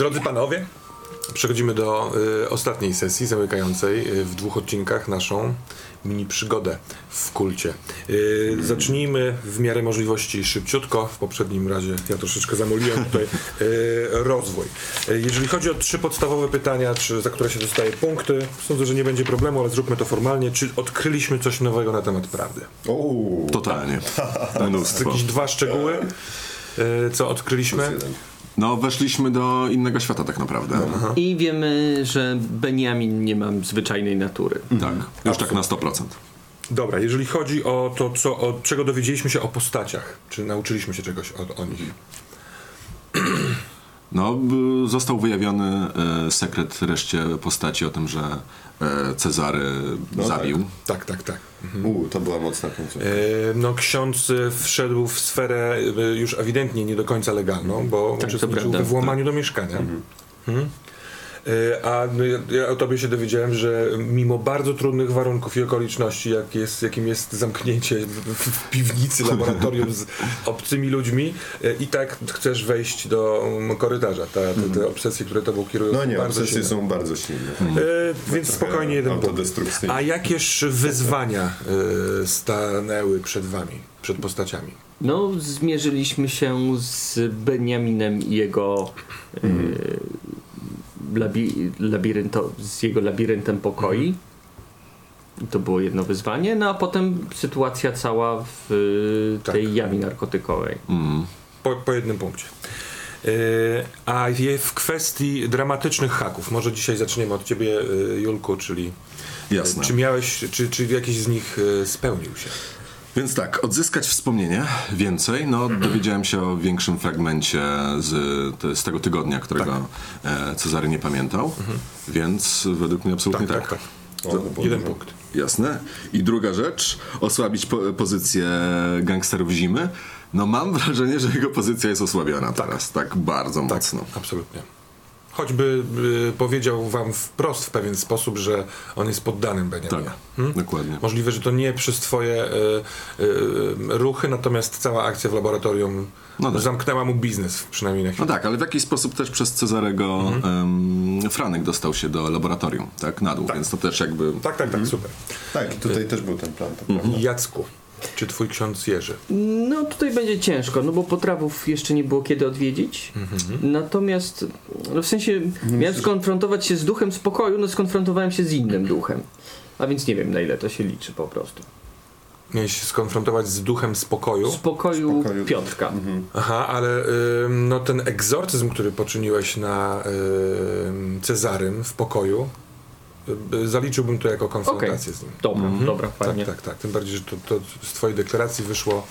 Drodzy panowie, przechodzimy do y, ostatniej sesji zamykającej y, w dwóch odcinkach naszą mini przygodę w kulcie. Y, zacznijmy w miarę możliwości szybciutko. W poprzednim razie ja troszeczkę zamoliłem tutaj y, rozwój. Y, jeżeli chodzi o trzy podstawowe pytania, czy, za które się dostaje punkty, sądzę, że nie będzie problemu, ale zróbmy to formalnie. Czy odkryliśmy coś nowego na temat prawdy? Uuu, To Tak. Mnóstwo. Jakieś dwa szczegóły, y, co odkryliśmy. No, weszliśmy do innego świata tak naprawdę. I wiemy, że Benjamin nie ma zwyczajnej natury. Tak, już tak na 100%. Dobra, jeżeli chodzi o to, co, o, czego dowiedzieliśmy się o postaciach, czy nauczyliśmy się czegoś o, o nich? No, został wyjawiony e, sekret reszcie postaci o tym, że e, Cezary zabił. Tak, tak, tak. Uuu, to była mocna końcówka. E, no ksiądz e, wszedł w sferę e, już ewidentnie nie do końca legalną, bo to uczestniczył prawda. we włamaniu do mieszkania. Mhm. E, A no, ja, o tobie się dowiedziałem, że mimo bardzo trudnych warunków i okoliczności, jak jest, jakim jest zamknięcie w, piwnicy laboratorium z obcymi ludźmi, e, i tak chcesz wejść do um, korytarza. Ta, te, te obsesje, które tobą kierują, No są nie, bardzo obsesje silne. są bardzo silne. E, więc spokojnie jeden punkt. A jakież wyzwania e, stanęły przed wami, przed postaciami? No, zmierzyliśmy się z Benjaminem i jego e, labi, labirynto, z jego labiryntem pokoi. I To było jedno wyzwanie, no a potem sytuacja cała w e, Tak. tej jamie narkotykowej. Mm. Po, po jednym punkcie. E, a je w kwestii dramatycznych haków, może dzisiaj zaczniemy od ciebie, e, Julku, czyli Jasne. czy miałeś, czy, czy jakiś z nich e, spełnił się? Więc tak, odzyskać wspomnienie więcej. No, dowiedziałem się o większym fragmencie z, te- z tego tygodnia, którego e, Cezary nie pamiętał. Więc według mnie absolutnie tak. tak. O, to było Jeden punkt. Jasne. I druga rzecz, osłabić po, pozycję gangsterów zimy. No mam wrażenie, że jego pozycja jest osłabiona teraz, tak bardzo Tak, mocno. absolutnie. Choćby e, powiedział wam wprost w pewien sposób, że on jest poddanym Benjamina. Tak, dokładnie. Możliwe, że to nie przez twoje e, e, ruchy, natomiast cała akcja w laboratorium No tak. zamknęła mu biznes, przynajmniej na chwilę. No tak, ale w jakiś sposób też przez Cezarego em, Franek dostał się do laboratorium, tak, na dół, więc to też jakby... Tak, tak, tak, super. Tak, tutaj też był ten plan, to prawda. Jacku, czy twój ksiądz Jerzy? No tutaj będzie ciężko, no bo potrawów jeszcze nie było kiedy odwiedzić. Natomiast no w sensie miałem skonfrontować się z duchem spokoju, no skonfrontowałem się z innym duchem. A więc nie wiem na ile to się liczy po prostu. Miałeś się skonfrontować z duchem spokoju. Spokoju, Spokoju. Piotrka. Aha, ale ym, no ten egzorcyzm, który poczyniłeś na ym, Cezarym w pokoju, zaliczyłbym to jako konfrontację z nim. Dobra, dobra, fajnie. Tak, tak, tak. Tym bardziej, że to, to z twojej deklaracji wyszło,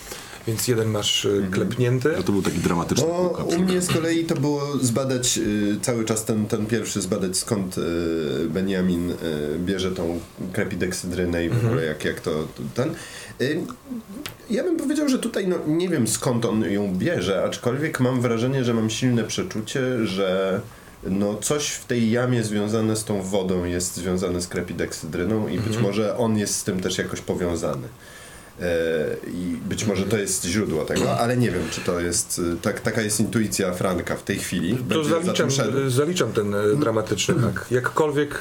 więc jeden masz y, klepnięty. No to był taki dramatyczny No, u mnie z kolei to było zbadać y, cały czas ten, ten pierwszy, zbadać skąd y, Benjamin y, bierze tą krepideksidrynę i w ogóle jak, jak to ten. Y, ja bym powiedział, że tutaj no, nie wiem skąd on ją bierze, aczkolwiek mam wrażenie, że mam silne przeczucie, że no coś w tej jamie związane z tą wodą jest związane z krepideksidryną i być może on jest z tym też jakoś powiązany. E, I być może to jest źródło tego, ale nie wiem, czy to jest. y, Tak, taka jest intuicja Franka w tej chwili. To zaliczam, y, zaliczam ten y, dramatyczny hak. Jakkolwiek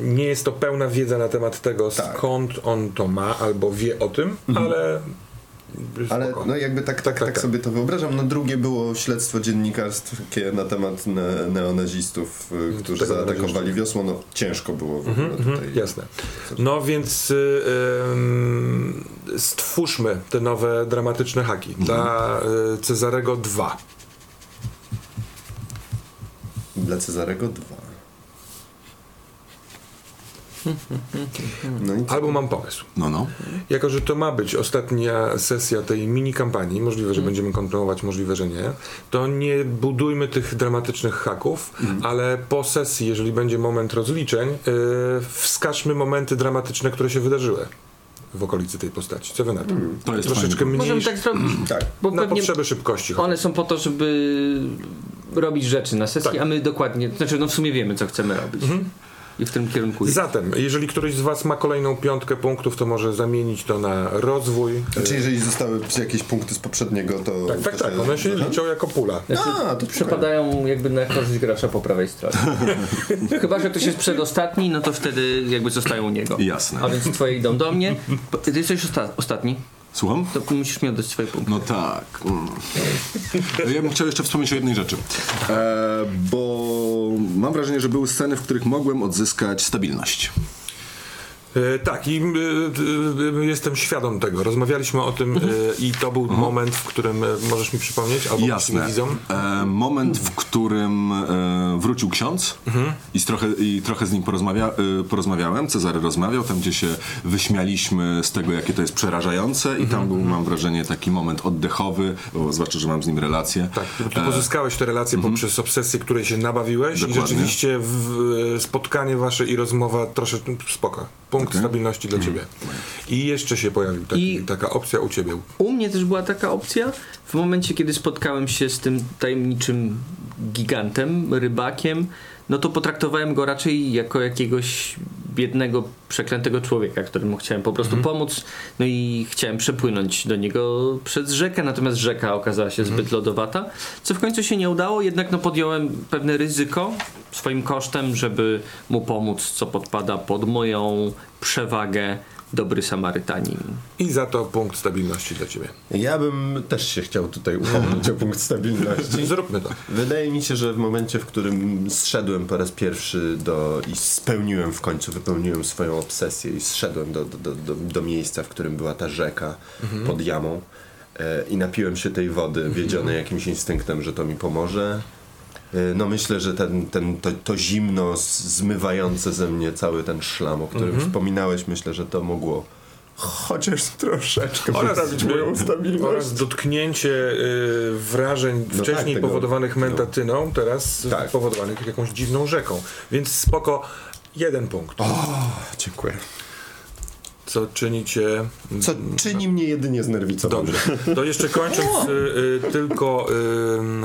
nie jest to pełna wiedza na temat tego, Tak. skąd on to ma, albo wie o tym, ale. Ale spoko. no jakby tak, tak, tak, tak, tak. sobie to wyobrażam. No drugie było śledztwo dziennikarskie na temat ne neonazistów, y, którzy Tego zaatakowali wiosło. No ciężko było w ogóle tutaj. Mhm, jasne. No więc y, ym, stwórzmy te nowe dramatyczne haki. Dla y, Cezarego 2. Dla Cezarego dwa. No? Albo mam pomysł. No, no. Jako, że to ma być ostatnia sesja tej mini kampanii, możliwe, że będziemy kontynuować, możliwe, że nie, to nie budujmy tych dramatycznych haków, ale po sesji, jeżeli będzie moment rozliczeń, yy, wskażmy momenty dramatyczne, które się wydarzyły w okolicy tej postaci. Co wy na to? To jest Troszeczkę mniej Możemy tak zrobić. Tak. Bo na potrzeby szybkości. one są po to, żeby robić rzeczy na sesji, Tak. a my dokładnie, znaczy no w sumie wiemy co chcemy robić. I w tym kierunku iść. Zatem, jeżeli któryś z Was ma kolejną piątkę punktów, to może zamienić to na rozwój. Czy jeżeli zostały jakieś punkty z poprzedniego, to... Tak, tak, tak. One się liczą jako pula. Znaczy, A, to przepadają jakby na korzyść gracza po prawej stronie. Chyba, że ktoś jest przedostatni, no to wtedy jakby zostają u niego. Jasne. A więc twoje idą do mnie. Ty jesteś osta- ostatni, Słucham? to musisz mi oddać swoje punkty. No tak. Mm. Ja bym chciał jeszcze wspomnieć o jednej rzeczy. E, bo mam wrażenie, że były sceny, w których mogłem odzyskać stabilność. E, tak, i e, e, jestem świadom tego. Rozmawialiśmy o tym e, i to był moment, w którym możesz mi przypomnieć, albo Jasne. E, moment, w którym wrócił ksiądz i, z trochę, i trochę z nim porozmawia, porozmawiałem. Cezary rozmawiał, tam gdzie się wyśmialiśmy z tego, jakie to jest przerażające i tam był, mam wrażenie, taki moment oddechowy, bo zwłaszcza, że mam z nim relację. Tak, ty pozyskałeś te relacje poprzez obsesję, której się nabawiłeś Dokładnie. i rzeczywiście spotkanie wasze i rozmowa troszeczkę spoko. Punkt Okej. stabilności dla ciebie. I jeszcze się pojawił taki, taka opcja u ciebie. U mnie też była taka opcja. W momencie, kiedy spotkałem się z tym tajemniczym gigantem, rybakiem, no to potraktowałem go raczej jako jakiegoś biednego, przeklętego człowieka, któremu chciałem po prostu pomóc. No i chciałem przepłynąć do niego przez rzekę, natomiast rzeka okazała się zbyt lodowata, co w końcu się nie udało, jednak no podjąłem pewne ryzyko swoim kosztem, żeby mu pomóc, co podpada pod moją przewagę dobry Samarytanin. I za to punkt stabilności dla ciebie. Ja bym też się chciał tutaj upomnieć o punkt stabilności. Zróbmy to. Wydaje mi się, że w momencie, w którym zszedłem po raz pierwszy do i spełniłem w końcu, wypełniłem swoją obsesję i zszedłem do, do, do, do, do miejsca, w którym była ta rzeka pod jamą e, i napiłem się tej wody, wiedziony jakimś instynktem, że to mi pomoże. E, No myślę, że ten, ten, to, to zimno zmywające ze mnie cały ten szlam, o którym wspominałeś, myślę, że to mogło chociaż troszeczkę poprawić moją stabilność. oraz dotknięcie y, wrażeń No wcześniej tak, powodowanych mentatyną, teraz Tak. powodowanych jakąś dziwną rzeką. Więc spoko, jeden punkt. Dziękuję. Co czynicie Co czyni mnie jedynie znerwicowanym. Dobrze. To jeszcze kończąc y, y, tylko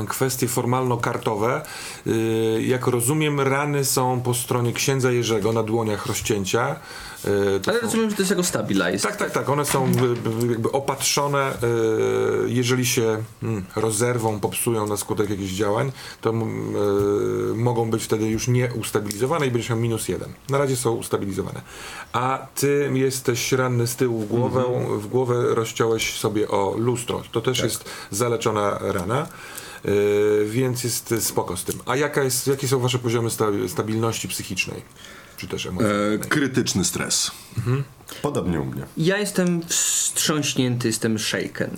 y, kwestie formalno-kartowe. Y, jak rozumiem, rany są po stronie księdza Jerzego na dłoniach rozcięcia. To Ale są- rozumiem, że to jest jako stabilize. tak, tak, tak. One są jakby opatrzone. y, Jeżeli się mm, rozerwą, popsują na skutek jakichś działań, to mm, y, mogą być wtedy już nieustabilizowane i będziesz miał minus jeden. Na razie są ustabilizowane. A ty jesteś ranny z tyłu w głowę, w głowę rozciąłeś sobie o lustro. To też jest zaleczona rana. y, Więc jest spoko z tym. A jaka jest, jakie są wasze poziomy sta- stabilności psychicznej? Czy też E, emocjonalnej? krytyczny stres. Podobnie u mnie. Ja jestem wstrząśnięty, jestem shaken.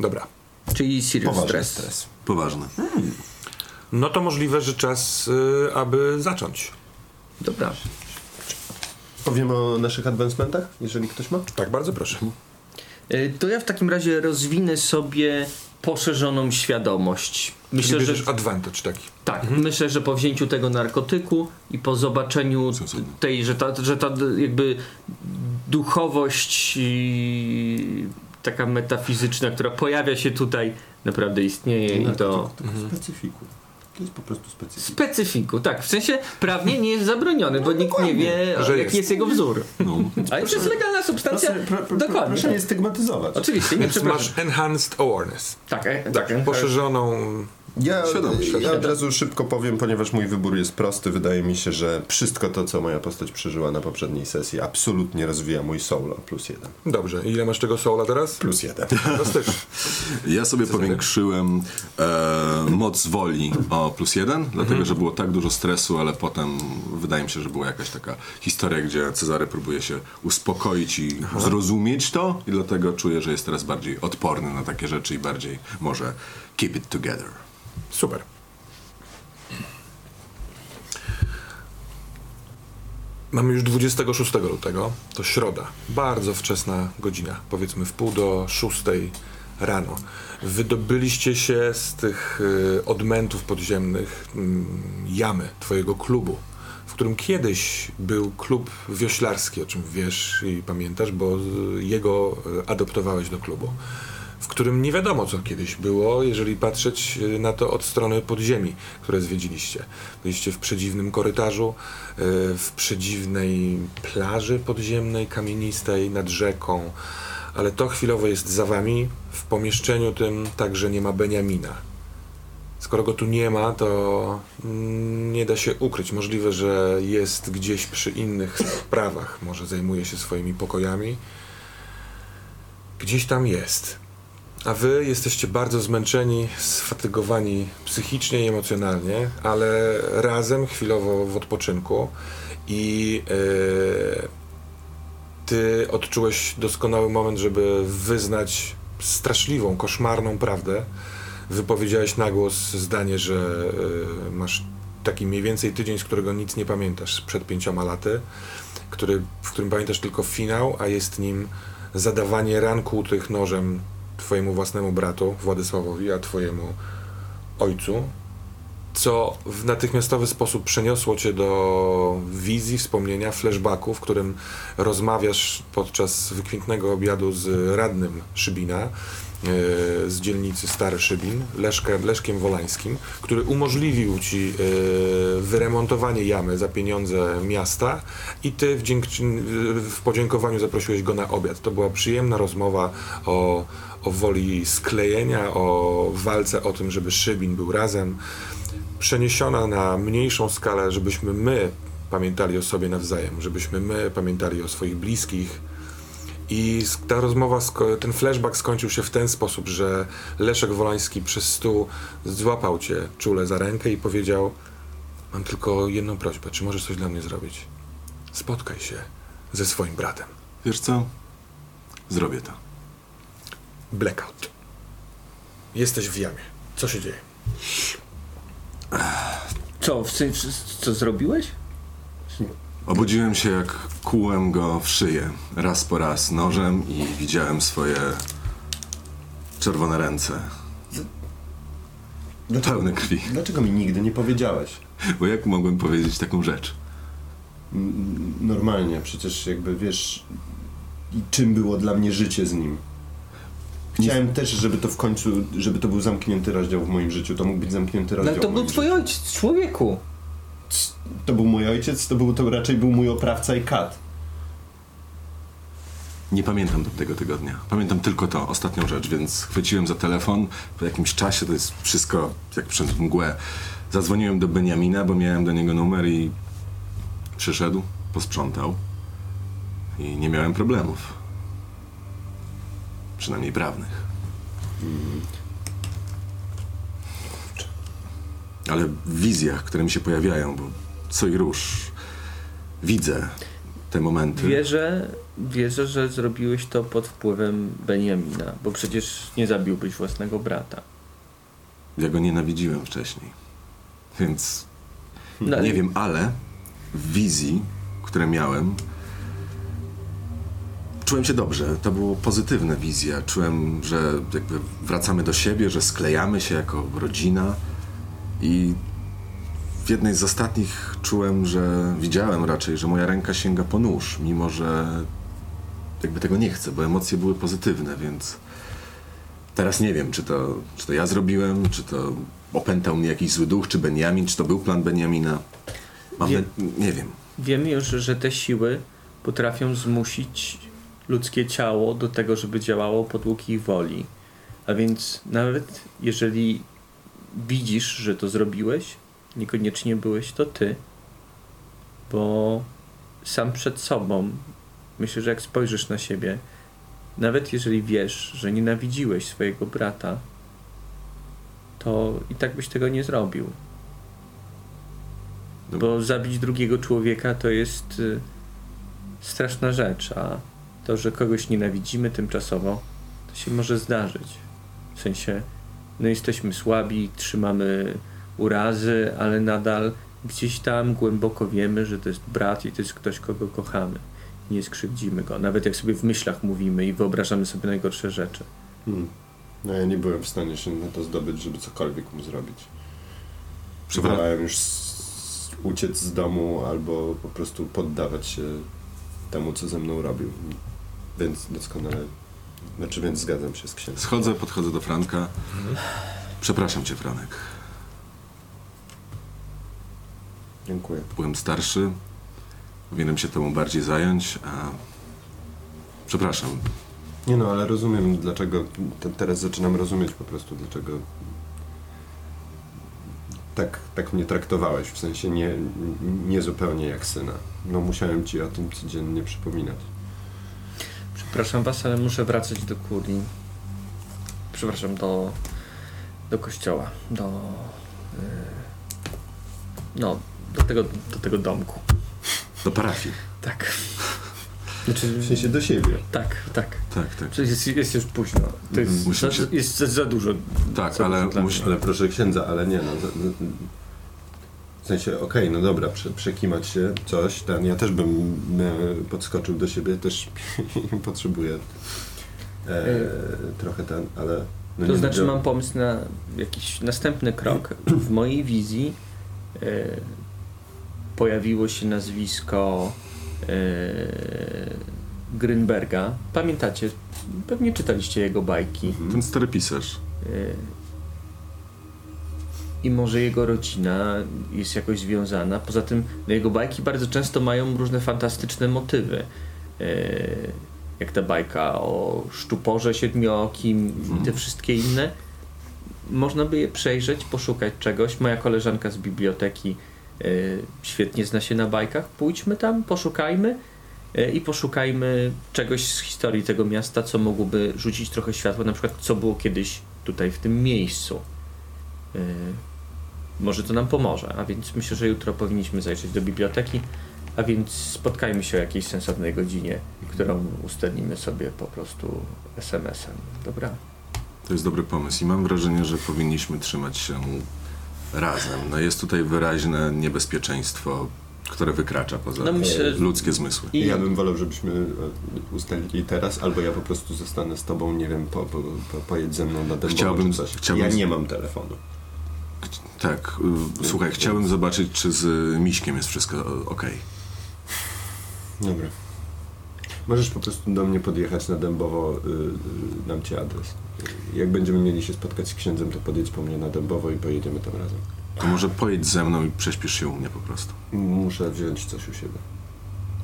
Dobra. Czyli serious Poważny stress. stres. Poważny. No to możliwe, że czas, y, aby zacząć. Dobra. Powiemy o naszych advancementach, jeżeli ktoś ma? Tak, bardzo proszę. Y, To ja w takim razie rozwinę sobie poszerzoną świadomość. Myślę, że advantage taki. tak. Myślę, że po wzięciu tego narkotyku i po zobaczeniu tej, że ta, że ta jakby duchowość i taka metafizyczna, która pojawia się tutaj, naprawdę istnieje i to Specyfiku. To jest po prostu specyfik. specyfiku, tak. W sensie prawnie nie jest zabroniony, bo nikt nie wie, że jaki jest. jest jego wzór. No. Ale to jest legalna substancja. Dokładnie. Proszę tak. nie stygmatyzować. Oczywiście, nie Więc masz enhanced awareness. Tak, e, tak, Tak, e, poszerzoną... Ja, ja od razu szybko powiem, ponieważ mój wybór jest prosty. Wydaje mi się, że wszystko to, co moja postać przeżyła na poprzedniej sesji, absolutnie rozwija mój soul o plus jeden. Dobrze, ile masz tego soula teraz? Plus jeden. Fantastycznie. Ja sobie powiększyłem e, moc woli o plus jeden, dlatego że było tak dużo stresu, ale potem wydaje mi się, że była jakaś taka historia, gdzie Cezary próbuje się uspokoić i zrozumieć to i dlatego czuję, że jest teraz bardziej odporny na takie rzeczy i bardziej może keep it together. Super. Mamy już 26 lutego, to środa, bardzo wczesna godzina, powiedzmy w pół do szóstej rano. Wydobyliście się z tych y, odmętów podziemnych mm, jamy twojego klubu, w którym kiedyś był klub wioślarski, o czym wiesz i pamiętasz, bo y, jego y, adoptowałeś do klubu. W którym nie wiadomo, co kiedyś było, jeżeli patrzeć y, na to od strony podziemi, które zwiedziliście. Byliście w przedziwnym korytarzu, y, w przedziwnej plaży podziemnej, kamienistej, nad rzeką, ale to chwilowo jest za wami. W pomieszczeniu tym także nie ma Beniamina. Skoro go tu nie ma, to mm, nie da się ukryć. Możliwe, że jest gdzieś przy innych sprawach. Może zajmuje się swoimi pokojami. Gdzieś tam jest. A wy jesteście bardzo zmęczeni, sfatygowani psychicznie i emocjonalnie, ale razem chwilowo w odpoczynku i e, ty odczułeś doskonały moment, żeby wyznać straszliwą, koszmarną prawdę. Wypowiedziałeś na głos zdanie, że e, masz taki mniej więcej tydzień, z którego nic nie pamiętasz sprzed pięcioma laty, który, w którym pamiętasz tylko finał, a jest nim zadawanie ran kłutych nożem twojemu własnemu bratu Władysławowi, a twojemu ojcu, co w natychmiastowy sposób przeniosło cię do wizji, wspomnienia, flashbacku, w którym rozmawiasz podczas wykwintnego obiadu z radnym Szybina, z dzielnicy Stary Szybin, Leszkiem, Leszkiem Wolańskim, który umożliwił ci e, wyremontowanie jamy za pieniądze miasta i ty w, w podziękowaniu zaprosiłeś go na obiad. To była przyjemna rozmowa o, o woli sklejenia, o walce o tym, żeby Szybin był razem przeniesiona na mniejszą skalę, żebyśmy my pamiętali o sobie nawzajem, żebyśmy my pamiętali o swoich bliskich. I ta rozmowa, ten flashback skończył się w ten sposób, że Leszek Wolański przez stół złapał cię czule za rękę i powiedział: Mam tylko jedną prośbę, czy możesz coś dla mnie zrobić? Spotkaj się ze swoim bratem. Wiesz co? Zrobię to. Blackout. Jesteś w jamie. Co się dzieje? Co, w sensie, co zrobiłeś? Obudziłem się, jak kułem go w szyję, raz po raz nożem i widziałem swoje czerwone ręce, Dlaczego, pełne krwi. dlaczego mi nigdy nie powiedziałeś? Bo jak mogłem powiedzieć taką rzecz? N- Normalnie, przecież jakby wiesz, i czym było dla mnie życie z nim. Chciałem też, żeby to w końcu, żeby to był zamknięty rozdział w moim życiu. To mógł być zamknięty No, rozdział ale to w był moim twój ojciec, człowieku. To był mój ojciec, to, był, to raczej był mój oprawca i kat. Nie pamiętam tego tygodnia. Pamiętam tylko to, ostatnią rzecz, więc chwyciłem za telefon. Po jakimś czasie to jest wszystko jak przez mgłę. Zadzwoniłem do Beniamina, bo miałem do niego numer i przyszedł, posprzątał i nie miałem problemów. Przynajmniej prawnych. Ale w wizjach, które mi się pojawiają, bo co i róż widzę te momenty. Wierzę, wierzę, że zrobiłeś to pod wpływem Beniamina, bo przecież nie zabiłbyś własnego brata. Ja go nienawidziłem wcześniej. Więc No, nie wiem, ale w wizji, które miałem, czułem się dobrze. To było pozytywne wizja. Czułem, że jakby wracamy do siebie, że sklejamy się jako rodzina. I w jednej z ostatnich czułem, że widziałem raczej, że moja ręka sięga po nóż, mimo że jakby tego nie chcę, bo emocje były pozytywne, więc teraz nie wiem, czy to, czy to ja zrobiłem, czy to opętał mnie jakiś zły duch, czy Benjamin, czy to był plan Benjamina. Mam Wie- na- nie wiem. Wiemy już, że te siły potrafią zmusić ludzkie ciało do tego, żeby działało podług ich woli. A więc nawet jeżeli widzisz, że to zrobiłeś, niekoniecznie byłeś to ty, bo sam przed sobą, myślę, że jak spojrzysz na siebie, nawet jeżeli wiesz, że nienawidziłeś swojego brata, to i tak byś tego nie zrobił. Bo zabić drugiego człowieka to jest y, straszna rzecz, a to, że kogoś nienawidzimy tymczasowo, to się może zdarzyć. W sensie, no jesteśmy słabi, trzymamy urazy, ale nadal gdzieś tam głęboko wiemy, że to jest brat i to jest ktoś, kogo kochamy. Nie skrzywdzimy go, nawet jak sobie w myślach mówimy i wyobrażamy sobie najgorsze rzeczy. Hmm. No ja nie byłem w stanie się na to zdobyć, żeby cokolwiek mu zrobić. Próbowałem już s- uciec z domu albo po prostu poddawać się temu, co ze mną robił. Więc doskonale Znaczy, więc zgadzam się z księdzem. Schodzę, podchodzę do Franka. Przepraszam cię, Franek. Dziękuję. Byłem starszy. Powinienem się temu bardziej zająć, a... Przepraszam. Nie no, ale rozumiem dlaczego, te, teraz zaczynam rozumieć po prostu dlaczego tak, tak mnie traktowałeś, w sensie nie, nie zupełnie jak syna. No musiałem ci o tym codziennie przypominać. Przepraszam was, ale muszę wracać do kurii. Przepraszam, do, do kościoła, do... Yy, no, do tego, do tego domku. Do parafii. Tak. Znaczy, W sensie do siebie. tak, tak. Tak, tak. Przecież jest, jest już późno. To jest, za, się- jest za, za dużo. Tak, za ale dużo musi... Ale proszę księdza, ale nie no. za- sensie, okej, no dobra, prze, przekimać się, coś, ten, ja też bym e, podskoczył do siebie, też potrzebuję e, trochę ten, ale... No To znaczy mam pomysł na jakiś następny krok. W mojej wizji e, pojawiło się nazwisko e, Grynberga. Pamiętacie? Pewnie czytaliście jego bajki. Ten stary pisarz. I może jego rodzina jest jakoś związana. Poza tym no jego bajki bardzo często mają różne fantastyczne motywy. E, Jak ta bajka o sztuporze siedmiookim i te wszystkie inne. Można by je przejrzeć, poszukać czegoś. Moja koleżanka z biblioteki e, świetnie zna się na bajkach. Pójdźmy tam, poszukajmy e, i poszukajmy czegoś z historii tego miasta, co mogłoby rzucić trochę światła, na przykład co było kiedyś tutaj w tym miejscu. Może to nam pomoże, a więc myślę, że jutro powinniśmy zajrzeć do biblioteki, a więc spotkajmy się o jakiejś sensownej godzinie, którą ustalimy sobie po prostu SMS-em. Dobra? To jest dobry pomysł i mam wrażenie, że powinniśmy trzymać się razem. No jest tutaj wyraźne niebezpieczeństwo, które wykracza poza No myślę, ludzkie zmysły. I Ja bym wolał, żebyśmy e, ustalili teraz, albo ja po prostu zostanę z tobą, nie wiem, po, po, po, pojedź ze mną na Dębowo Chciałbym- chciałbym- Ja nie mam telefonu. Tak, y, słuchaj, chciałbym zobaczyć, czy z Miśkiem jest wszystko ok. Dobra. Możesz po prostu do mnie podjechać na Dębowo, y, y, dam ci adres. Jak będziemy mieli się spotkać z księdzem, to podjedź po mnie na Dębowo i pojedziemy tam razem. To może pojedź ze mną i prześpisz się u mnie po prostu. Muszę wziąć coś u siebie.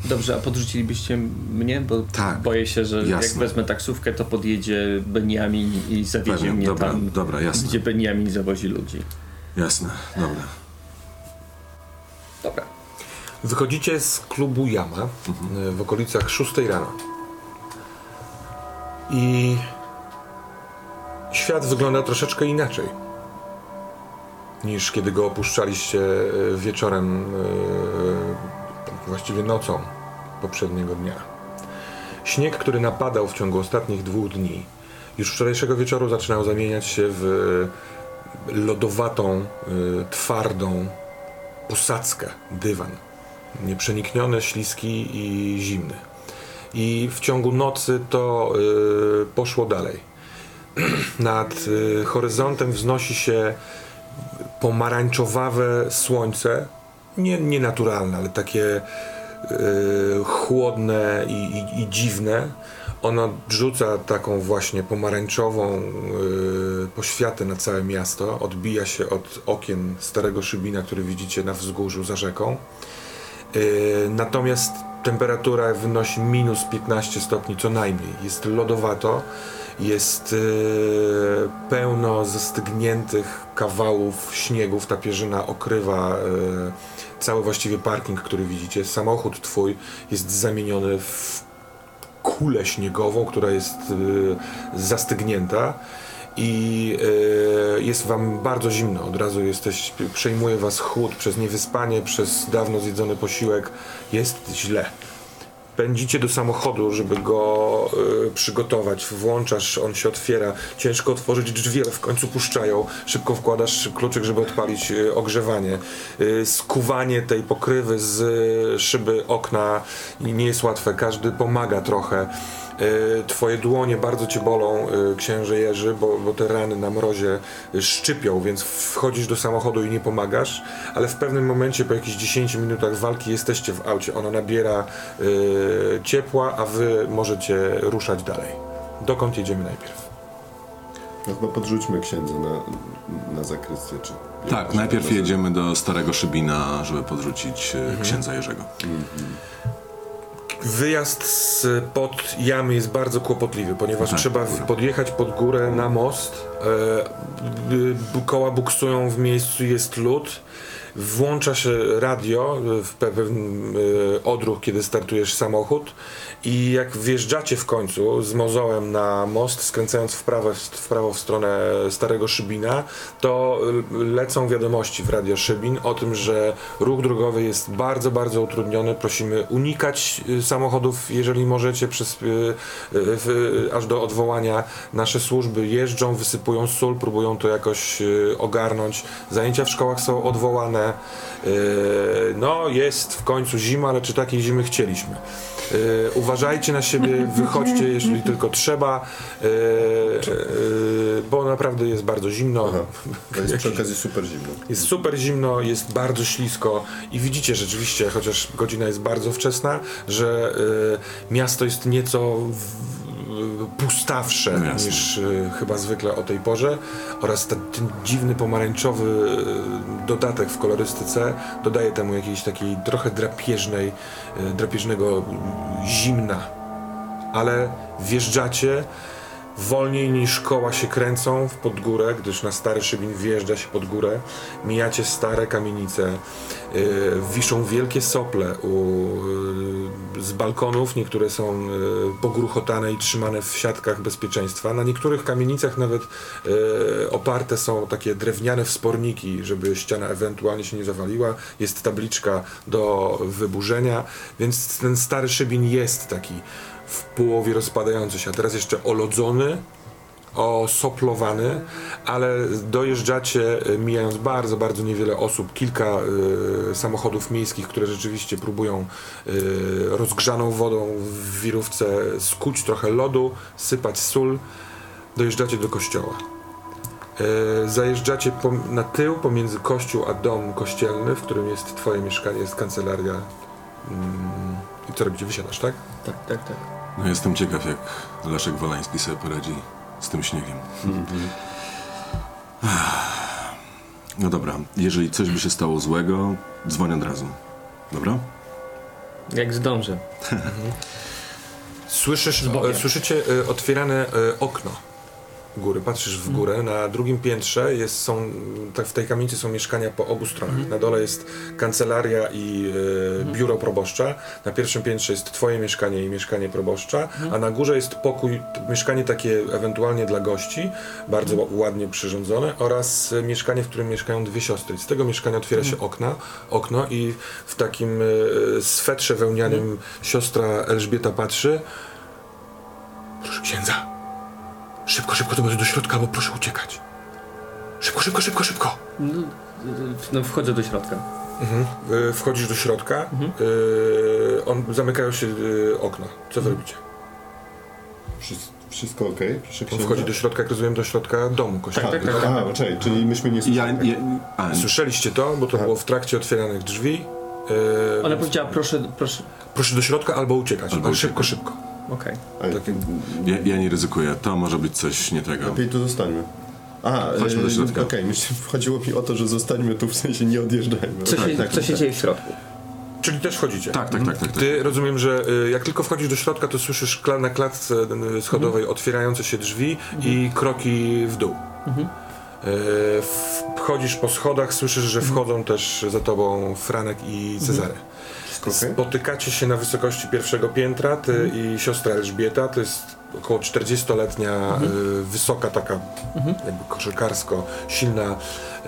Dobrze, a podrzucilibyście mnie? Bo Tak, boję się, że jak jasne. wezmę taksówkę, to podjedzie Beniamin i zawiezie Pewnie, mnie dobra, tam, dobra, jasne. gdzie Beniamin zawozi ludzi. Jasne, dobra. Dobra. Wychodzicie z klubu Jama e, w okolicach 6 rano. I świat wygląda troszeczkę inaczej niż kiedy go opuszczaliście e, wieczorem, e, tak właściwie nocą poprzedniego dnia. Śnieg, który napadał w ciągu ostatnich dwóch dni, już wczorajszego wieczoru zaczynał zamieniać się w lodowatą, e, twardą posadzkę, dywan nieprzenikniony, śliski i zimny. I w ciągu nocy to y, poszło dalej. Nad y, horyzontem wznosi się pomarańczowawe słońce, nie, nienaturalne, ale takie y, chłodne i, i, i dziwne. Ono rzuca taką właśnie pomarańczową y, poświatę na całe miasto, odbija się od okien starego szybina, który widzicie na wzgórzu za rzeką. Yy, Natomiast temperatura wynosi minus 15 stopni co najmniej. Jest lodowato, jest yy, pełno zastygniętych kawałów śniegów. Ta pierzyna okrywa yy, cały właściwie parking, który widzicie. Samochód twój jest zamieniony w kulę śniegową, która jest yy, zastygnięta i e, jest wam bardzo zimno. Od razu jesteś, przejmuje was chłód przez niewyspanie, przez dawno zjedzony posiłek. Jest źle. Pędzicie do samochodu, żeby go e, przygotować. Włączasz, on się otwiera. Ciężko otworzyć drzwi, ale w końcu puszczają. Szybko wkładasz kluczyk, żeby odpalić e, ogrzewanie. E, skuwanie tej pokrywy z e, szyby okna nie jest łatwe. Każdy pomaga trochę. E, Twoje dłonie bardzo cię bolą, e, księże Jerzy, bo, bo te rany na mrozie szczypią, więc wchodzisz do samochodu i nie pomagasz, ale w pewnym momencie, po jakichś 10 minutach walki, jesteście w aucie. Ono nabiera e, ciepła, a wy możecie ruszać dalej. Dokąd jedziemy najpierw? No chyba podrzućmy księdza na, na zakrystię, czy... Tak, najpierw jedziemy do Starego Szybina, żeby podrzucić e, księdza Jerzego. Wyjazd z pod jamy jest bardzo kłopotliwy, ponieważ Tak, trzeba podjechać pod górę na most. E, y, koła buksują w miejscu, jest lód. Włącza się radio w pewien y, odruch, kiedy startujesz samochód. I jak wjeżdżacie w końcu z mozołem na most, skręcając w prawo, w prawo w stronę Starego Szybina, to lecą wiadomości w Radio Szybin o tym, że ruch drogowy jest bardzo, bardzo utrudniony. Prosimy unikać y, samochodów, jeżeli możecie, przez, y, y, aż do odwołania. Nasze służby jeżdżą, wysypują sól, próbują to jakoś ogarnąć. Zajęcia w szkołach są odwołane. No, jest w końcu zima, ale czy takiej zimy chcieliśmy? Y, uważajcie na siebie, wychodźcie, jeżeli tylko trzeba, y, y, bo naprawdę jest bardzo zimno. Aha, jest przy okazji super zimno. jest super zimno, jest bardzo ślisko i widzicie rzeczywiście, chociaż godzina jest bardzo wczesna, że miasto jest nieco pustawsze No niż y, chyba zwykle o tej porze oraz ten, ten dziwny pomarańczowy y, dodatek w kolorystyce dodaje temu jakiejś takiej trochę drapieżnej, y, drapieżnego zimna. Ale wjeżdżacie wolniej niż koła się kręcą pod górę, gdyż na stary szybin wjeżdża się pod górę. Mijacie stare kamienice, yy, wiszą wielkie sople u, yy, z balkonów. Niektóre są yy, pogruchotane i trzymane w siatkach bezpieczeństwa. Na niektórych kamienicach nawet yy, oparte są takie drewniane wsporniki, żeby ściana ewentualnie się nie zawaliła. Jest tabliczka do wyburzenia, więc ten stary szybin jest taki w połowie rozpadający się, a teraz jeszcze olodzony, osoplowany, ale dojeżdżacie y, mijając bardzo, bardzo niewiele osób, kilka y, samochodów miejskich, które rzeczywiście próbują y, rozgrzaną wodą w wirówce skuć trochę lodu, sypać sól, dojeżdżacie do kościoła. Y, zajeżdżacie na tył pomiędzy kościół a dom kościelny, w którym jest twoje mieszkanie, jest kancelaria. Mm, I co robicie? Wysiadasz, tak? Tak, tak, tak. No jestem ciekaw, jak Leszek Wolański sobie poradzi z tym śniegiem. No dobra, jeżeli coś by się stało złego, dzwoń od razu. Dobra? Jak zdążę. Słyszysz, bokiem. e, słyszycie e, otwierane e, okno góry. Patrzysz w górę, na drugim piętrze jest, są, tak w tej kamienicy są mieszkania po obu stronach. Na dole jest kancelaria i e, biuro proboszcza. Na pierwszym piętrze jest twoje mieszkanie i mieszkanie proboszcza, a na górze jest pokój, mieszkanie takie ewentualnie dla gości, bardzo ła- ładnie przyrządzone oraz mieszkanie, w którym mieszkają dwie siostry. Z tego mieszkania otwiera się okna, okno i w takim e, swetrze wełnianym siostra Elżbieta patrzy Proszę księdza. Szybko, szybko, to będzie do środka, albo proszę uciekać. Szybko, szybko, szybko, szybko. No, no wchodzę do środka. Y, wchodzisz do środka. Y, on, zamykają się y, okna. Co wy robicie? Wszystko, wszystko ok? Proszę On wchodzi do środka, jak rozumiem, do środka domu kościelnego. tak, tak. Aha, czekaj, czyli myśmy nie Ja, słyszeli. ja, a, Słyszeliście to, bo to było w trakcie otwieranych drzwi. Ona powiedziała, proszę, proszę. Proszę do środka albo uciekać. Albo szybko, szybko. Okej. Takie- ja, ja nie ryzykuję, to może być coś nie tego. Lepiej tu zostańmy. Aha, Chodźmy do e, środka. Okej, myślę, chodziło mi o to, że zostańmy tu, w sensie nie odjeżdżajmy. Co, Tak, się, tak, co się tak. dzieje w środku? Czyli też wchodzicie. Tak, tak, tak, tak. tak. Ty rozumiem, że y, jak tylko wchodzisz do środka, to słyszysz kla- na klatce y, schodowej otwierające się drzwi i kroki w dół. Y, Wchodzisz po schodach, słyszysz, że wchodzą też za tobą Franek i Cezary. Okej? Spotykacie się na wysokości pierwszego piętra, ty i siostra Elżbieta, to jest około 40-letnia, y, wysoka taka, jakby koszykarsko, silna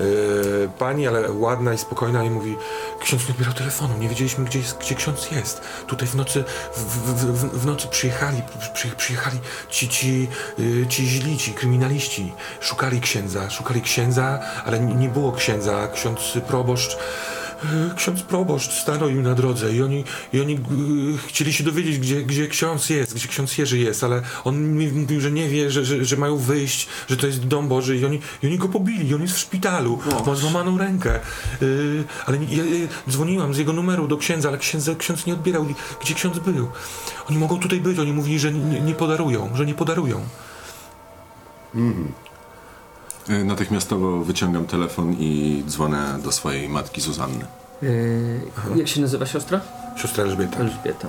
y, pani, ale ładna i spokojna i mówi ksiądz nie odbierał telefonu, nie wiedzieliśmy gdzie, jest, gdzie ksiądz jest. Tutaj w nocy, w, w, w, w nocy przyjechali, przy, przyjechali ci, ci, y, ci źli, ci kryminaliści. Szukali księdza, szukali księdza, ale nie, nie było księdza. Ksiądz proboszcz ksiądz proboszcz stanął im na drodze i oni, i oni e, chcieli się dowiedzieć, gdzie, gdzie ksiądz jest, gdzie ksiądz Jerzy jest, ale on mi mówił, że nie wie, że, że, że mają wyjść, że to jest dom Boży i oni, i oni go pobili, i on jest w szpitalu, ma złamaną rękę. E, ale ja, ja dzwoniłam z jego numeru do księdza, ale księdza, ksiądz nie odbierał. Gdzie ksiądz był? Oni mogą tutaj być, oni mówili, że nie, nie podarują, że nie podarują. E, Natychmiastowo wyciągam telefon i dzwonię do swojej matki Zuzanny. Yy, jak się nazywa siostra? Siostra Elżbieta. Elżbieta.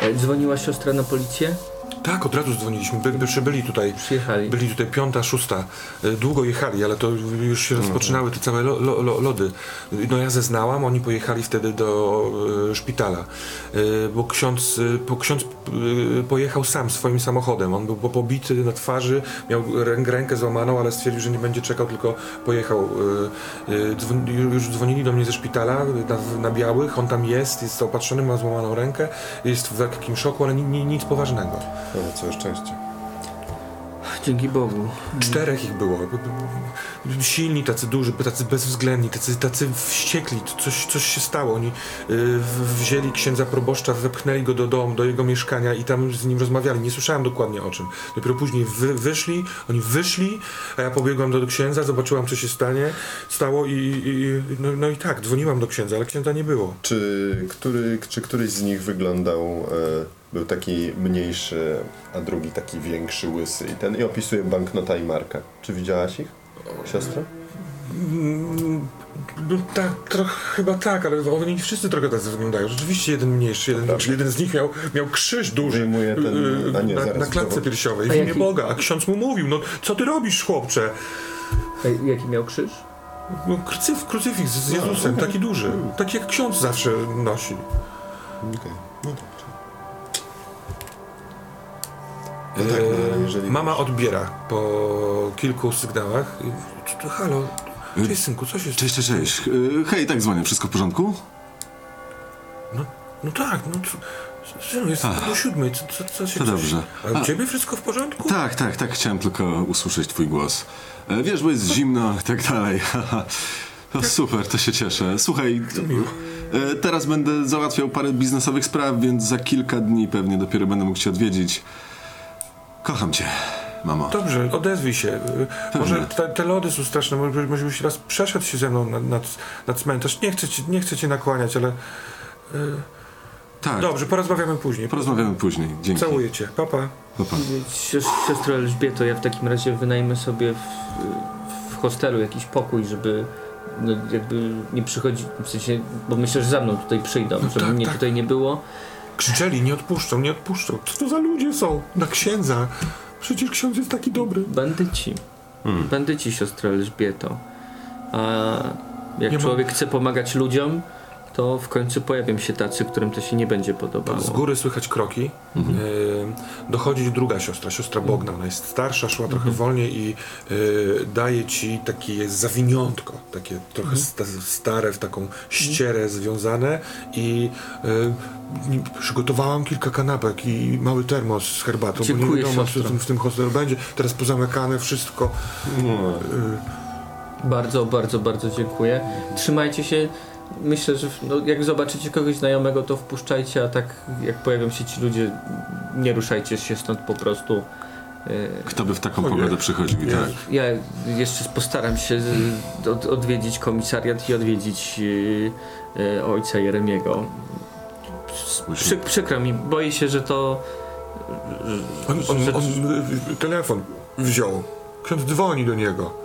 E, Dzwoniła siostra na policję? Tak, od razu dzwoniliśmy. By, by przybyli tutaj. Przyjechali. Byli tutaj piąta, szósta. E, Długo jechali, ale to już się rozpoczynały te całe lo, lo, lo, lody. No ja zeznałam, oni pojechali wtedy do e, szpitala. E, bo ksiądz, po, ksiądz pojechał sam swoim samochodem. On był po- pobity na twarzy, miał rę, rękę złamaną, ale stwierdził, że nie będzie czekał, tylko pojechał. Już dzwonili do mnie ze szpitala na, na białych. On tam jest, jest zaopatrzony, ma złamaną rękę, jest w lekkim szoku, ale ni, ni, nic poważnego. O, całe szczęście. Dzięki Bogu. Czterech ich było. Silni, tacy duży, tacy bezwzględni, tacy, tacy wściekli. Coś, coś się stało. Oni y, wzięli księdza proboszcza, wepchnęli go do domu, do jego mieszkania i tam z nim rozmawiali. Nie słyszałem dokładnie o czym. Dopiero później wy, wyszli, oni wyszli, a ja pobiegłam do, do księdza, zobaczyłam co się stanie, stało i, i no, no i tak, dzwoniłam do księdza, ale księdza nie było. Czy, który, czy któryś z nich wyglądał, e, był taki mniejszy, a drugi taki większy, łysy i ten, i opisuje banknota i markę. Czy widziałaś ich, siostra? Mm, No tak, trochę, chyba tak, ale oni wszyscy trochę tak wyglądają. Rzeczywiście jeden mniejszy, jeden, Prawda. jeden z nich miał, miał krzyż duży Wyjmuje ten- yy, a nie, na, na klatce znowu. piersiowej w imię jaki- Boga, a ksiądz mu mówił, no co ty robisz chłopcze? A jaki miał krzyż? No krucyf, krucyfiks z Jezusem, taki duży, taki jak ksiądz zawsze nosi. Okej, no dobrze. No tak, no, Yy, jeżeli- Mama odbiera po kilku sygnałach. i- halo, cześć synku, co się Cześć, cześć, cześć. E, Hej, tak dzwonię, wszystko w porządku? No, no tak, no co- synu, jest do siódmej, co, co, co się To dobrze. A u A- ciebie wszystko w porządku? Tak, tak, tak, chciałem tylko usłyszeć twój głos. E, Wiesz, bo jest zimno i tak dalej. No super, to się cieszę. Słuchaj, e, teraz będę załatwiał parę biznesowych spraw, więc za kilka dni pewnie dopiero będę mógł cię odwiedzić. Kocham cię, mamo. Dobrze, odezwij się. Y, Może Pewnie. te, te lody są straszne, może, może byś raz przeszedł się ze mną na, na, na cmentarz. Nie chcę, cię, nie chcę cię nakłaniać, ale Tak, dobrze, porozmawiamy później. porozmawiamy później. Dzięki. Całuję cię. Papa. Pa, pa. Sios- Siostro Elżbieto, ja w takim razie wynajmę sobie w, w hostelu jakiś pokój, żeby no, jakby nie przychodzić, w sensie, bo myślę, że za mną tutaj przyjdą, żeby tak, mnie tak. tutaj nie było. Krzyczeli, nie odpuszczą, nie odpuszczą. Co to za ludzie są? Na księdza. Przecież ksiądz jest taki dobry. Bandyci. Hmm. Bandyci, siostro Elżbieto. A jak Nie ma- człowiek chce pomagać ludziom, to w końcu pojawią się tacy, którym to się nie będzie podobało. Z góry słychać kroki. Mhm. Y, dochodzi druga siostra, siostra Bogna. Ona jest starsza, szła trochę wolniej i y, daje ci takie zawiniątko, takie trochę sta, stare, w taką ścierę związane i y, ni- przygotowałam kilka kanapek i mały termos z herbatą, bo Dziękuję, nie wiadomo, co siostro. w tym, w tym hostelu będzie. Teraz pozamykane wszystko. No, Bardzo, bardzo, bardzo dziękuję. Trzymajcie się. Myślę, że no, jak zobaczycie kogoś znajomego, to wpuszczajcie, a tak jak pojawią się ci ludzie, nie ruszajcie się stąd po prostu. E, Kto by w taką pogodę przychodził i tak? Ja jeszcze postaram się od, odwiedzić komisariat i odwiedzić e, e, ojca Jeremiego. Przy, przykro mi, boję się, że to. On, on, że- on y, telefon wziął. Ksiądz dzwoni do niego.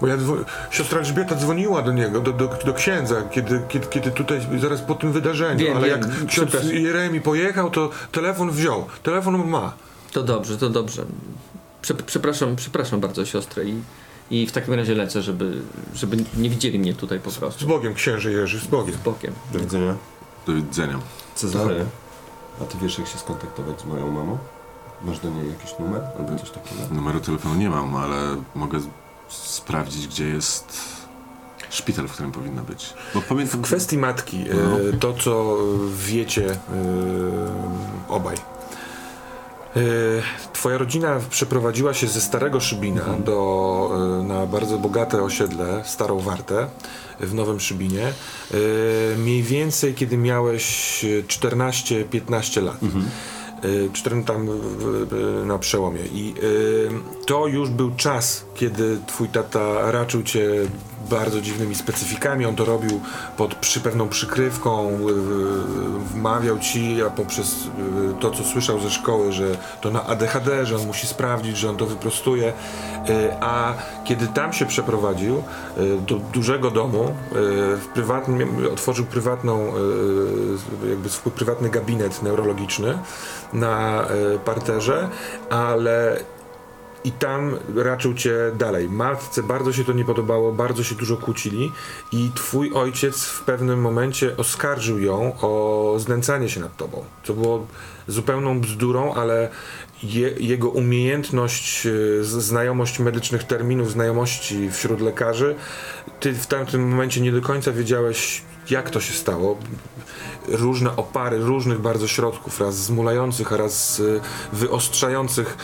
Bo ja dzwo- siostra Elżbieta dzwoniła do niego, do, do, do księdza, kiedy, kiedy, kiedy tutaj, zaraz po tym wydarzeniu. Wiem, ale wiem, jak ksiądz przepraszam. Jeremi pojechał, to telefon wziął. Telefon on ma. To dobrze, to dobrze. Prze, przepraszam, przepraszam bardzo siostrę i, i w takim razie lecę, żeby, żeby nie widzieli mnie tutaj po Z prostu. Bogiem, księże Jerzy, z Bogiem. Z bokiem. do widzenia. Do widzenia. Cezary, a ty wiesz jak się skontaktować z moją mamą? Masz do niej jakiś numer albo coś takiego? Numeru telefonu nie mam, ale mogę z- sprawdzić, gdzie jest szpital, w którym powinna być. Bo pamiętam, w kwestii matki, e, no. to co wiecie e, obaj. E, twoja rodzina przeprowadziła się ze Starego Szybina mhm. do, na bardzo bogate osiedle, Starą Wartę w Nowym Szybinie. Mniej więcej kiedy miałeś 14-15 lat. Mhm. Y, 14 tam na przełomie. I y, to już był czas, kiedy twój tata raczył cię bardzo dziwnymi specyfikami. On to robił pod przy pewną przykrywką, e, wmawiał ci, a poprzez e, to, co słyszał ze szkoły, że to na ADHD, że on musi sprawdzić, że on to wyprostuje. E, A kiedy tam się przeprowadził do dużego domu, w prywatnym, otworzył prywatną, jakby swój prywatny gabinet neurologiczny na parterze, ale i tam raczył cię dalej. Matce bardzo się to nie podobało, bardzo się dużo kłócili i twój ojciec w pewnym momencie oskarżył ją o znęcanie się nad tobą, co było zupełną bzdurą, ale je, jego umiejętność, z- znajomość medycznych terminów, znajomości wśród lekarzy, ty w tamtym momencie nie do końca wiedziałeś, jak to się stało różne opary różnych bardzo środków, raz zmulających, a raz y, wyostrzających,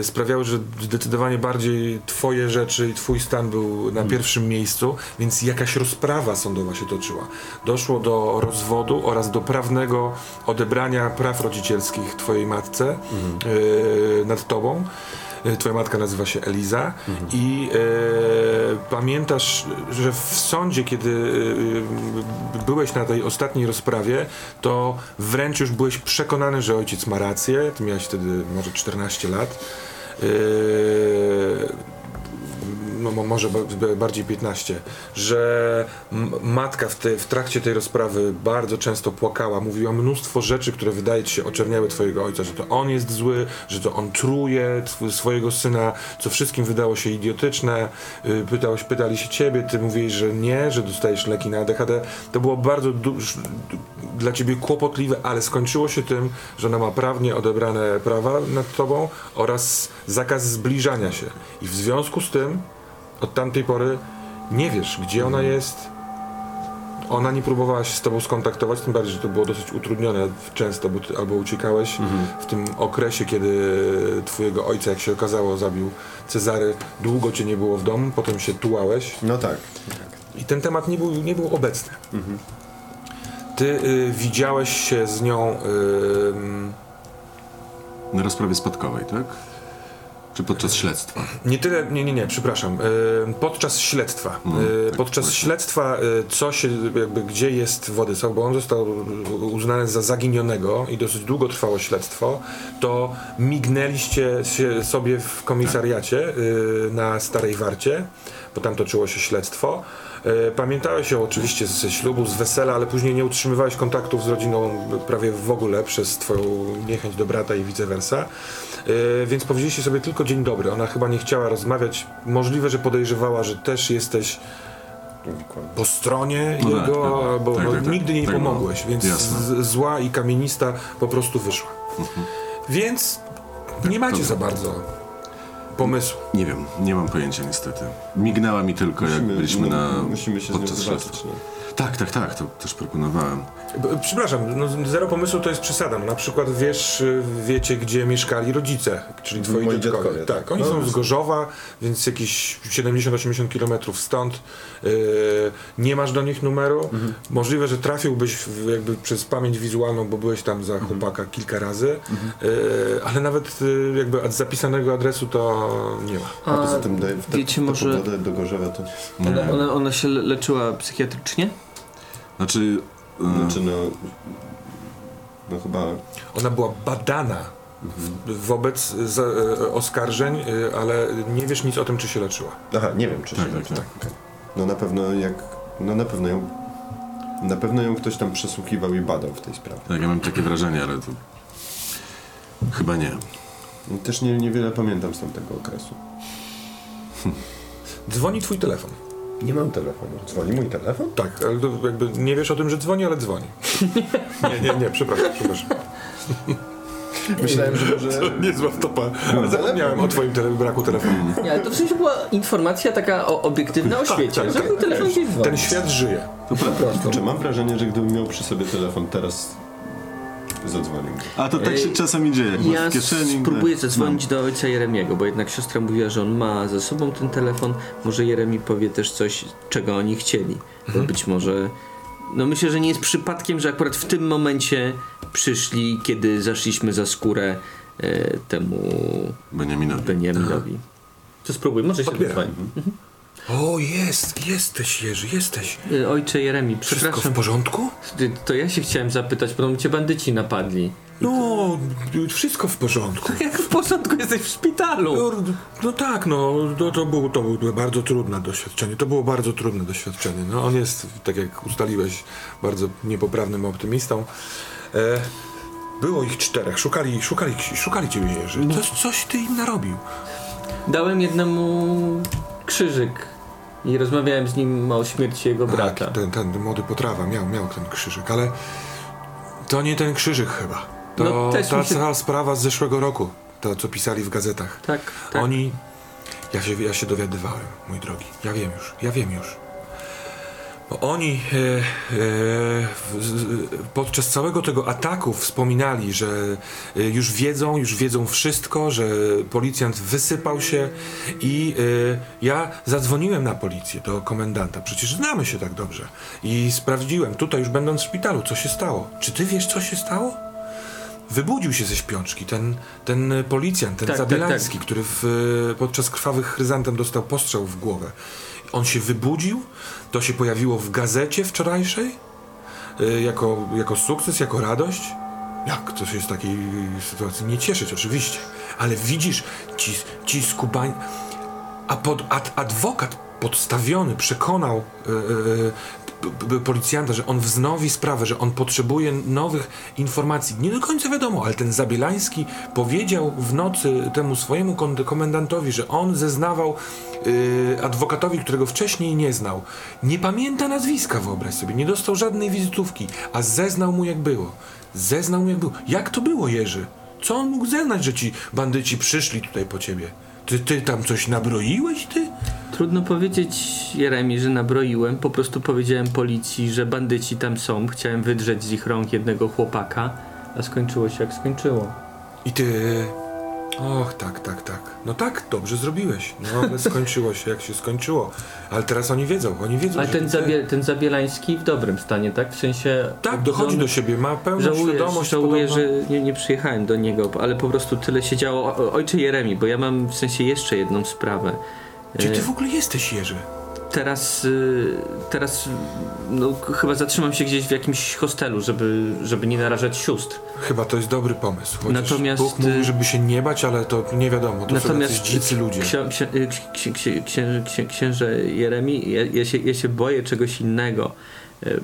y, sprawiały, że zdecydowanie bardziej twoje rzeczy i twój stan był na pierwszym miejscu, więc jakaś rozprawa sądowa się toczyła. Doszło do rozwodu oraz do prawnego odebrania praw rodzicielskich twojej matce y, nad tobą. Y, Twoja matka nazywa się Eliza i e, pamiętasz, że w sądzie, kiedy e, byłeś na tej ostatniej rozprawie, to wręcz już byłeś przekonany, że ojciec ma rację. Ty miałeś wtedy może 14 lat. E, no mo- może ba- bardziej 15, że matka w, te, w trakcie tej rozprawy bardzo często płakała, mówiła mnóstwo rzeczy, które wydaje ci się oczerniały twojego ojca, że to on jest zły, że to on truje swojego syna, co wszystkim wydało się idiotyczne. Y, Pytałeś, pytali się ciebie, ty mówiłeś, że nie, że dostajesz leki na ADHD. To było bardzo dla ciebie kłopotliwe, ale skończyło się tym, że ona ma prawnie odebrane prawa nad tobą oraz zakaz zbliżania się. I w związku z tym od tamtej pory nie wiesz, gdzie ona jest. Ona nie próbowała się z tobą skontaktować, tym bardziej, że to było dosyć utrudnione często, bo ty albo uciekałeś w tym okresie, kiedy twojego ojca, jak się okazało, zabił Cezary. Długo cię nie było w domu, potem się tułałeś. No tak. I ten temat nie był, nie był obecny. Ty y, widziałeś się z nią. ym, Na rozprawie spadkowej, tak? Czy podczas śledztwa? Nie tyle, nie, nie, nie, przepraszam. Y, Podczas śledztwa. No, Y, tak, Podczas właśnie. śledztwa, y, co się, jakby, gdzie jest Władysław, bo on został uznany za zaginionego i dosyć długo trwało śledztwo, to mignęliście się sobie w komisariacie na Starej Warcie, bo tam toczyło się śledztwo. Y, Pamiętałeś ją oczywiście ze ślubu, z wesela, ale później nie utrzymywałeś kontaktów z rodziną prawie w ogóle przez twoją niechęć do brata i vice versa. Y, Więc powiedzieliście sobie tylko dzień dobry. Ona chyba nie chciała rozmawiać. Możliwe, że podejrzewała, że też jesteś po stronie No tak, jego, tak. albo Tak, no, tak, tak. nigdy jej nie Tak, no. pomogłeś, więc z, zła i kamienista po prostu wyszła. Więc nie macie za bardzo pomysłu. Nie wiem, nie mam pojęcia niestety. Mignęła mi tylko, jak byliśmy na. musimy się z nią podczas zobaczyć. Tak, tak, tak, to też proponowałem. B- Przepraszam, no, zero pomysłu to jest przesada. No, na przykład wiesz, y, wiecie, gdzie mieszkali rodzice, czyli twoi Moi dziadkowie. dziadkowie, Tak, tak. oni No, są z Gorzowa, więc jakieś 70-80 km stąd. Y, nie masz do nich numeru. Mhm. Możliwe, że trafiłbyś w, jakby przez pamięć wizualną, bo byłeś tam za Mhm. chłopaka kilka razy, y, ale nawet y, jakby od zapisanego adresu to nie ma. A poza tym te, wiecie tę może- pogodę do Gorzowa to nie. Ona, ona, ona się le- leczyła psychiatrycznie? Znaczy. e, Znaczy no... No chyba... Ona była badana w, wobec za, e, oskarżeń, y, ale nie wiesz nic o tym, czy się leczyła. Aha, nie wiem czy się Tak, tak, leczy. tak. Okej. No na pewno jak... No na pewno ją... Na pewno ją ktoś tam przesłuchiwał i badał w tej sprawie. tak, ja mam takie wrażenie, ale to. Chyba nie. No, Też nie, niewiele pamiętam z tamtego okresu. Dzwoni twój telefon. Nie mam telefonu. Dzwoni mój telefon? Tak, ale to jakby nie wiesz o tym, że dzwoni, ale dzwoni. Nie, nie, nie, przepraszam, przepraszam. Myślałem, że może... Niezła wtopa, ale zapomniałem o twoim tele braku telefonu. Nie, ale to w sensie była informacja taka o, obiektywna o świecie, tak, że tak. gdzieś dzwoni. Ten świat żyje. To prawda. Czy mam wrażenie, że gdybym miał przy sobie telefon teraz, zadzwonił. A to tak się Ej, czasami dzieje, jak Ja masz w kieszeni. spróbuję tak. zadzwonić do ojca Jeremiego, bo jednak siostra mówiła, że on ma ze sobą ten telefon. Może Jeremi powie też coś, czego oni chcieli. Bo być może. No myślę, że nie jest przypadkiem, że akurat w tym momencie przyszli, kiedy zaszliśmy za skórę e, temu Beniaminowi. Beniaminowi. To spróbuj, może się Odbieram. zadzwoni. O, jest, jesteś Jerzy, jesteś. E, Ojcze Jeremi, Wszystko przepraszam. w porządku? Ty- To ja się chciałem zapytać, bo cię bandyci napadli. No, wszystko w porządku. Jak w porządku jesteś w szpitalu? No, no tak, no, to, to, było, to było bardzo trudne doświadczenie. To było bardzo trudne doświadczenie. No, on jest, tak jak ustaliłeś, bardzo niepoprawnym optymistą. E, było ich czterech, szukali, szukali, szukali ciebie Jerzy. Coś, coś ty im narobił. Dałem jednemu krzyżyk i rozmawiałem z nim o śmierci jego brata. Tak, ten, ten młody potrawa miał, miał ten krzyżyk, ale to nie ten krzyżyk chyba. To No, ta się- cała sprawa z zeszłego roku, to co pisali w gazetach. Tak, tak. Oni. Ja się, ja się dowiadywałem, mój drogi. Ja wiem już, ja wiem już. Oni e, e, podczas całego tego ataku wspominali, że e, już wiedzą, już wiedzą wszystko, że policjant wysypał się i ja zadzwoniłem na policję do komendanta. Przecież znamy się tak dobrze. I sprawdziłem, tutaj już będąc w szpitalu, co się stało. Czy ty wiesz, co się stało? Wybudził się ze śpiączki ten, ten policjant, ten Tak, tak, Zabielański, który w, podczas krwawych chryzantem dostał postrzał w głowę. On się wybudził, to się pojawiło w gazecie wczorajszej y, jako, jako sukces, jako radość. Jak to się z takiej sytuacji nie cieszyć, oczywiście. Ale widzisz, ci, ci skubań... A pod, ad, adwokat podstawiony przekonał y, y, policjanta, że on wznowi sprawę, że on potrzebuje nowych informacji. Nie do końca wiadomo, ale ten Zabielański powiedział w nocy temu swojemu komendantowi, że on zeznawał y, adwokatowi, którego wcześniej nie znał. Nie pamięta nazwiska, wyobraź sobie, nie dostał żadnej wizytówki, a zeznał mu jak było. Zeznał mu jak było. Jak to było, Jerzy? Co on mógł zeznać, że ci bandyci przyszli tutaj po ciebie? Ty, ty tam coś nabroiłeś, ty? Trudno powiedzieć Jeremi, że nabroiłem. Po prostu powiedziałem policji, że bandyci tam są. Chciałem wydrzeć z ich rąk jednego chłopaka, a skończyło się jak skończyło. I ty. Och, tak, tak, tak. No tak, dobrze zrobiłeś. No ale skończyło się jak się skończyło. Ale teraz oni wiedzą, oni wiedzą. Ale ten, zabie, ten Zabielański w dobrym stanie, tak? W sensie... Tak, dochodzi on- do siebie, ma pełną Żałuję, świadomość. żałuję że nie, nie przyjechałem do niego, ale po prostu tyle się działo. O, ojcze Jeremi, bo ja mam w sensie jeszcze jedną sprawę. Gdzie ty E, w ogóle jesteś, Jerzy? Teraz, y, teraz no, chyba zatrzymam się gdzieś w jakimś hostelu, żeby, żeby nie narażać sióstr. Chyba to jest dobry pomysł. Chociaż Natomiast, Bóg mówi, y, żeby się nie bać, ale to nie wiadomo. To są jacyś dzicy ludzie. Ksio, księ, y, księ, księ, księ, księ, księże Jeremi, ja, ja, się, ja się boję czegoś innego,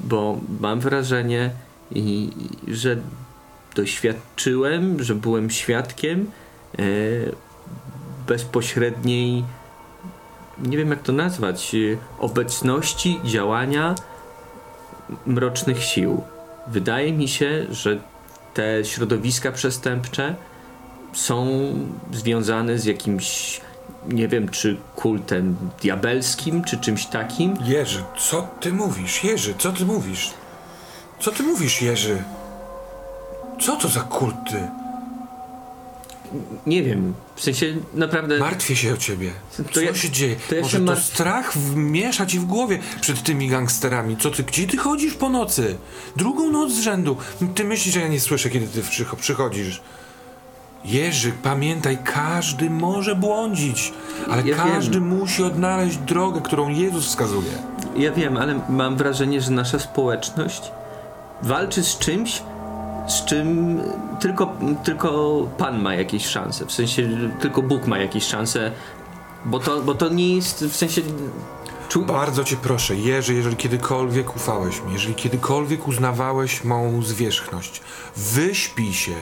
bo mam wrażenie, i, że doświadczyłem, że byłem świadkiem bezpośredniej, nie wiem jak to nazwać, y, obecności działania mrocznych sił. Wydaje mi się, że te środowiska przestępcze są związane z jakimś, nie wiem, czy kultem diabelskim, czy czymś takim. Jerzy, co ty mówisz? Jerzy, co ty mówisz? Co ty mówisz, Jerzy? Co to za kulty? Nie wiem, w sensie naprawdę. Martwię się o ciebie. Co ja- się dzieje? to ja Może się to strach miesza ci w głowie przed tymi gangsterami. Co ty, gdzie ty chodzisz po nocy? Drugą noc z rzędu. Ty myślisz, że ja nie słyszę, kiedy ty przycho- przychodzisz. Jerzy, pamiętaj, każdy może błądzić, ale Ja każdy wiem. musi odnaleźć drogę, którą Jezus wskazuje. Ja wiem, ale mam wrażenie, że nasza społeczność walczy z czymś, z czym tylko, tylko Pan ma jakieś szanse. W sensie tylko Bóg ma jakieś szanse, bo to, bo to nie jest w sensie. Czu... Bardzo cię proszę, Jerzy, jeżeli kiedykolwiek ufałeś mi, jeżeli kiedykolwiek uznawałeś mą zwierzchność, wyśpij się,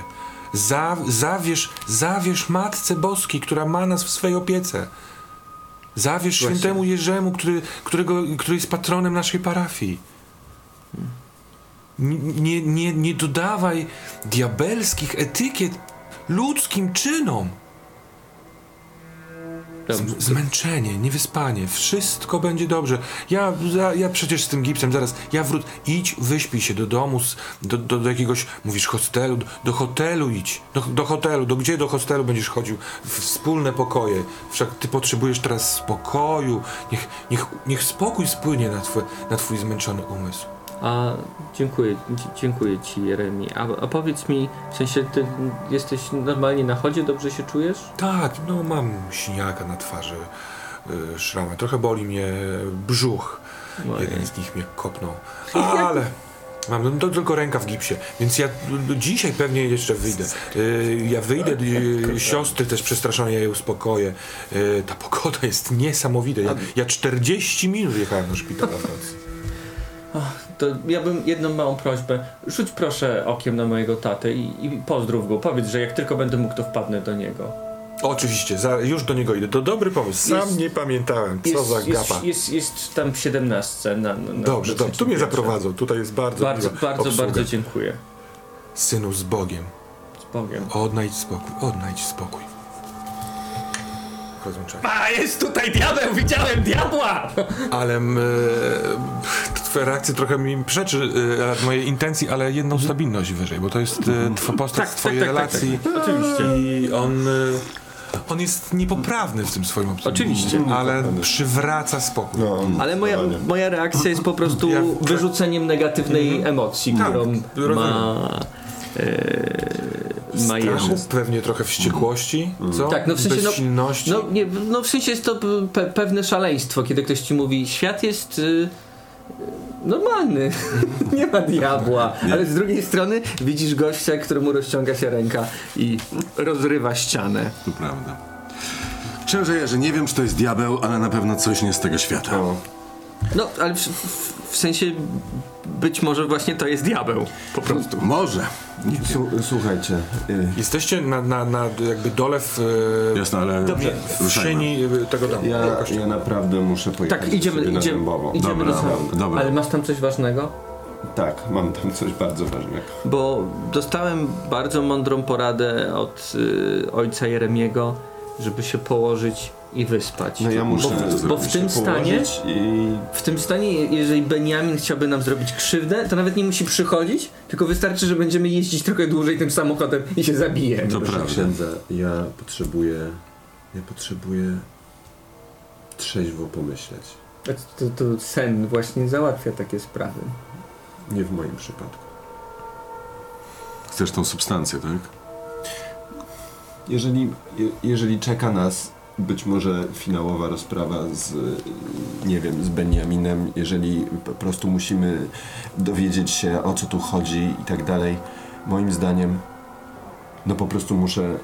za, zawierz, zawierz Matce Boskiej, która ma nas w swej opiece. Zawierz Właśnie. świętemu Jerzemu, który, którego, który jest patronem naszej parafii. N- Nie, nie, nie dodawaj diabelskich etykiet ludzkim czynom. Z- Zmęczenie, niewyspanie, wszystko będzie dobrze. Ja, ja, ja przecież z tym gipsem zaraz, ja wrócę. Idź, wyśpij się do domu, do, do, do jakiegoś, mówisz, hostelu, do, do hotelu idź. Do, do hotelu, do gdzie do hostelu będziesz chodził? W wspólne pokoje. Wszak ty potrzebujesz teraz spokoju. Niech, niech, niech spokój spłynie na twój, na twój zmęczony umysł. A dziękuję, dziękuję ci Jeremi. A, a powiedz mi, w sensie ty jesteś normalnie na chodzie, dobrze się czujesz? Tak, no mam siniaka na twarzy, y, szramę. Trochę boli mnie brzuch. Ojej. Jeden z nich mnie kopnął. Ale mam no, to tylko ręka w gipsie, więc ja dzisiaj pewnie jeszcze wyjdę. Y, ja wyjdę, y, siostry też przestraszone, ja je uspokoję. Y, ta pogoda jest niesamowita. Ja, ja 40 minut jechałem do szpitala w nocy. To ja bym jedną małą prośbę. Rzuć proszę okiem na mojego tatę i, i pozdrów go. Powiedz, że jak tylko będę mógł, to wpadnę do niego. Oczywiście, za, już do niego idę. To dobry pomysł. Sam Jest- nie pamiętałem. Co Jest, za jest, gapa. jest, jest tam w 17 na, na, Dobrze, dobrze. Tu mnie zaprowadzą. Tutaj jest bardzo Bardzo, bardzo, obsługa. bardzo dziękuję. Synu, z Bogiem. Z Bogiem. Odnajdź spokój, odnajdź spokój. Rozłączaj. A, jest tutaj diabeł! Widziałem diabła! Ale e, twoja reakcja trochę mi przeczy e, mojej intencji, ale jedną stabilność wyżej, bo to jest e, twa postać Tak, z twojej tak, tak, relacji. tak, tak. Oczywiście. I on, e, on jest niepoprawny w tym swoim optymizmie. Oczywiście. Ale przywraca spokój. No, Ale moja, moja reakcja jest po prostu Ja- wyrzuceniem negatywnej emocji, Tak, którą rozumiem. ma, e, ma Strachu, Jerzy. pewnie trochę wściekłości, co? Tak, no w sensie, no-. No, nie, no w sensie jest to pe pewne szaleństwo, kiedy ktoś ci mówi, świat jest y, normalny, nie ma diabła, ale z drugiej strony widzisz gościa, któremu rozciąga się ręka i rozrywa ścianę. To prawda. Księże Jerzy, nie wiem, czy to jest diabeł, ale na pewno coś nie z tego świata. O, No, ale w, w, w sensie być może właśnie to jest diabeł, po prostu. Może. Nie wiem. Su- słuchajcie, y, Jesteście na, na, na jakby dole w, e, Jasne, ale Dobrze. w sieni e, tego domu. ja, ja naprawdę muszę pojechać Tak, do idziemy, siebie na idziemy, Dębowo. idziemy Dobra, do salonu. dobra. Ale masz tam coś ważnego? Tak, mam tam coś bardzo ważnego. Bo dostałem bardzo mądrą poradę od y, ojca Jeremiego, żeby się położyć i wyspać. No ja muszę bo, bo w tym stanie, i w tym stanie, jeżeli Benjamin chciałby nam zrobić krzywdę, to nawet nie musi przychodzić, tylko wystarczy, że będziemy jeździć trochę dłużej tym samochodem i się zabije. To prawda. księdza, ja potrzebuję, ja potrzebuję trzeźwo pomyśleć. To, to sen właśnie załatwia takie sprawy. Nie w moim przypadku. Chcesz tą substancję, tak? Jeżeli, je, jeżeli czeka nas być może finałowa rozprawa z, nie wiem, z Benjaminem, jeżeli po prostu musimy dowiedzieć się o co tu chodzi i tak dalej, moim zdaniem, no po prostu muszę,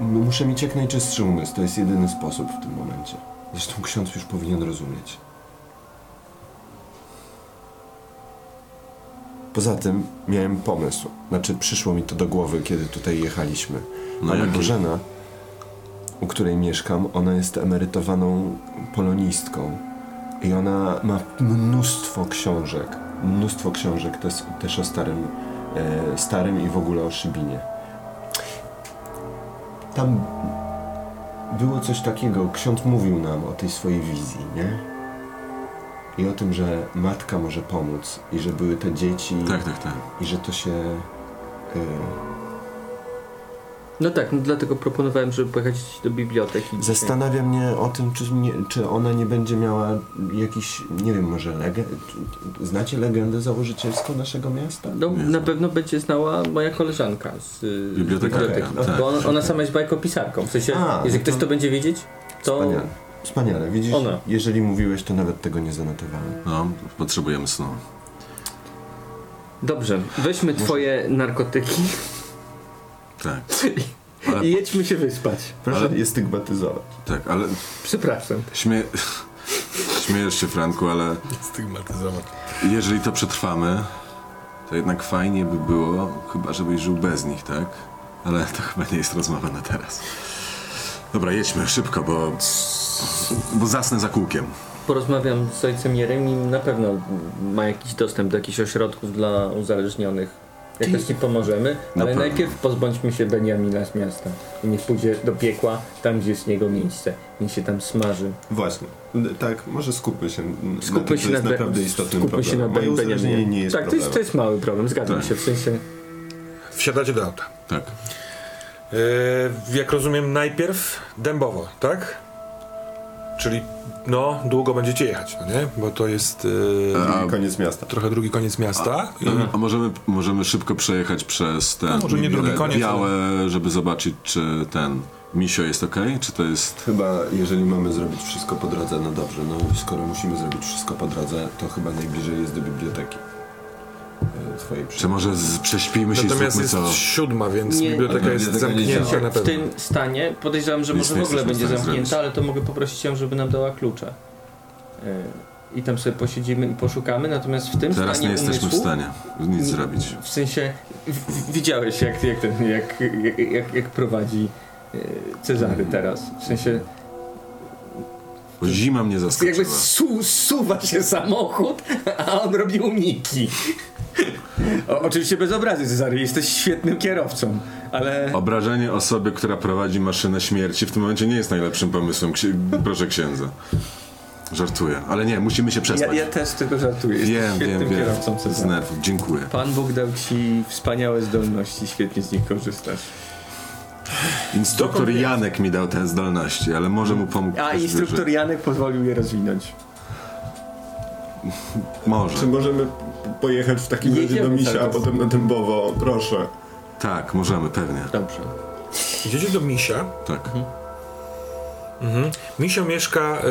muszę mieć jak najczystszy umysł. To jest jedyny sposób w tym momencie. Zresztą ksiądz już powinien rozumieć. Poza tym miałem pomysł. Znaczy, przyszło mi to do głowy, kiedy tutaj jechaliśmy. No Pani jaki? Bożena, u której mieszkam, ona jest emerytowaną polonistką. I ona ma mnóstwo książek. Mnóstwo książek też, też o starym, e, starym i w ogóle o Szybinie. Tam było coś takiego, ksiądz mówił nam o tej swojej wizji, nie? I o tym, że matka może pomóc i że były te dzieci Tak, tak, tak. i że to się... E, No tak, no dlatego proponowałem, żeby pojechać do biblioteki. Zastanawia mnie o tym, czy, nie, czy ona nie będzie miała jakiś, nie wiem, może legend... Znacie legendę założycielską naszego miasta? No, na pewno będzie znała moja koleżanka z Bibliotekarka, biblioteki. tak. Bo ona, ona sama jest bajkopisarką. W sensie, A, jeżeli no ktoś to- to będzie wiedzieć, to Wspaniale. Wspaniale. Widzisz, Ona. jeżeli mówiłeś, to nawet tego nie zanotowałem. No, potrzebujemy snu. dobrze. Weźmy twoje narkotyki Tak. Ale, i jedźmy się wyspać. Proszę Ale- je stygmatyzować. tak, ale Przepraszam. śmie... śmiejesz się, Franku, ale Stygmatyzować. jeżeli to przetrwamy, to jednak fajnie by było, chyba żebyś żył bez nich, tak? Ale to chyba nie jest rozmowa na teraz. Dobra, jedźmy szybko, bo... bo zasnę za kółkiem. Porozmawiam z ojcem Jeremim. Na pewno ma jakiś dostęp do jakichś ośrodków dla uzależnionych. Jakoś ci pomożemy, Na ale najpierw pozbądźmy się Beniamina z miasta. I niech pójdzie do piekła, tam gdzie jest jego miejsce. Niech się tam smaży. Właśnie. Tak, może skupmy się na Skupmy tym, się co jest na naprawdę istotnym skupmy się problemem. na Moje uzależnienie nie jest Tak, to jest, to problemem. jest mały problem, zgadzam Tak. się. W sensie Wsiadacie do auta. Tak. Yy, jak rozumiem, najpierw Dębowo, tak? Czyli, no, długo będziecie jechać, no nie? Bo to jest yy, A- Koniec miasta. trochę drugi koniec miasta. I, A, a możemy, możemy szybko przejechać przez te No, może nie drugi koniec, białe, żeby zobaczyć, czy ten misio jest ok, czy to jest... Chyba, jeżeli mamy zrobić wszystko po drodze, no dobrze, no skoro musimy zrobić wszystko po drodze, to chyba najbliżej jest do biblioteki. E, Czy może z, prześpimy się i Natomiast zróbmy jest co... siódma, więc Nie. biblioteka jest Biblioteka zamknięta na w pewno. tym stanie podejrzewam, że Nic może w ogóle w będzie zamknięta, zrobić. ale to mogę poprosić ją, żeby nam dała klucze. Yy, I tam sobie posiedzimy i poszukamy, natomiast w tym Teraz stanie nie jesteśmy w umysłu, stanie nic zrobić. W sensie w, w, widziałeś jak, jak, ten, jak, jak, jak, prowadzi yy, Cezary teraz. W sensie Bo zima mnie jakby zaskoczyła. su, suwa się samochód, a on robi uniki. O, oczywiście bez obrazy Cezary, jesteś świetnym kierowcą, ale... Obrażenie osoby, która prowadzi maszynę śmierci w tym momencie nie jest najlepszym pomysłem, ksi- proszę księdza. Żartuję, ale nie, musimy się Ja, przespać. ja też z tego żartuję. Jesteś wiem, świetnym wiem, wiem. kierowcą Z Cezary. nerwów, dziękuję. Pan Bóg dał ci wspaniałe zdolności, świetnie z nich korzystasz. Instruktor Janek mi dał te zdolności, ale może mu pomógł. A instruktor. Janek pozwolił je rozwinąć. Może. Czy możemy pojechać w takim razie do Misia, a potem na Dębowo? Proszę. Tak, możemy, pewnie. Dobrze. Idziecie do Misia. Tak. Mhm. Misio mieszka,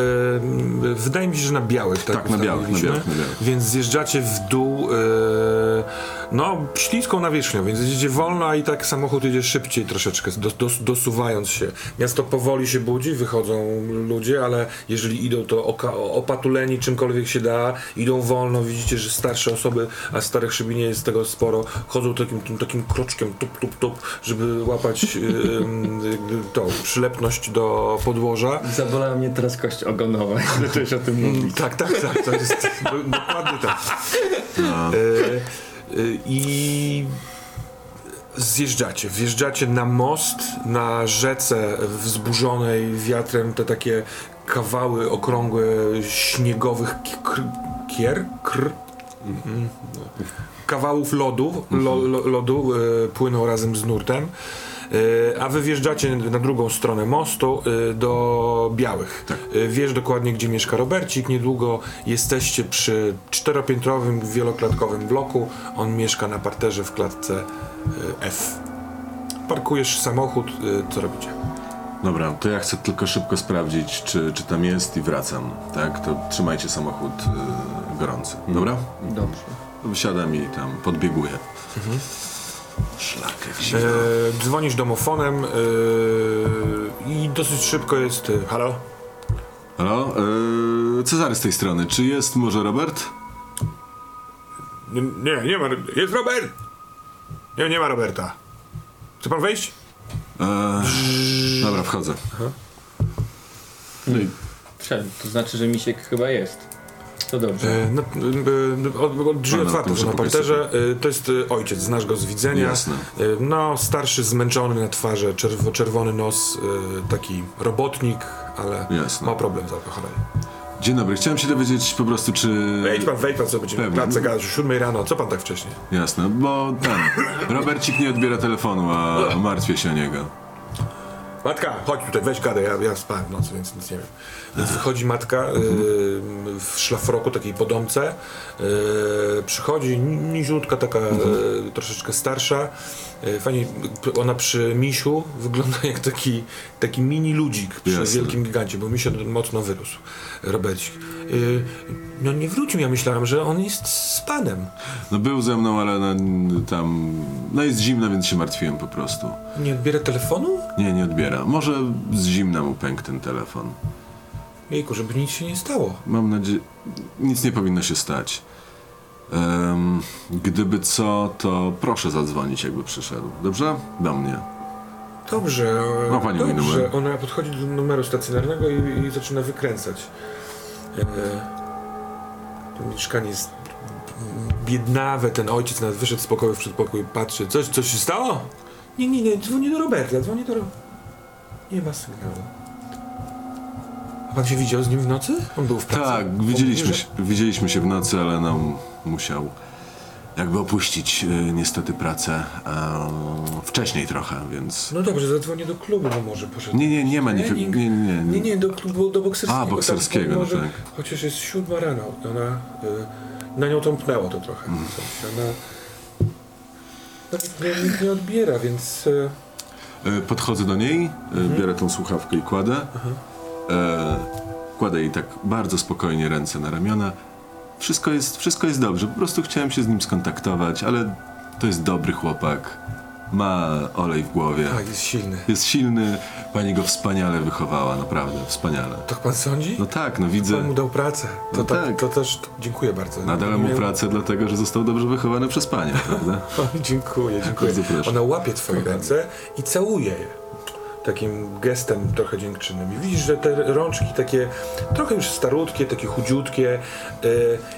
y, wydaje mi się, że na białych, tak? Tak, na białych, na białych, na białych. Więc zjeżdżacie w dół, y, no, śliską nawierzchnią, więc jedziecie wolno, a i tak samochód jedzie szybciej troszeczkę, dos, dos, dosuwając się. Miasto powoli się budzi, wychodzą ludzie, ale jeżeli idą, to oka, opatuleni czymkolwiek się da, idą wolno, widzicie, że starsze osoby, a starych szybi nie jest tego sporo, chodzą takim, takim kroczkiem, tup, tup, tup, żeby łapać y, y, tą przylepność do podłoża. Zabolała mnie teraz kość ogonowa, jak zacząłeś o tym mówić. Tak, tak, tak, to jest do, dokładnie tak. No. E, e, I zjeżdżacie, wjeżdżacie na most, na rzece wzburzonej wiatrem, te takie kawały okrągłe śniegowych kier, kr, mm, no. kawałów lodu, lo, lo, lodu e, płyną razem z nurtem. E, A wy wjeżdżacie na drugą stronę mostu e, do Białych. Tak. E, Wiesz dokładnie, gdzie mieszka Robercik. Niedługo jesteście przy czteropiętrowym, wieloklatkowym bloku. On mieszka na parterze w klatce F. Parkujesz samochód, co robicie? Dobra, to ja chcę tylko szybko sprawdzić, czy, czy tam jest i wracam. Tak, to trzymajcie samochód gorący. Dobra? Dobrze. Wysiadam i tam podbieguję. Szlak. E, dzwonisz domofonem e, i dosyć szybko jest. E, halo? Halo? Y, Cezary z tej strony. Czy jest może Robert? Nie, nie, nie ma. Jest Robert! Nie, nie ma Roberta. Chce pan wejść? E, dobra, wchodzę. No i Wszedł, to znaczy, że misiek chyba jest. To dobrze. E, no, e, od, od drzwi otwarte na parterze. E, to jest e, ojciec, znasz go z widzenia. Jasne. E, no, starszy, zmęczony na twarzy, czerw czerwony nos, e, taki robotnik, ale Jasne. ma problem z alkoholem. Dzień dobry, chciałem się dowiedzieć po prostu, czy... Wejdź pan, wejdź pan, co będziemy w Pewnie. klatce gadać o 7 rano. Co pan tak wcześnie? Jasne, bo ten... Robercik nie odbiera telefonu, a martwię się o niego. Matka, chodź tutaj, weź gadę, ja, ja spałem w nocy, więc nic nie wiem. Więc wychodzi matka y, w szlafroku, takiej podomce, y, przychodzi, ni- niziutka, taka y, troszeczkę starsza, fajnie, p- ona przy misiu wygląda jak taki, taki mini ludzik przy Jasne. wielkim gigancie, bo misio mocno wyrósł, Robercik. Y, no nie wrócił, ja myślałem, że on jest z panem. No był ze mną, ale no, tam... No jest zimno, więc się martwiłem po prostu. Nie odbiera telefonu? Nie, nie odbiera. Może z zimna mu pękł ten telefon. Jejku, żeby nic się nie stało. Mam nadzieję... Nic nie powinno się stać. Em, gdyby co, to proszę zadzwonić, jakby przyszedł. Dobrze? Do mnie. Dobrze, Ma pani mój dobrze. numer. Ona podchodzi do numeru stacjonarnego i, i zaczyna wykręcać. E, to mieszkanie jest biednawe, ten ojciec nawet wyszedł z pokoju w przedpokoju, patrzy, coś, coś się stało? Nie, nie, nie, dzwonię do Roberta, dzwonię do. Nie ma sygnału. A pan się widział z nim w nocy? On był w pracy? Tak, widzieliśmy się, widzieliśmy się w nocy, ale nam musiał jakby opuścić y, niestety pracę e, wcześniej trochę, więc... No dobrze, zadzwonię do klubu, bo może poszedł. Nie, nie, nie ma Nie, nie, Nie, nie, Nie, nie, do klubu, do bokserskiego. A, bokserskiego, Tam no tak. Chociaż jest siódma rano, ona, y, na nią tąpnęło to trochę. Mm. W sensie ona, no, nikt, nie, nikt nie odbiera, więc... Y, Podchodzę do niej, e, biorę tą słuchawkę i kładę. E, kładę jej tak bardzo spokojnie ręce na ramiona. Wszystko jest, wszystko jest dobrze, po prostu chciałem się z nim skontaktować, ale to jest dobry chłopak. Ma olej w głowie. tak, jest silny. Jest silny, pani go wspaniale wychowała, naprawdę, wspaniale. Tak pan sądzi? No tak, no Pan widzę. mu dał pracę. To, No tak, tak. to też dziękuję bardzo. Nadałem mu Miałem- pracę dlatego, że został dobrze wychowany przez panią, prawda? O, dziękuję, dziękuję. Bardzo proszę. Ona łapie twoje ręce i całuje je. Takim gestem trochę dziękczynnym. I widzisz, że te rączki takie trochę już starutkie, takie chudziutkie e,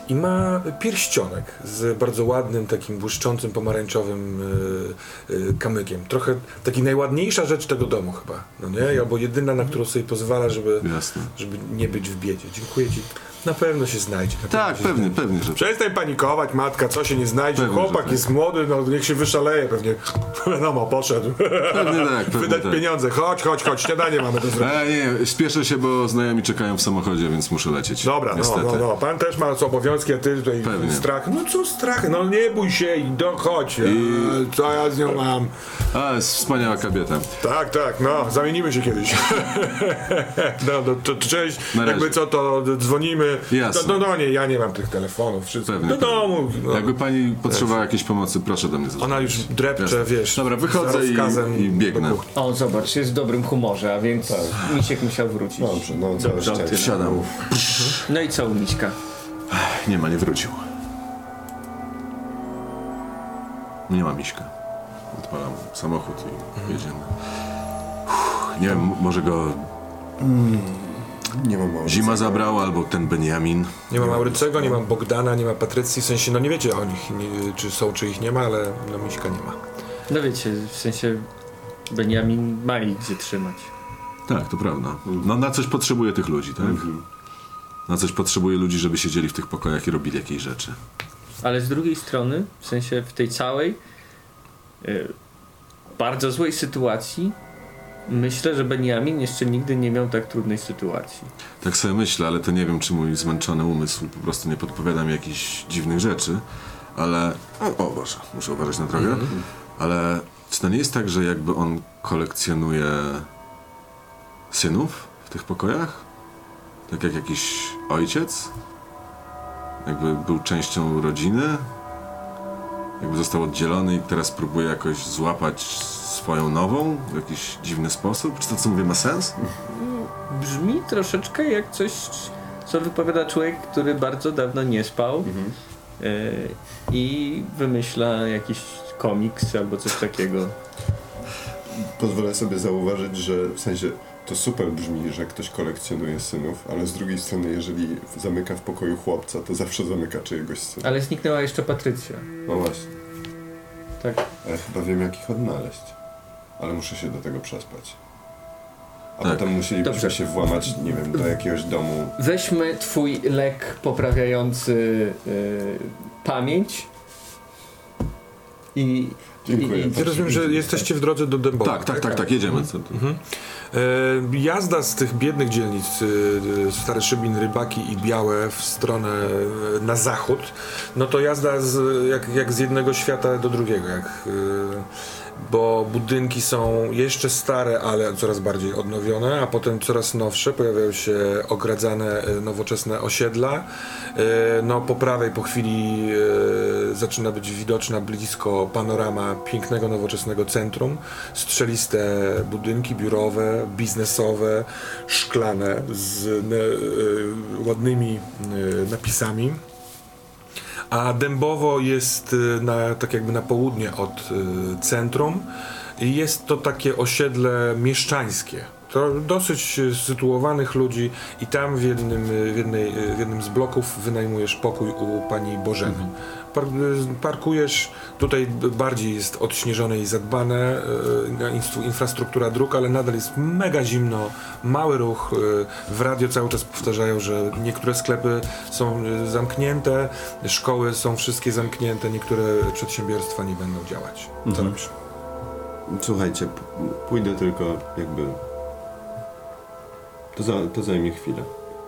i ma pierścionek z bardzo ładnym, takim błyszczącym, pomarańczowym e, kamykiem. Trochę taki najładniejsza rzecz tego domu chyba, no nie? Albo jedyna, na którą sobie pozwala, żeby, Jasne. żeby nie być w biedzie. Dziękuję ci. Na pewno się znajdzie. Na Tak, pewnie, znajdzie. pewnie, że Przestań panikować, matka, co się nie znajdzie. Pewnie, Chłopak tak. jest młody, no niech się wyszaleje pewnie. Wiadomo, poszedł. Pewnie tak, pewnie Wydać tak. pieniądze. Chodź, chodź, chodź, śniadanie mamy do zrobienia. E, nie, spieszę się, bo znajomi czekają w samochodzie, więc muszę lecieć. Dobra, no, Niestety. no, no. Pan też ma obowiązki, a ty tutaj Pewnie. strach. No co strach? No nie bój się i dochodź. I- A, Co ja z nią mam? A, jest wspaniała kobieta. Tak, tak, no, zamienimy się kiedyś. no, no to, to cześć, jakby co, to dzwonimy. Jasne. No, no, no nie, ja nie mam tych telefonów, wszystko. Pewnie, Do domu. No. Jakby pani potrzebowała jakiejś pomocy, proszę do mnie zadzwonić. Ona już drepcze, Jasne. wiesz. Dobra, wychodzę i, i biegnę. do. O, zobacz, jest w dobrym humorze, a więc Misiek musiał wrócić. Dobrze, no Dobrze, szczęście. tyle. Wsiadam. No i co u Miśka? Nie ma, nie wrócił. Nie ma miśka. Odpalam samochód i jedziemy. Uff, Nie wiem, może go Nie mam zima zabrała, albo ten Benjamin. Nie ma Maurycego, nie ma Bogdana, nie ma Patrycji, w sensie, no nie wiecie o nich, nie, czy są, czy ich nie ma, ale no Miśka nie ma. No wiecie, w sensie Benjamin ma ich gdzie trzymać. Tak, to prawda. No na coś potrzebuje tych ludzi, tak? Na coś potrzebuje ludzi, żeby siedzieli w tych pokojach i robili jakieś rzeczy. Ale z drugiej strony, w sensie w tej całej y, bardzo złej sytuacji, myślę, że Benjamin jeszcze nigdy nie miał tak trudnej sytuacji. Tak sobie myślę, ale to nie wiem, czy mój zmęczony umysł po prostu nie podpowiada mi jakichś dziwnych rzeczy, ale... O, o Boże, muszę uważać na drogę. Ale czy to nie jest tak, że jakby on kolekcjonuje synów w tych pokojach? Tak jak jakiś ojciec? Jakby był częścią rodziny? Jakby został oddzielony i teraz próbuje jakoś złapać swoją nową w jakiś dziwny sposób? Czy to, co mówię, ma sens? Brzmi troszeczkę jak coś, co wypowiada człowiek, który bardzo dawno nie spał y, i wymyśla jakiś komiks albo coś takiego. Pozwolę sobie zauważyć, że w sensie to super brzmi, że ktoś kolekcjonuje synów, ale z drugiej strony, jeżeli zamyka w pokoju chłopca, to zawsze zamyka czyjegoś syna. Ale zniknęła jeszcze Patrycja. No właśnie. Tak. Ale chyba wiem, jak ich odnaleźć. Ale muszę się do tego przespać. A Tak. potem musielibyśmy Dobrze. się włamać, nie wiem, do jakiegoś domu. Weźmy twój lek poprawiający y, pamięć i, Dziękuję. i, Ja rozumiem, że jesteście w drodze do Dębowa. Tak, tak, tak, tak, jedziemy. Co tu? E, jazda z tych biednych dzielnic, e, Stary Szybin, Rybaki i Białe w stronę e, na zachód, no to jazda z, jak, jak z jednego świata do drugiego, jak, e, bo budynki są jeszcze stare, ale coraz bardziej odnowione, a potem coraz nowsze, pojawiają się ogradzane, e, nowoczesne osiedla. E, No po prawej po chwili e, zaczyna być widoczna blisko panorama pięknego, nowoczesnego centrum. Strzeliste budynki biurowe, biznesowe, szklane z ładnymi napisami. A Dębowo jest e, na, tak jakby na południe od e, centrum. I Jest to takie osiedle mieszczańskie. to dosyć e, sytuowanych ludzi i tam w jednym, w jednej, w jednym z bloków wynajmujesz pokój u pani Bożeny. E, parkujesz, tutaj bardziej jest odśnieżone i zadbane, e, instru- infrastruktura dróg, ale nadal jest mega zimno, mały ruch. e, W radio cały czas powtarzają, że niektóre sklepy są e, zamknięte, szkoły są wszystkie zamknięte, niektóre przedsiębiorstwa nie będą działać. Co robisz? Słuchajcie, pójdę tylko jakby... To, za, to zajmie chwilę.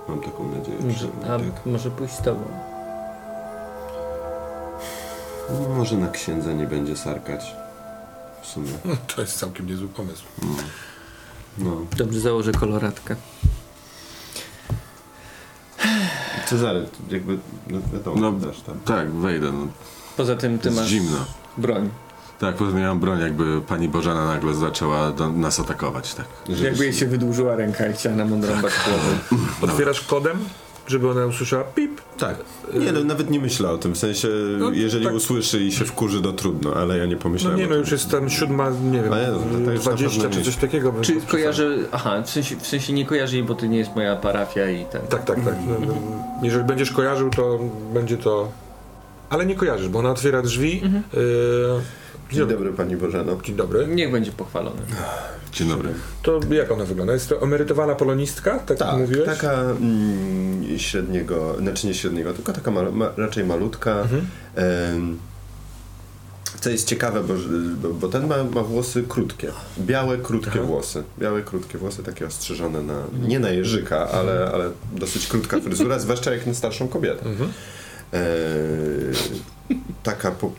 Mam taką nadzieję. przynajmniej, A tak. może pójść z tobą? Może na księdza nie będzie sarkać. W sumie. No, to jest całkiem niezły pomysł. No. Dobrze, założę koloratkę. Cezary, jakby, no wiadomo, No, też tam. Tak, wejdę. No. Poza tym ty Jest masz zimno. broń. Tak, poza tym ja mam broń, jakby pani Bożena nagle zaczęła do nas atakować, tak. Jakby jej się wydłużyła ręka i chciała nam odrąbać głowę. Otwierasz kodem, żeby ona usłyszała pip. Tak. Nie, no nawet nie myślę o tym. W sensie, No, jeżeli tak. usłyszy i się wkurzy, to trudno, ale ja nie No pomyślałem nie o no, już jest tam siódma, nie wiem, A ja, no, to już na 20 pewno czy nie. coś takiego. Czy kojarzę... Aha, w sensie, w sensie nie kojarzę jej, bo to nie jest moja parafia i ten... Tak, tak, tak. No, no, Jeżeli będziesz kojarzył, to będzie to... Ale nie kojarzysz, bo ona otwiera drzwi. Mhm. Yy, Dzień dobry Pani Bożeno. Dzień dobry. Niech będzie pochwalony. Dzień dobry. To jak ona wygląda? Jest to emerytowana polonistka, tak, Tak, mówiłeś? taka mm, średniego, znaczy nie średniego, tylko taka ma, ma, raczej malutka. Mhm. Co jest ciekawe, bo, bo, bo ten ma, ma włosy krótkie. Białe, krótkie Aha. włosy. Białe, krótkie włosy, takie ostrzyżone na, nie na jeżyka, ale, ale dosyć krótka fryzura, zwłaszcza jak na starszą kobietę. Mhm. E, taka po,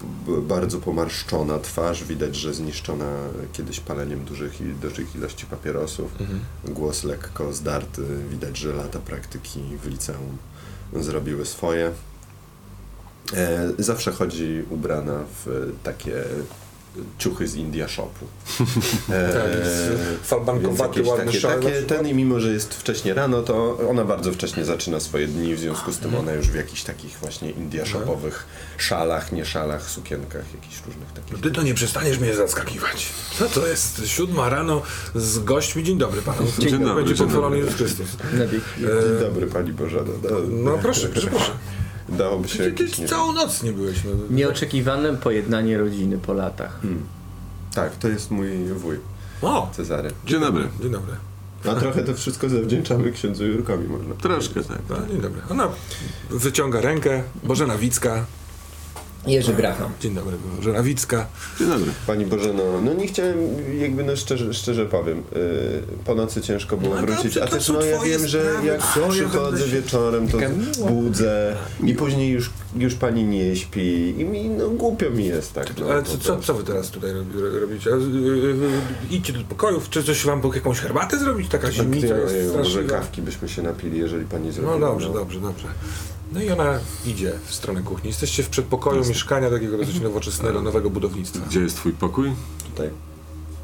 bardzo pomarszczona twarz, widać, że zniszczona kiedyś paleniem dużych, dużych ilości papierosów. Mhm. Głos lekko zdarty, widać, że lata praktyki w liceum zrobiły swoje. E, zawsze chodzi ubrana w takie ciuchy z India Shopu. E, Tak, więc falbankowaty, ładny takie, takie, ten i mimo, że jest wcześnie rano, to ona bardzo wcześnie zaczyna swoje dni, w związku z tym Mhm. ona już w jakichś takich właśnie India Shopowych szalach, nie szalach, sukienkach, jakichś różnych takich. Ty to nie przestaniesz mnie zaskakiwać. Co to jest? Siódma rano z gośćmi. Dzień dobry panu. Dzień dobry, Będzie dzień pochwalony dobry. Jezus Chrystus. Dzień dobry Pani Bożena. No proszę, proszę, proszę. Dałoby się Ty, ty nie całą noc nie byłeś. No. Nieoczekiwane pojednanie rodziny po latach. Hmm. Tak, to jest mój wuj, O! Cezary. Dzień dobry. Dzień dobry. A trochę to wszystko zawdzięczamy księdzu Jurkowi, można. Troszkę tak. No, dzień dobry. Ona wyciąga rękę. Bożena Wicka. Jerzy Graham. Dzień dobry, Bożena Wicka. Dzień dobry. Pani Bożeno, no nie chciałem, jakby no szczerze, szczerze powiem, yy, po nocy ciężko było No wrócić, dobrze, a też no ja wiem, że sprawy, jak co ja przychodzę wieczorem, to budzę i później już, już pani nie śpi i mi, no głupio mi jest tak. No, Ale co, co, co wy teraz tutaj robi- robicie? A, y, y, y, Idźcie do pokojów, czy coś wam jakąś herbatę zrobić? Taka Tak, zimnica ja- jest ja- może straszliwa. kawki byśmy się napili, jeżeli pani zrobi. No dobrze, dobrze, dobrze. No i ona idzie w stronę kuchni. Jesteście w przedpokoju mieszkania takiego dosyć nowoczesnego, nowego budownictwa. Gdzie jest twój pokój? Tutaj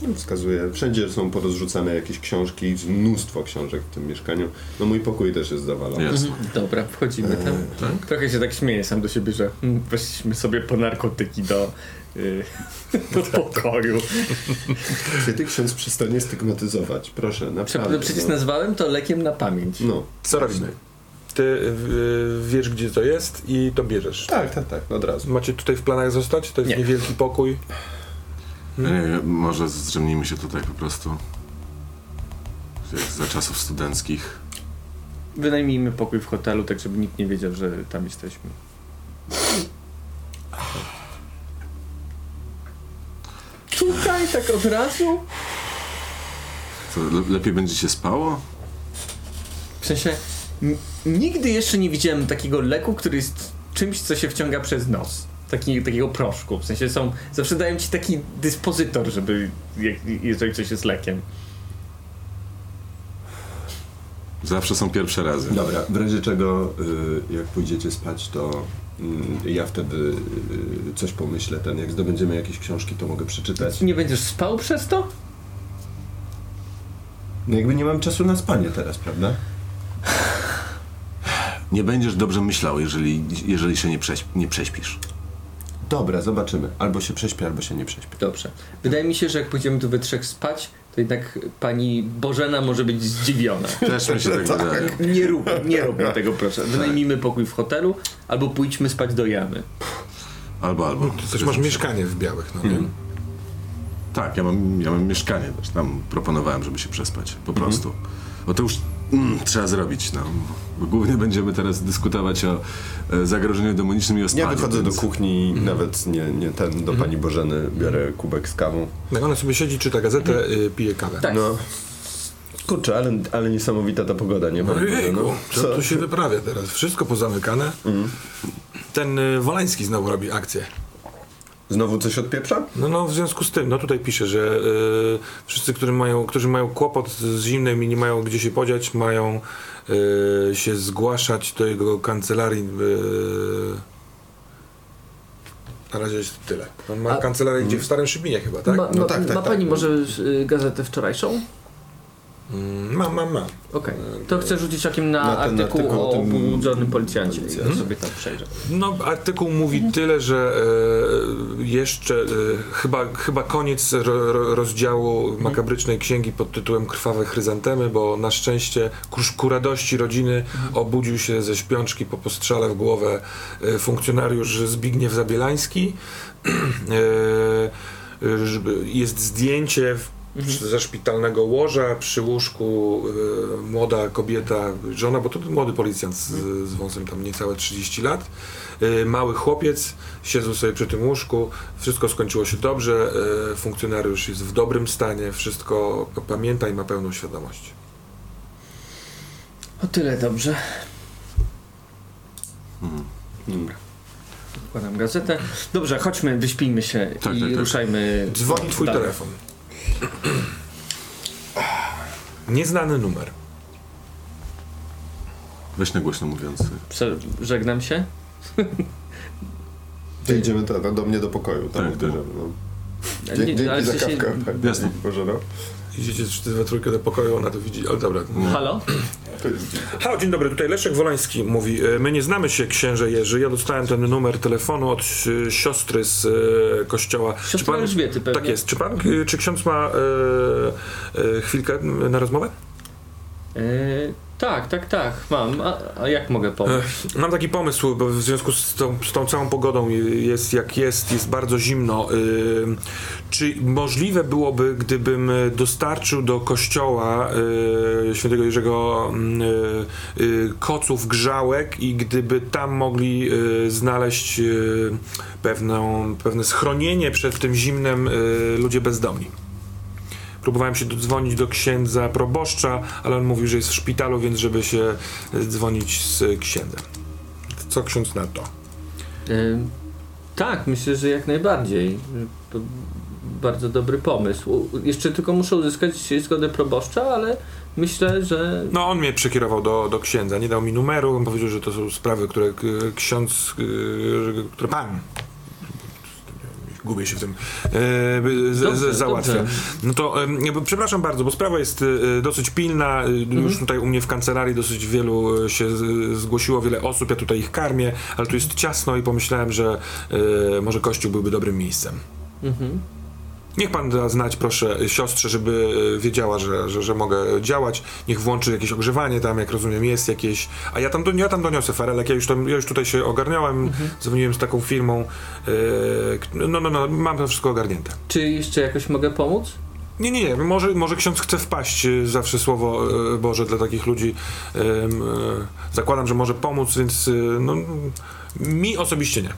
no, wskazuję. Wszędzie są porozrzucane jakieś książki, mnóstwo książek w tym mieszkaniu. No mój pokój też jest zawalony. Jest. Dobra, wchodzimy tam. tak? Trochę się tak śmieję sam do siebie, że mm, weszliśmy sobie po narkotyki do, y, do pokoju. Kiedy ksiądz przestanie stygmatyzować? Proszę, Prze- naprawdę. Przecież no. nazwałem to lekiem na pamięć. No. Co robimy? Ty wiesz, gdzie to jest i to bierzesz. Tak, tak, tak, od razu. Macie tutaj w planach zostać? To jest Nie. niewielki pokój. E, może zdrzemnijmy się tutaj po prostu. Jak za czasów studenckich. Wynajmijmy pokój w hotelu, tak żeby nikt nie wiedział, że tam jesteśmy. Tutaj tak od razu? To le lepiej będzie się spało? W sensie, nigdy jeszcze nie widziałem takiego leku, który jest czymś, co się wciąga przez nos. Taki, takiego proszku. W sensie są, zawsze dają ci taki dyspozytor, żeby, jak, jeżeli coś jest lekiem. Zawsze są pierwsze razy. Dobra, w razie czego, y, jak pójdziecie spać, to y, ja wtedy y, coś pomyślę. Ten, jak zdobędziemy jakieś książki, to mogę przeczytać. Nie będziesz spał przez to? No jakby nie mam czasu na spanie teraz, prawda? Nie będziesz dobrze myślał, jeżeli, jeżeli się nie, prześp nie prześpisz. Dobra, zobaczymy. Albo się prześpię, albo się nie prześpię. Dobrze. Wydaje mi się, że jak pójdziemy tu we trzech spać, to jednak pani Bożena może być zdziwiona. Też mi się tak wydaje. Nie rób, nie róbmy tego proszę. Wynajmijmy pokój w hotelu albo pójdźmy spać do jamy. Albo, albo. Ty też masz mieszkanie w Białych, no nie? Tak, ja mam, ja mam mieszkanie też. Tam proponowałem, żeby się przespać. Po prostu. Bo to już mm, trzeba zrobić. No. Bo głównie będziemy teraz dyskutować o e, zagrożeniu demonicznym i o spaniu. Ja wychodzę do więc- kuchni, nawet nie, nie ten, do pani Bożeny, biorę kubek z kawą. Jak ona sobie siedzi, czyta gazetę, y, pije kawę. Tak. No. Kurczę, ale, ale niesamowita ta pogoda, nie? Ojejku, Bożeno? co tu się wyprawia teraz? Wszystko pozamykane. Ten y, Wolański znowu robi akcję. Znowu coś od pieprza? No, no w związku z tym, no tutaj pisze, że y, wszyscy, którzy mają, którzy mają kłopot z zimnem i nie mają gdzie się podziać, mają się zgłaszać do jego kancelarii. Y, na razie jest tyle. On ma A- kancelarię gdzie w Starym Szybinie chyba, tak? Ma, No ma, tak, tak, ma tak. pani może y, gazetę wczorajszą? Mam, mam, mam. Okej. To chcę rzucić okiem na, Na ten artykuł, artykuł o tym pobudzonym policjancie. Ja sobie tam przejrzę. No, artykuł mówi tyle, że e, jeszcze e, chyba, chyba koniec ro, ro, rozdziału makabrycznej księgi pod tytułem Krwawe chryzantemy, bo na szczęście ku, ku radości rodziny obudził się ze śpiączki po postrzale w głowę e, funkcjonariusz Zbigniew Zabielański. E, e, żeby- jest zdjęcie w, ze szpitalnego łoża, przy łóżku e, młoda kobieta, żona, bo to młody policjant z, z wąsem tam niecałe 30 lat, e, mały chłopiec, siedzą sobie przy tym łóżku, wszystko skończyło się dobrze, e, funkcjonariusz jest w dobrym stanie, wszystko pamięta i ma pełną świadomość. O tyle dobrze. Dobra. Wkładam gazetę. Dobrze, chodźmy, wyśpijmy się Tak, i tak, tak. ruszajmy. Dzwoni twój dalej. telefon. Nieznany numer. Weź na głośno mówiący. Prze- Żegnam się. Idziemy do mnie do pokoju, tak? Tak, tak. No. Nie, Dzięki, za kawkę, Jasne. Bożeno. Idziecie wszyscy we trójkę do pokoju, ona to widzi, ale dobra. Halo? To jest dziwne. Halo, dzień dobry, tutaj Leszek Wolański mówi. e, My nie znamy się, księże Jerzy. Ja dostałem ten numer telefonu od e, siostry z e, kościoła. Siostry Elżbiety pewnie. Tak jest. Czy pan, czy ksiądz ma e, e, chwilkę na rozmowę? E, tak, tak, tak, mam. A, a jak mogę pomóc? E, Mam taki pomysł, bo w związku z tą, z tą całą pogodą jest jak jest, jest bardzo zimno. Y, Czy możliwe byłoby, gdybym dostarczył do kościoła y, świętego Jerzego mm, koców grzałek i gdyby tam mogli znaleźć pewną, pewne schronienie przed tym zimnem ludzie bezdomni? Próbowałem się dodzwonić do księdza proboszcza, ale on mówił, że jest w szpitalu, więc żeby się e, dzwonić z księdzem. Co ksiądz na to? E, tak, myślę, że jak najbardziej. To bardzo dobry pomysł. Jeszcze tylko muszę uzyskać zgodę proboszcza, ale myślę, że No on mnie przekierował do, do księdza, nie dał mi numeru, on powiedział, że to są sprawy, które ksiądz, które pan gubię się w tym, e, z, Dobrze, załatwia. dobrze. No to przepraszam bardzo, bo sprawa jest e, dosyć pilna. E, Już tutaj u mnie w kancelarii dosyć wielu e, się zgłosiło, wiele osób, ja tutaj ich karmię, ale tu jest ciasno i pomyślałem, że e, może kościół byłby dobrym miejscem. mhm. Niech pan da znać, proszę, siostrze, żeby e, wiedziała, że, że, że mogę działać. Niech włączy jakieś ogrzewanie tam, jak rozumiem, jest jakieś. A ja tam, do, ja tam doniosę farelek, ja już, tam, ja już tutaj się ogarniałem, dzwoniłem z taką firmą. k- no, no, no, mam to wszystko ogarnięte. czy jeszcze jakoś mogę pomóc? Nie, nie, nie, może, może ksiądz chce wpaść, e, zawsze słowo Boże dla takich ludzi. Zakładam, że może pomóc, więc no, mi osobiście nie.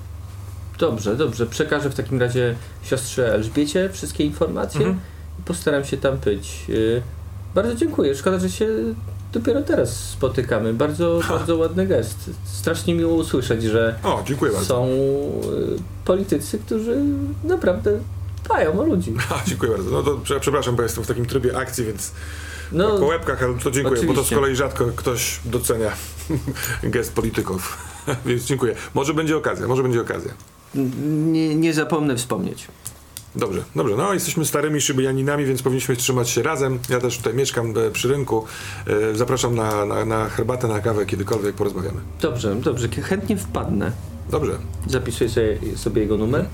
Dobrze, dobrze. Przekażę w takim razie siostrze Elżbiecie wszystkie informacje Mhm. i postaram się tam być. Y, Bardzo dziękuję. Szkoda, że się dopiero teraz spotykamy. Bardzo, bardzo ładny gest. Strasznie miło usłyszeć, że O, dziękuję bardzo. są y, politycy, którzy naprawdę dbają o ludzi. Dziękuję bardzo. No to prze- przepraszam, bo jestem w takim trybie akcji, więc No, po łebkach, ale to dziękuję, bo to z oczywiście. kolei rzadko ktoś docenia gest polityków. Więc dziękuję. Może będzie okazja, może będzie okazja. Nie, nie zapomnę wspomnieć. Dobrze, dobrze. No, jesteśmy starymi szybyjaninami, więc powinniśmy trzymać się razem. Ja też tutaj mieszkam e, przy rynku. E, Zapraszam na, na, na herbatę, na kawę, kiedykolwiek porozmawiamy. Dobrze, dobrze. Chętnie wpadnę. Dobrze. Zapisuję sobie, sobie jego numer.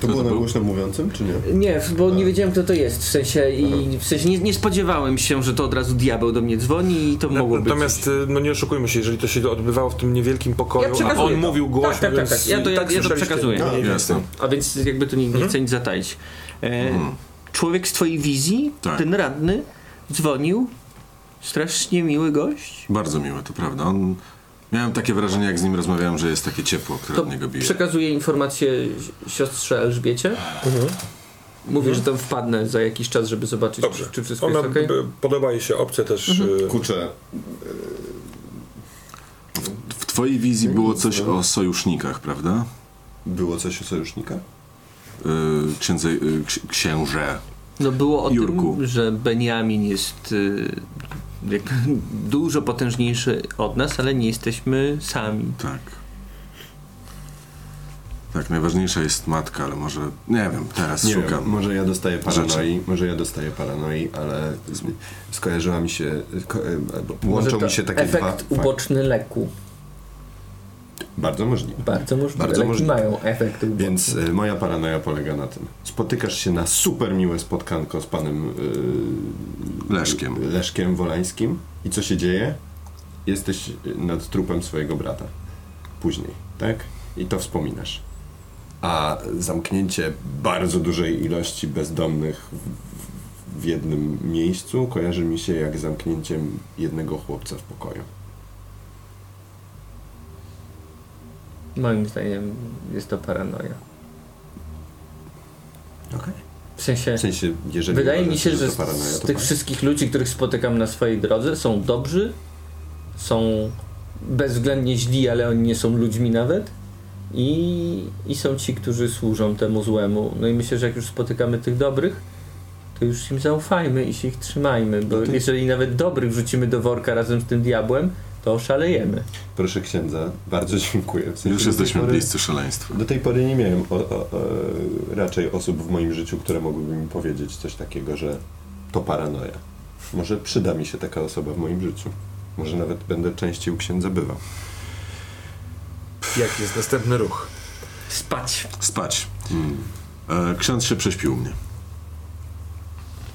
To to było na był? głośno mówiącym, czy nie? Nie, bo nie wiedziałem kto to jest, w sensie i w sensie nie, nie spodziewałem się, że to od razu diabeł do mnie dzwoni i to mogło być. Natomiast y, no nie oszukujmy się, jeżeli to się odbywało w tym niewielkim pokoju, Ja a on to. mówił głośno, Tak, tak, tak, tak. Ja to- ja- ja to przekazuję. mniej więcej. Jasne. A więc jakby tu nie, nie chcę nic zataić. E, Człowiek z twojej wizji, Tak. ten radny, dzwonił. Strasznie miły gość. Bardzo miłe, to prawda. On... Miałem takie wrażenie, jak z nim rozmawiałem, że jest takie ciepło, które To od niego bije. przekazuję informację si- siostrze Elżbiecie. Mówię, że tam wpadnę za jakiś czas, żeby zobaczyć, Dobrze. czy, czy wszystko Ona jest ok. b- podoba jej się opcja też. Mhm. y, Kurczę, W twojej wizji było coś o sojusznikach, prawda? było coś o sojusznika? Yy, księdze, yy, ksi- księże. No było o Jurku. tym, że Benjamin jest y, dużo potężniejszy od nas, ale nie jesteśmy sami. Tak. Tak, najważniejsza jest matka, ale może, nie wiem, teraz Nie szukam. wiem, może ja dostaję paranoi, może ja dostaję paranoi, ale skojarzyła mi się, ko, e, łączą mi się takie efekt dwa fakty. uboczny leku. Bardzo możliwe. Bardzo możliwe. Bardzo możliwe. mają efekt. Więc e, moja paranoja polega na tym. Spotykasz się na super miłe spotkanko z panem e, Leszkiem. Leszkiem Wolańskim i co się dzieje? Jesteś nad trupem swojego brata. Później, tak? I to wspominasz. A zamknięcie bardzo dużej ilości bezdomnych w, w jednym miejscu kojarzy mi się jak zamknięciem jednego chłopca w pokoju. Moim zdaniem jest to paranoja. Okej. W sensie, W sensie, jeżeli wydaje mi się, że z, paranoja, z tych wszystkich ludzi, których spotykam na swojej drodze, są dobrzy, są bezwzględnie źli, ale oni nie są ludźmi nawet. I, I są ci, którzy służą temu złemu. No i myślę, że jak już spotykamy tych dobrych, to już im zaufajmy i się ich trzymajmy, bo No to- jeżeli nawet dobrych wrzucimy do worka razem z tym diabłem, to oszalejemy. Proszę księdza, bardzo dziękuję. W sensie Już jesteśmy pory- bliscy szaleństwa. Do tej pory nie miałem o, o, o, raczej osób w moim życiu, które mogłyby mi powiedzieć coś takiego, że to paranoja. Może przyda mi się taka osoba w moim życiu. Może nawet będę częściej u księdza bywał. Jaki jest następny ruch? Spać. Spać. E, ksiądz się prześpił u mnie.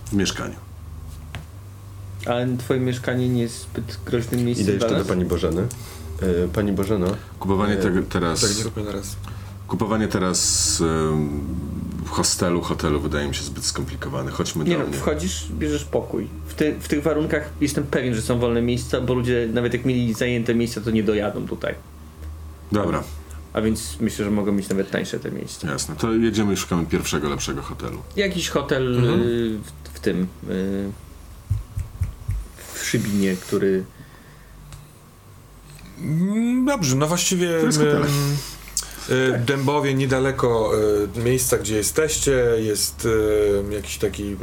W mieszkaniu. Ale twoje mieszkanie nie jest zbyt groźnym miejscem Idę jeszcze dla do pani Bożeny. E, pani Bożeno, Kupowanie E, tego Tak, teraz... nie róbmy na raz. Kupowanie teraz em, hostelu, hotelu wydaje mi się zbyt skomplikowane. Chodźmy Nie do no, mnie. wchodzisz, bierzesz pokój. W, ty, w tych warunkach jestem pewien, że są wolne miejsca, bo ludzie nawet jak mieli zajęte miejsca, to nie dojadą tutaj. Dobra, A więc myślę, że mogą mieć nawet tańsze te miejsca. jasne. To jedziemy i szukamy pierwszego, lepszego hotelu. Jakiś hotel Mhm. y, w, w tym y, w Szybinie, który Mm, Dobrze, no właściwie hotel. y, Dębowie niedaleko y, miejsca, gdzie jesteście, jest y, jakiś taki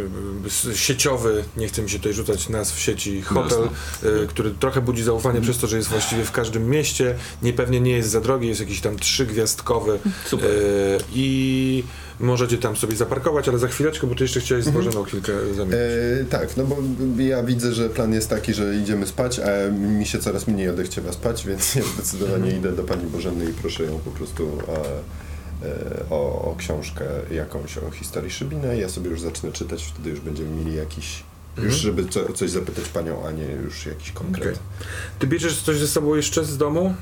sieciowy, nie chcę mi się tutaj rzucać nazw sieci, hotel, y, który trochę budzi zaufanie przez to, że jest właściwie w każdym mieście, niepewnie nie jest za drogi, jest jakiś tam trzygwiazdkowy super. i możecie tam sobie zaparkować, ale za chwileczkę, bo ty jeszcze chciałeś z Bożeną chwilkę zamienić. E, tak, no bo ja widzę, że plan jest taki, że idziemy spać, a mi się coraz mniej odechciewa spać, więc ja zdecydowanie idę do pani Bożeny i proszę ją po prostu e, e, o, o książkę jakąś o historii Szybina. Ja sobie już zacznę czytać, wtedy już będziemy mieli jakiś, już żeby co, coś zapytać panią, a nie już jakiś konkret. Okej. Ty bierzesz coś ze sobą jeszcze z domu?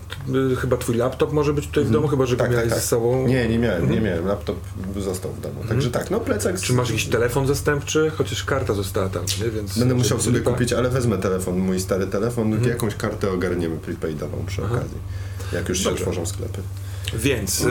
Y, Chyba twój laptop może być tutaj w domu, chyba że go Tak, tak, miałeś tak. ze sobą. Nie, nie miałem, nie Mhm. miałem. Laptop został w domu. Także tak, no plecak. z- Czy masz jakiś telefon zastępczy? Chociaż karta została tam, nie? Więc Będę musiał sobie lipa- kupić, ale wezmę telefon, mój stary telefon, jakąś kartę ogarniemy prepaidową przy Mhm. Aha. okazji. Jak już się otworzą sklepy. Więc y,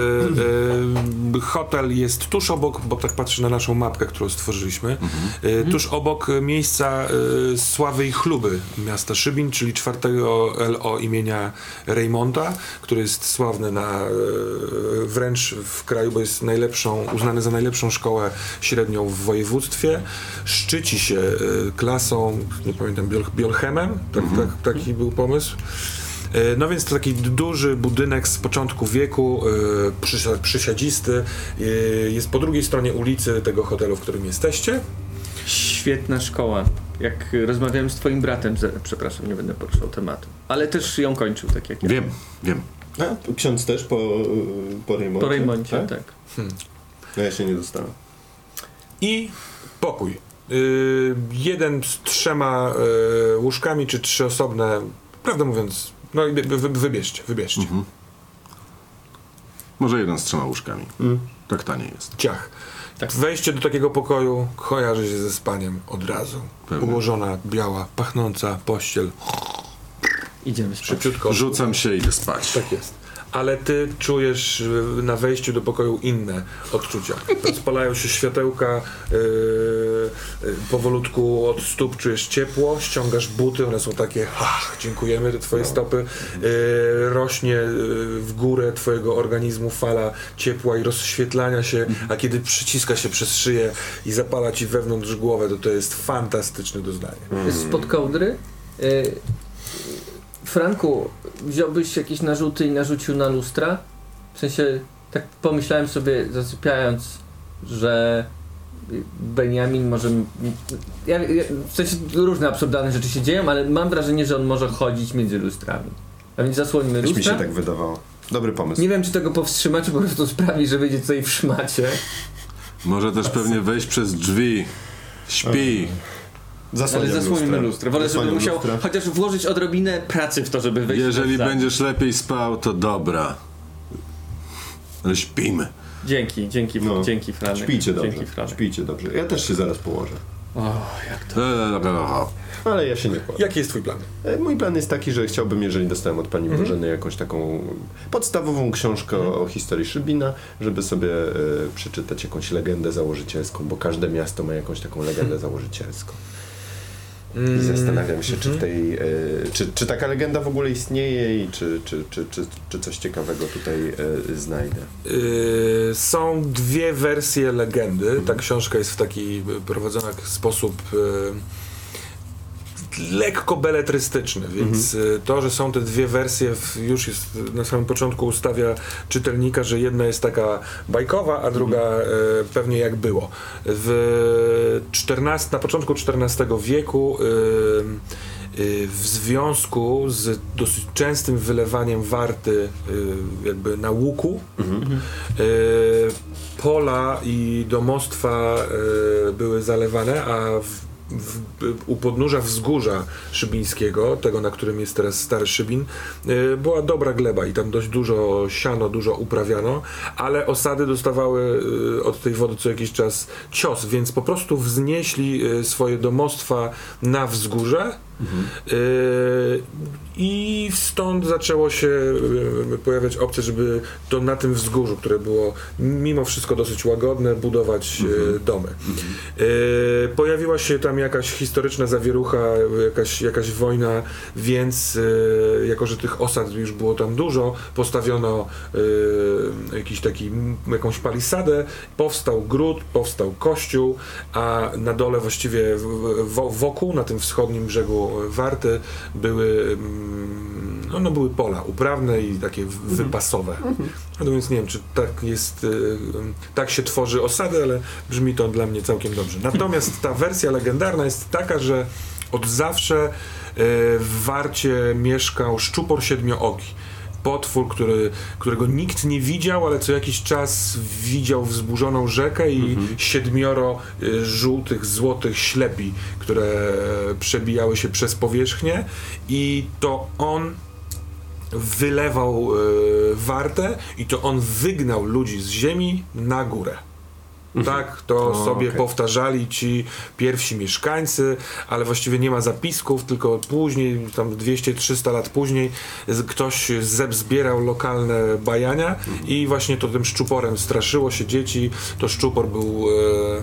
y, hotel jest tuż obok, bo tak patrzę na naszą mapkę, którą stworzyliśmy, y, tuż obok miejsca sławy i chluby miasta Szybin, czyli czwartego LO imienia Reymonta, który jest sławny na wręcz w kraju, bo jest najlepszą, uznany za najlepszą szkołę średnią w województwie. Szczyci się klasą, nie pamiętam, biol, biolchemem, tak, tak, taki był pomysł. E, No więc to taki duży budynek z początku wieku, e, przysia- przysiadzisty. e, Jest po drugiej stronie ulicy tego hotelu, w którym jesteście. Świetna szkoła. Jak rozmawiałem z twoim bratem, przepraszam, nie będę poruszał tematu, ale też ją kończył, tak jak ja. Wiem, wiem. A, ksiądz też po, po remoncie? Po remoncie, tak. No ja się nie dostałem. i pokój. Y, jeden z trzema y, łóżkami, czy trzy osobne, prawdę mówiąc, no i wy, wy, wybierzcie, wybierzcie. Może jeden z trzema łóżkami. Tak taniej jest. Ciach. Wejście do takiego pokoju kojarzy się ze spaniem od razu. Pewnie. Ułożona, biała, pachnąca pościel. Idziemy spać. Szybciutko. Rzucam się i idę spać. Tak jest. Ale ty czujesz y, na wejściu do pokoju inne odczucia. Rozpalają się światełka, yy, yy, powolutku od stóp czujesz ciepło, ściągasz buty, one są takie, ach, dziękujemy, te twoje stopy. Yy, rośnie yy, w górę twojego organizmu fala ciepła i rozświetlania się, a kiedy przyciska się przez szyję i zapala ci wewnątrz głowę, to to jest fantastyczne doznanie. Spod kołdry. Y, Franku, wziąłbyś jakieś narzuty i narzucił na lustra? W sensie, tak pomyślałem sobie zasypiając, że Benjamin może... Ja, ja, w sensie różne absurdalne rzeczy się dzieją, ale mam wrażenie, że on może chodzić między lustrami. A więc zasłonimy Też mi się lustra. tak wydawało. Dobry pomysł. Nie wiem, czy tego powstrzyma, czy po prostu sprawi, że będzie tutaj w szmacie. Może też pewnie wejść przez drzwi. Śpi. Zasłaniam Ale zasłonimy lustro. Wolę, żeby musiał lustra. chociaż włożyć odrobinę pracy w to, żeby wejść Jeżeli będziesz lepiej spał, to dobra. Ale śpimy. Dzięki, dzięki, No. dzięki Franek. Śpijcie dobrze. Dzięki Franek. Śpijcie dobrze. Ja też się zaraz położę. O, jak to. Ale ja się nie kładę. Jaki jest twój plan? E, Mój plan jest taki, że chciałbym, jeżeli dostałem od pani Mhm. Bożeny jakąś taką podstawową książkę o historii Szybina, żeby sobie e, przeczytać jakąś legendę założycielską, bo każde miasto ma jakąś taką legendę założycielską. I zastanawiam się, czy w tej, e, czy, czy taka legenda w ogóle istnieje i czy, czy, czy, czy, czy coś ciekawego tutaj e, znajdę. Yy, są dwie wersje legendy. Ta książka jest w taki y, prowadzona w sposób y, lekko beletrystyczny, więc y, to, że są te dwie wersje już jest na samym początku ustawia czytelnika, że jedna jest taka bajkowa, a druga y, pewnie jak było. W 14, na początku XIV wieku y, w związku z dosyć częstym wylewaniem warty jakby na łuku y, pola i domostwa były zalewane, a w, w, u podnóża wzgórza szybińskiego, tego na którym jest teraz stary Szybin, y, była dobra gleba i tam dość dużo siano, dużo uprawiano, ale osady dostawały y, od tej wody co jakiś czas cios, więc po prostu wznieśli y, swoje domostwa na wzgórze y, i stąd zaczęło się y, pojawiać opcja, żeby to na tym wzgórzu, które było mimo wszystko dosyć łagodne, budować y, domy. Y, pojawiła się tam jakaś historyczna zawierucha, jakaś, jakaś wojna, więc jako, że tych osad już było tam dużo, postawiono jakiś taki, jakąś palisadę, powstał gród, powstał kościół, a na dole właściwie wokół, na tym wschodnim brzegu Warty były mm, no, no były pola uprawne i takie w- wypasowe. No więc nie wiem, czy tak jest, y, tak się tworzy osady, ale brzmi to dla mnie całkiem dobrze. Natomiast ta wersja legendarna jest taka, że od zawsze y, w Warcie mieszkał szczupor siedmioogi. Potwór, który, którego nikt nie widział, ale co jakiś czas widział wzburzoną rzekę i siedmioro y, żółtych, złotych ślepi, które przebijały się przez powierzchnię i to on wylewał y, wartę i to on wygnał ludzi z ziemi na górę. Tak, to O, sobie okej. powtarzali ci pierwsi mieszkańcy, ale właściwie nie ma zapisków, tylko później, tam 200-300 lat później, ktoś zeb zbierał lokalne bajania i właśnie to tym szczuporem straszyło się dzieci. To szczupor był e, e,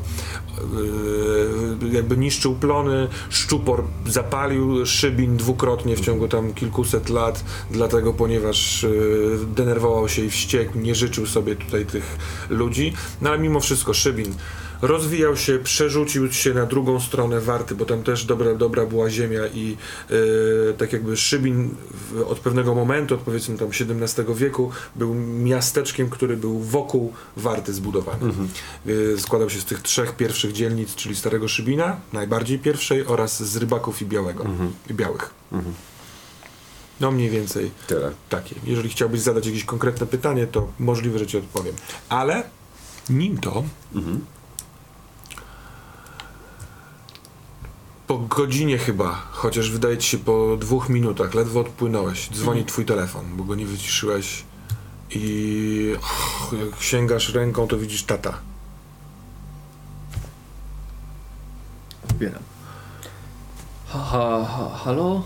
jakby niszczył plony, szczupor zapalił szybin dwukrotnie w ciągu tam kilkuset lat, dlatego ponieważ e, denerwował się i wściekł, nie życzył sobie tutaj tych ludzi, no ale mimo wszystko szybin rozwijał się, przerzucił się na drugą stronę Warty, bo tam też dobra, dobra była ziemia i e, tak jakby Szybin w, od pewnego momentu, od powiedzmy tam XVII wieku, był miasteczkiem, który był wokół Warty zbudowany. E, składał się z tych trzech pierwszych dzielnic, czyli Starego Szybina, najbardziej pierwszej, oraz z Rybaków i Białego, i Białych. No mniej więcej Tyle. takie. Jeżeli chciałbyś zadać jakieś konkretne pytanie, to możliwe, że ci odpowiem. Ale Nim to po godzinie chyba, chociaż wydaje ci się po dwóch minutach, ledwo odpłynąłeś, dzwoni twój telefon, bo go nie wyciszyłeś i och, jak sięgasz ręką, to widzisz tata. Odbieram. Ha, ha, ha, halo?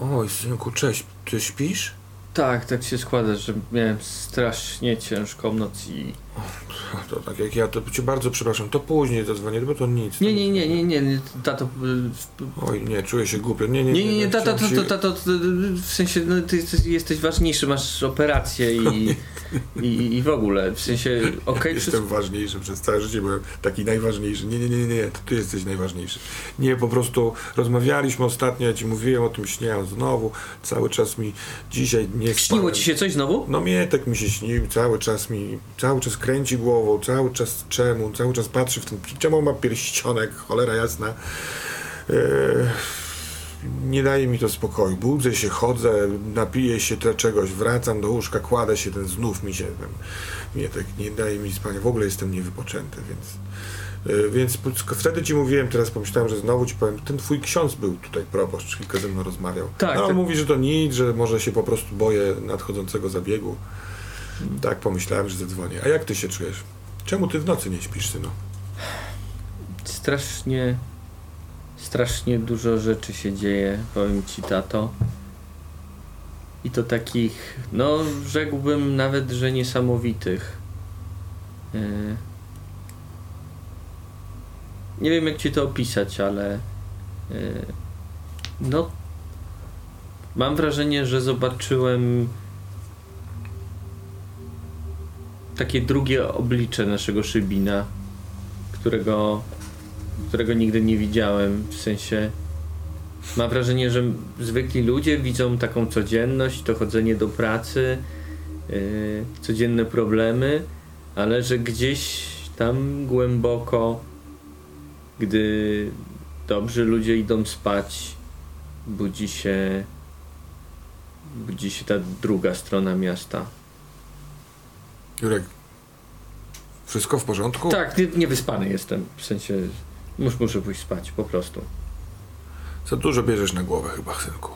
Oj, synku, cześć, ty śpisz? Tak, tak się składa, że miałem strasznie ciężką noc i... To tak jak ja, to cię bardzo przepraszam, to później zadzwonię, bo to nic. Nie, nie, nie, nie, nie, nie, tato... y, Oj, nie, czuję się głupio. Nie, nie, Nie, nie, nie, tato, tato, tato, w sensie, no, ty jesteś, ważniejszy, masz operację i, i, w ogóle, w sensie, okej. Jestem ważniejszy przez całe życie, byłem taki najważniejszy. Nie, nie, nie, nie, nie, to ty jesteś najważniejszy. Nie, po prostu rozmawialiśmy ostatnio, ja ci mówiłem o tym śnie, znowu cały czas mi dzisiaj nie Śniło ci się coś znowu? No Mietek mi się śnił, cały czas mi, cały czas kręci głową, cały czas czemu, cały czas patrzy w ten, czemu ma pierścionek, cholera jasna. Eee, nie daje mi to spokoju. Budzę się, chodzę, napiję się te czegoś, wracam do łóżka, kładę się, ten znów mi się, ten Mietek nie daje mi spania, w ogóle jestem niewypoczęty, więc... Eee, Więc wtedy ci mówiłem, teraz pomyślałem, że znowu ci powiem, ten twój ksiądz był tutaj proboszcz, kilka ze mną rozmawiał. Tak, A on tak. mówi, że to nic, że może się po prostu boję nadchodzącego zabiegu. Tak pomyślałem, że zadzwonię. A jak ty się czujesz? Czemu ty w nocy nie śpisz, synu? Strasznie, strasznie dużo rzeczy się dzieje, powiem ci, tato. I to takich, no rzekłbym nawet, że niesamowitych. Yy. Nie wiem, jak ci to opisać, ale yy, no mam wrażenie, że zobaczyłem takie drugie oblicze naszego Szybina, którego którego nigdy nie widziałem. W sensie mam wrażenie, że zwykli ludzie widzą taką codzienność, to chodzenie do pracy, yy, codzienne problemy, ale że gdzieś tam głęboko, gdy dobrzy ludzie idą spać, budzi się budzi się ta druga strona miasta. Jurek, wszystko w porządku? Tak, nie, niewyspany jestem, w sensie mus, muszę pójść spać, po prostu. Za dużo bierzesz na głowę chyba, synku.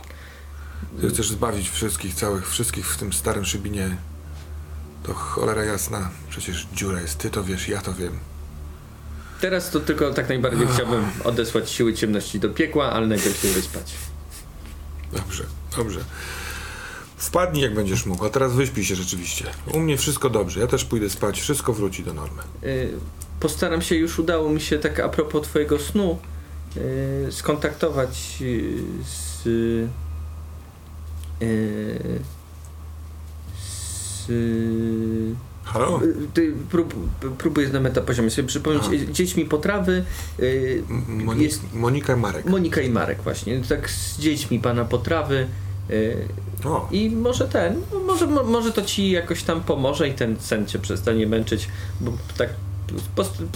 Ty chcesz zbawić wszystkich, całych, wszystkich w tym starym szybinie. To cholera jasna. Przecież dziura jest, ty to wiesz, ja to wiem. Teraz to tylko tak najbardziej chciałbym odesłać siły ciemności do piekła, ale najpierw się wyspać. Dobrze, dobrze. Wpadnij jak będziesz mógł, a teraz wyśpij się rzeczywiście. U mnie wszystko dobrze, ja też pójdę spać, wszystko wróci do normy. Yy, postaram się, już udało mi się tak a propos twojego snu yy, skontaktować yy, z yy, z Halo? ty, prób, próbuję na metapoziomie sobie przypomnieć A. yy, dziećmi potrawy yy, jest Monika i Marek. Monika i Marek właśnie, tak z dziećmi pana potrawy O, I może ten, no może, mo- może to ci jakoś tam pomoże i ten sen cię przestanie męczyć, bo tak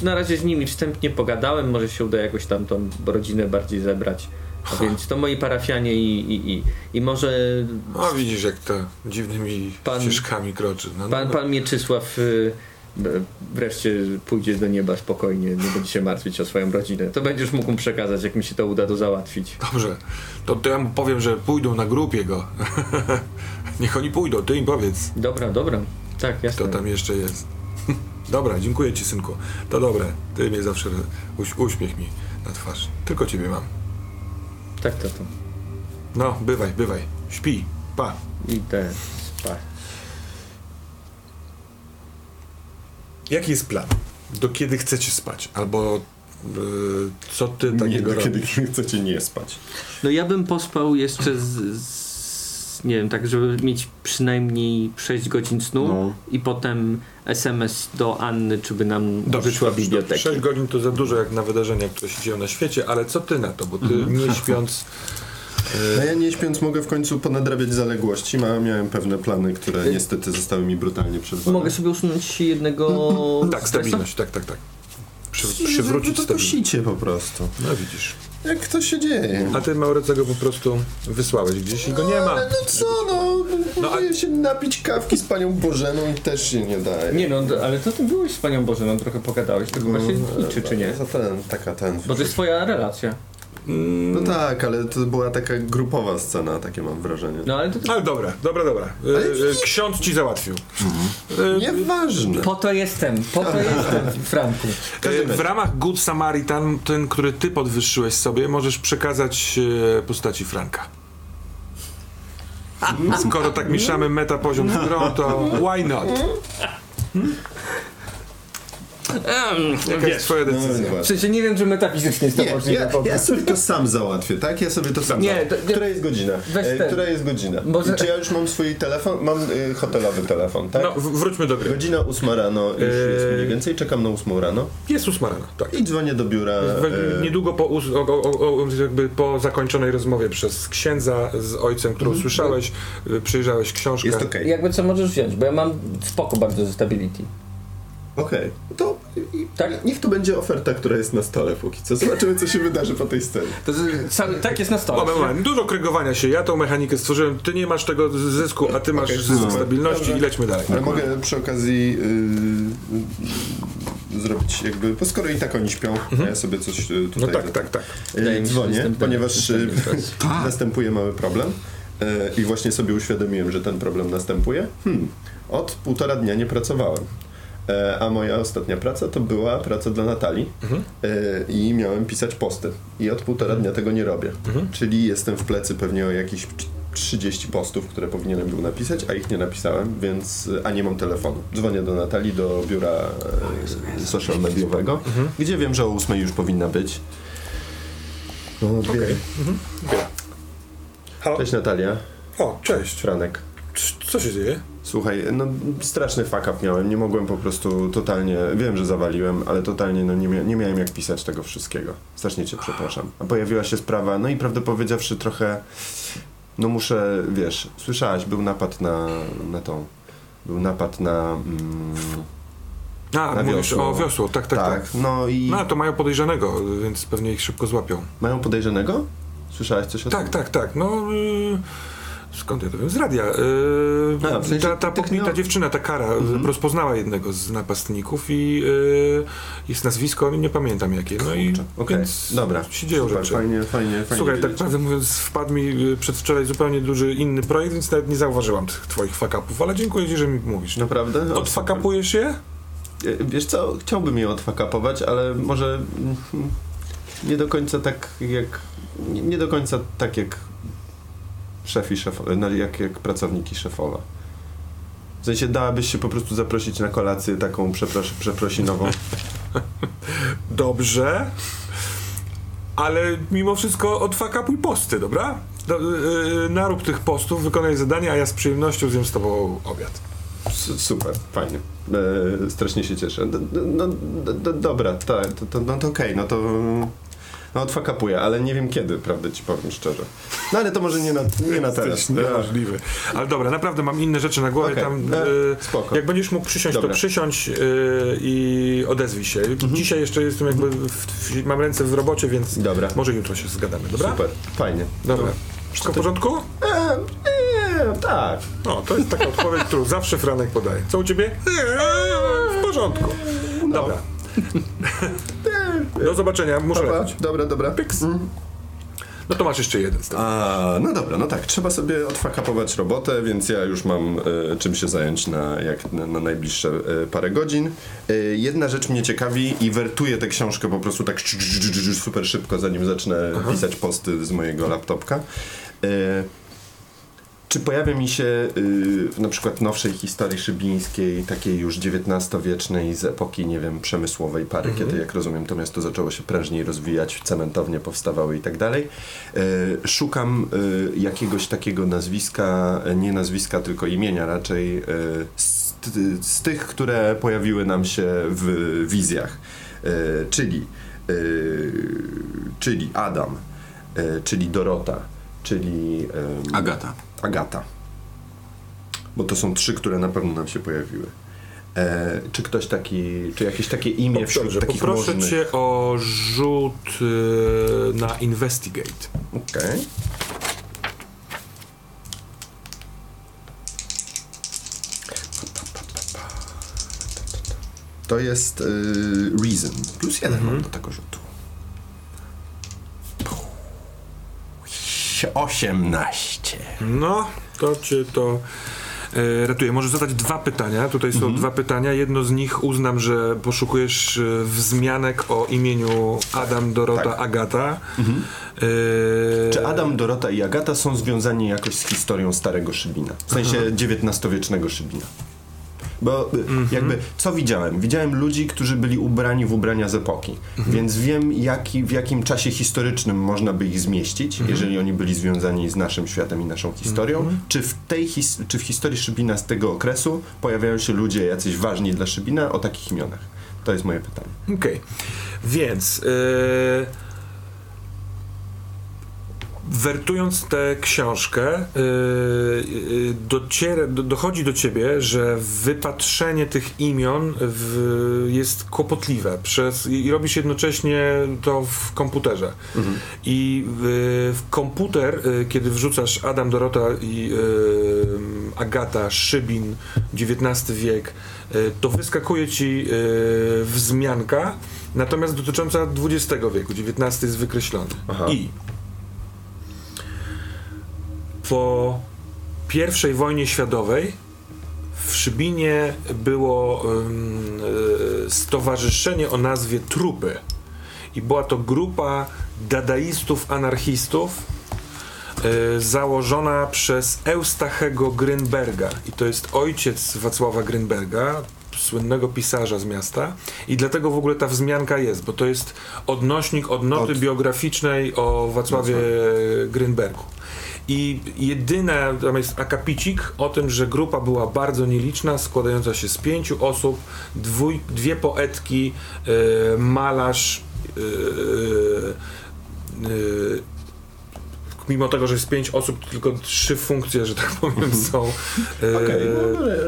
na razie z nimi wstępnie pogadałem, może się uda jakoś tam tą rodzinę bardziej zebrać. A więc to moi parafianie i, i, i, i może o widzisz jak to dziwnymi Pan- ścieżkami kroczy. No, no, pan, no. pan Mieczysław y, wreszcie pójdzie do nieba spokojnie, nie będzie się martwić o swoją rodzinę. To będziesz mógł mu przekazać, jak mi się to uda to załatwić. Dobrze, to, to ja mu powiem, że pójdą na grupie go. Niech oni pójdą, ty im powiedz, Dobra, dobra. Tak, jasne. kto tam jeszcze jest. Dobra, dziękuję ci synku. To dobre, ty mnie zawsze uś, uśmiech mi na twarz. Tylko ciebie mam. Tak, to to. No, bywaj, bywaj. Śpi, pa. Idę spać. Jaki jest plan? Do kiedy chcecie spać? Albo y, co ty Nie, takiego do kiedy robisz? chcecie nie spać. No ja bym pospał jeszcze z, z nie wiem, tak żeby mieć przynajmniej 6 godzin snu No. i potem SMS do Anny, czy by nam Dobrze, wyszła dobrze, biblioteki. 6 godzin to za dużo jak na wydarzenia, które się dzieją na świecie, ale co ty na to? Bo ty nie śpiąc... A ja nie śpiąc mogę w końcu ponadrabiać zaległości. Ma, miałem pewne plany, które niestety zostały mi brutalnie przerwane. Mogę sobie usunąć jednego Tak, stresa? stabilność, tak, tak, tak. Przy, przywrócić to stabilność. kosicie po prostu. No widzisz. Jak to się dzieje? A ty Maurecego po prostu wysłałeś gdzieś i go nie ma. Ale no co, no, No, a- no się napić kawki z panią Bożeną i też się nie daje. Nie no, ale to ty byłeś z panią Bożeną, trochę pogadałeś, to chyba się liczy, czy nie? Za ten, taka ten. Bo to jest twoja relacja. No tak, ale to była taka grupowa scena, takie mam wrażenie. No ale to, Ale dobra, dobra, dobra. E, e, ksiądz ci załatwił. E, Nieważne. po to jestem, po to jestem, Franku. W ramach Good Samaritan, ten, który ty podwyższyłeś sobie, możesz przekazać postaci Franka. Skoro tak mieszamy meta poziom z grą, to why not? Jaka jest twoja No, decyzja? nieważne. W sensie nie wiem, czy metafizycznie jest to Nie, możliwe. ja, ja sobie to sam załatwię, tak? Ja sobie to sam Nie, załatwię. to- Która jest godzina? Weź E, ten. która jest godzina? Może- Czy ja już mam swój telefon? Mam y, hotelowy telefon, tak? No, w- wróćmy do gry. Godzina ósma rano już jest Eee. mniej więcej, czekam na ósmą rano Jest ósma rano, tak. i dzwonię do biura. We- e, Niedługo po, us- o, o, o, jakby po zakończonej rozmowie przez księdza z ojcem, którą słyszałeś, y, przyjrzałeś książkę. Jest okej. Jakby co możesz wziąć, bo ja mam spoko bardzo ze stability. Okej, to i, Tak? niech to będzie oferta, która jest na stole póki co. Zobaczymy, co się wydarzy po tej scenie. To cały, tak jest na stole. Moment, moment. Dużo krygowania się. Ja tą mechanikę stworzyłem. Ty nie masz tego zysku, a ty masz Okej, zysk stabilności Dobra. i lećmy dalej. Ale mogę przy okazji yy, zrobić jakby, bo skoro i tak oni śpią, a ja sobie coś yy, tutaj... No tak, tak, tak. Yy, dzwonię, ponieważ yy, raz. następuje mały problem yy, i właśnie sobie uświadomiłem, że ten problem następuje. Hmm, od półtora dnia nie pracowałem. E, A moja ostatnia praca to była praca dla Natalii E, i miałem pisać posty. I od półtora dnia tego nie robię. Czyli jestem w plecy pewnie o jakieś cz- 30 postów, które powinienem był napisać, a ich nie napisałem, więc a nie mam telefonu. Dzwonię do Natalii, do biura e, social mediowego, gdzie wiem, że o 8 już powinna być. No, okay. Halo? Cześć Natalia, O, cześć. Franek. C- Co się dzieje? Słuchaj, no straszny fuck up miałem, nie mogłem po prostu totalnie, wiem, że zawaliłem, ale totalnie no, nie, mia nie miałem jak pisać tego wszystkiego. Strasznie cię przepraszam. A pojawiła się sprawa, no i prawdę powiedziawszy trochę, no muszę, wiesz, słyszałaś, był napad na, na tą, był napad na... Mm, A, Na mówisz wiosło. o wiosło. Tak, tak, tak. no i No, to mają podejrzanego, więc pewnie ich szybko złapią. mają podejrzanego? Słyszałaś coś o Tak, tym? tak, tak. No, y, skąd ja to wiem? Z radia. Y, A, w sensie ta ta no- dziewczyna, ta Kara, Mhm. rozpoznała jednego z napastników i y, jest nazwisko, nie pamiętam jakie. No i Okej, więc dobra. się dzieją Super, rzeczy. Fajnie, fajnie, fajnie Słuchaj, tak wiedzieć. prawdę mówiąc, wpadł mi przedwczoraj zupełnie duży inny projekt, więc nawet nie zauważyłam tych twoich fakapów, ale dziękuję ci, że mi mówisz. Naprawdę? Odfakapujesz je? E, Wiesz co, chciałbym je odfakapować, ale może nie do końca tak jak nie do końca tak jak szef i szef, no, jak, jak pracownik i szefowa. W sensie dałabyś się po prostu zaprosić na kolację taką przepros przeprosinową. Dobrze, ale mimo wszystko odfakapuj posty, dobra? Do, y, narób tych postów, wykonaj zadania, a ja z przyjemnością zjem z tobą obiad. S- Super, fajnie. E, strasznie się cieszę. D, no, dobra, tak, to, to, no to okej, no to no odfakapuję, ale nie wiem kiedy, prawdę ci powiem szczerze. No ale to może nie na, nie na teraz. Niemożliwy. Ale dobra, naprawdę mam inne rzeczy na głowie. Okej, Tam, e, y, spoko. jak będziesz mógł przysiąść, Dobra. to przysiądź y, i odezwij się. Dzisiaj jeszcze jestem jakby, w, w, mam ręce w robocie, więc Dobra. może jutro się zgadamy, dobra? Super, fajnie. Dobra. Wszystko w porządku? E, nie, tak. No, to jest taka odpowiedź, którą zawsze Franek podaje. Co u ciebie? Eee, W porządku. Dobra. Do zobaczenia, muszę Dobra, lecieć. dobra, dobra. Pyks. No to masz jeszcze jeden z tego. A, no dobra, no tak, trzeba sobie odfakapować robotę, więc ja już mam e, czym się zająć na, jak, na, na najbliższe e, parę godzin. E, jedna rzecz mnie ciekawi i wertuję tę książkę po prostu tak super szybko, zanim zacznę pisać posty z mojego laptopka. Czy pojawia mi się y, na przykład nowszej historii szybińskiej, takiej już XIX-wiecznej z epoki, nie wiem, przemysłowej pary, kiedy, jak rozumiem, to miasto zaczęło się prężniej rozwijać, cementownie powstawały i tak dalej. Y, Szukam y, jakiegoś takiego nazwiska, nie nazwiska, tylko imienia raczej, y, z, z tych, które pojawiły nam się w wizjach. Y, Czyli, czyli Adam, czyli Dorota, czyli... Agata. Agata. Bo to są trzy, które na pewno nam się pojawiły. E, czy ktoś taki, czy jakieś takie imię wśród Dobrze, takich poproszę możnych... cię o rzut y, na investigate. Okej. To jest y, Reason. Plus jeden mam do tego rzutu. 18. No, to cię to e, ratuje. Możesz zadać dwa pytania. Tutaj są Mhm. dwa pytania. Jedno z nich uznam, że poszukujesz e, wzmianek o imieniu Adam, Dorota, tak. Agata. E, Czy Adam, Dorota i Agata są związani jakoś z historią starego Szybina? W sensie XIX-wiecznego Szybina. Bo y, jakby, co widziałem? Widziałem ludzi, którzy byli ubrani w ubrania z epoki, więc wiem jaki, w jakim czasie historycznym można by ich zmieścić, jeżeli oni byli związani z naszym światem i naszą historią. Czy, w tej his- czy w historii Szybina z tego okresu pojawiają się ludzie jacyś ważni dla Szybina o takich imionach? To jest moje pytanie. Okej, więc e, wertując tę książkę, e, e, dociera, do, dochodzi do ciebie, że wypatrzenie tych imion w, jest kłopotliwe przez, i robisz jednocześnie to w komputerze. I w, w komputer, kiedy wrzucasz Adam, Dorota i Agata, Szybin, XIX wiek, to wyskakuje ci wzmianka, natomiast dotycząca XX wieku, XIX jest wykreślony. Aha. I po pierwszej wojnie światowej w Szybinie było e, stowarzyszenie o nazwie Trupy. I była to grupa dadaistów, anarchistów e, założona przez Eustachego Grynberga. I to jest ojciec Wacława Grynberga, słynnego pisarza z miasta. I dlatego w ogóle ta wzmianka jest, bo to jest odnośnik od noty Od- biograficznej o Wacławie Grynbergu. I jedyne, tam jest akapicik o tym, że grupa była bardzo nieliczna, składająca się z pięciu osób, dwój, dwie poetki, e, malarz, e, e, mimo tego, że jest pięć osób, to tylko trzy funkcje, że tak powiem, są. Okej,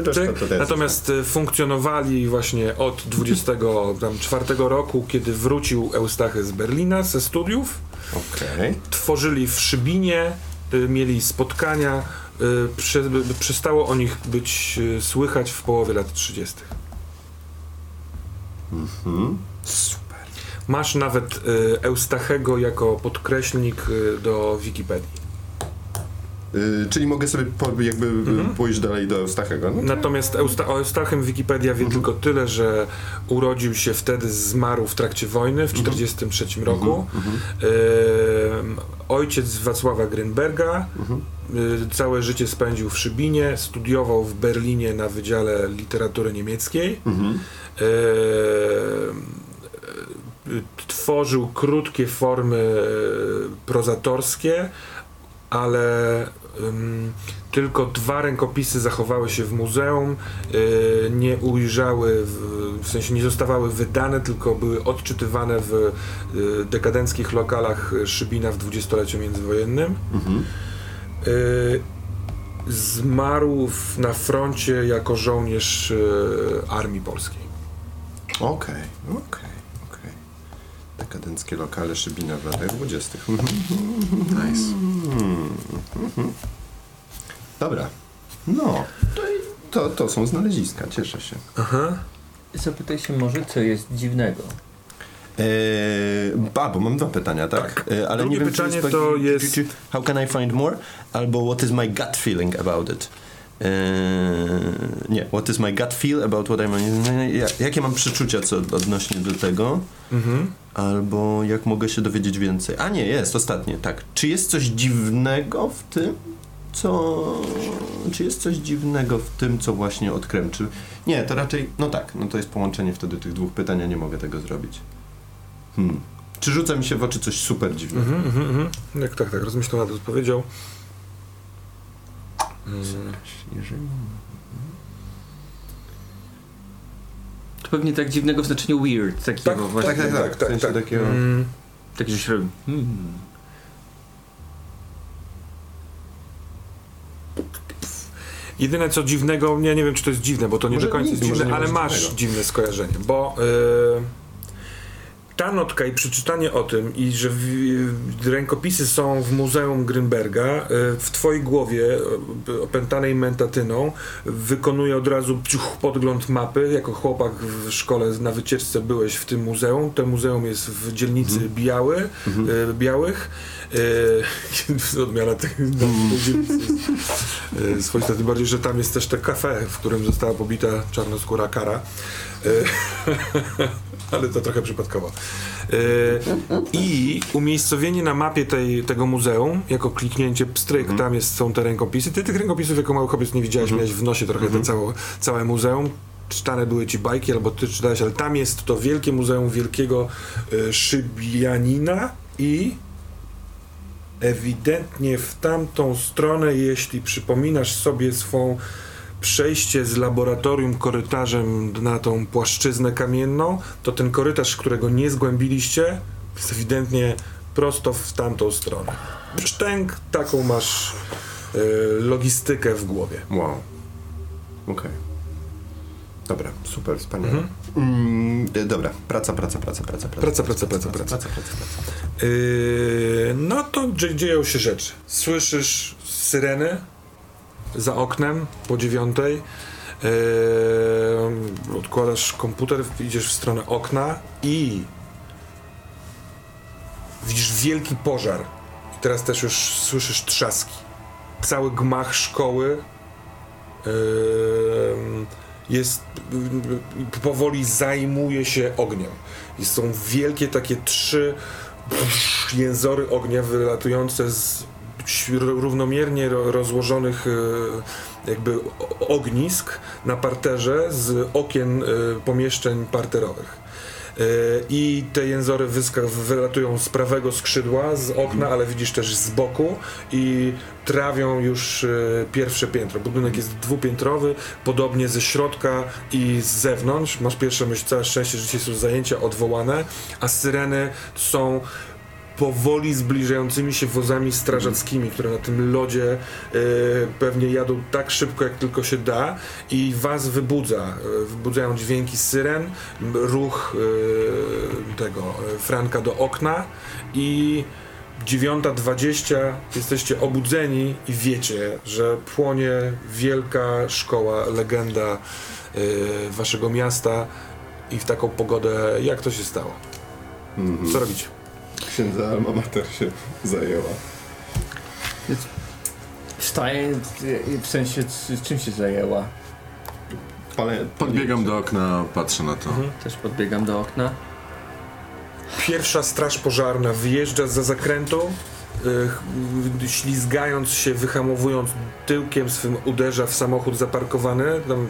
no, czy- też- Natomiast funkcjonowali właśnie od 24 roku, kiedy wrócił Eustachy z Berlina ze studiów Okej. tworzyli w Szybinie, mieli spotkania, y, przestało o nich być y, słychać w połowie lat 30. Super. Masz nawet y, Eustachego jako podkreślnik y, do Wikipedii. Y, czyli mogę sobie po, jakby y, pójść dalej do Eustachego. No, Natomiast Eusta o Eustachem Wikipedia wie tylko tyle, że urodził się wtedy, zmarł w trakcie wojny w 1943 roku. Ym, ojciec Wacława Grynberga. Y, Całe życie spędził w Szybinie, studiował w Berlinie na Wydziale Literatury Niemieckiej. Y, tworzył krótkie formy prozatorskie, ale tylko dwa rękopisy zachowały się w muzeum, y, nie ujrzały, w, w sensie nie zostawały wydane, tylko były odczytywane w y, dekadenckich lokalach Szybina w dwudziestoleciu międzywojennym. Y, zmarł w, na froncie jako żołnierz y, Armii Polskiej. Okej, okej, okej. Dekadenckie lokale Szybina w latach 20. Nice. Dobra. No, to, i- to, to są znaleziska, cieszę się. Aha. Zapytaj się może, co jest dziwnego. Eee, a, bo mam dwa pytania, tak? Tak. Eee, ale Drugie nie wiem, czy pytanie jest, to jest- czy- czy- How can I find more? Albo what is my gut feeling about it? Eee, nie, what is my gut feel about what I'm... Jak, jakie mam przeczucia co odnośnie do tego? Mhm. Albo jak mogę się dowiedzieć więcej? A nie, jest, ostatnie, tak. Czy jest coś dziwnego w tym, co... Czy jest coś dziwnego w tym, co właśnie odkryłem? Czy... Nie, to raczej... No tak, no to jest połączenie wtedy tych dwóch pytań, nie mogę tego zrobić. Hmm. Czy rzuca mi się w oczy coś super dziwnego? Mhm, mhm, mhm. Jak tak, tak, rozmyślał nad odpowiedzią. Mm. Jeżeli... To pewnie tak dziwnego w znaczeniu weird, takiego Tak, właśnie. Tak, tak, tak. W sensie takiego... Mm. Taki, że się robi. Hmm. Jedyne co dziwnego, ja nie wiem czy to jest dziwne, bo to nie Może do końca jest dziwne, ale masz dziwne skojarzenie, bo y, ta notka i przeczytanie o tym i że w, rękopisy są w Muzeum Grünberga, y, w twojej głowie y, opętanej mentatyną wykonuje od razu ciuch, podgląd mapy. Jako chłopak w szkole na wycieczce byłeś w tym muzeum. To muzeum jest w dzielnicy Biały, y, Białych. Y, odmiana jest y, swoista, tym bardziej, że tam jest też te kafe, w którym została pobita czarnoskóra kara. Y, ale to trochę przypadkowo. Y, I umiejscowienie na mapie tej, tego muzeum, jako kliknięcie pstryk, tam jest, są te rękopisy. Ty tych rękopisów jako mały chłopiec nie widziałeś, miałeś w nosie trochę te całe, całe muzeum. Czytane były ci bajki, albo ty czytałeś, ale tam jest to wielkie muzeum wielkiego y, Szybianina i ewidentnie w tamtą stronę, jeśli przypominasz sobie swą przejście z laboratorium korytarzem na tą płaszczyznę kamienną, to ten korytarz, którego nie zgłębiliście, jest ewidentnie prosto w tamtą stronę. Szczęk, taką masz e, logistykę w głowie. Wow. Okej. Dobra, super, wspaniale. Mm, e, dobra, praca, praca, praca, praca, Praca, praca, praca, praca. praca, praca, praca. Yy, no to dzie- dzieją się rzeczy. Słyszysz syreny za oknem po dziewiątej. Yy, odkładasz komputer, idziesz w stronę okna i widzisz wielki pożar. I teraz też już słyszysz trzaski. Cały gmach szkoły yy, jest yy, powoli zajmuje się ogniem. I są wielkie takie trzy jęzory ognia wylatujące z równomiernie ro- rozłożonych e, jakby ognisk na parterze z okien e, pomieszczeń parterowych. E, I te jęzory wylatują z prawego skrzydła, z okna, ale widzisz też z boku i trawią już pierwsze piętro. Budynek jest dwupiętrowy, podobnie ze środka i z zewnątrz. Masz pierwsze myśl, całe szczęście, że dzisiaj są zajęcia odwołane, a syreny są powoli zbliżającymi się wozami strażackimi, które na tym lodzie e, pewnie jadą tak szybko, jak tylko się da i was wybudza. E, wybudzają dźwięki syren, ruch e, tego Franka do okna i 9.20 jesteście obudzeni i wiecie, że płonie wielka szkoła, legenda e, waszego miasta i w taką pogodę, jak to się stało? Co robicie? Księdza Alma Mater się zajęła. Wstaję, w sensie czym się zajęła? Pale, Podbiegam do okna, patrzę na to. Też podbiegam do okna. Pierwsza straż pożarna wyjeżdża za zakrętu, ślizgając się, wyhamowując tyłkiem swym uderza w samochód zaparkowany. Tam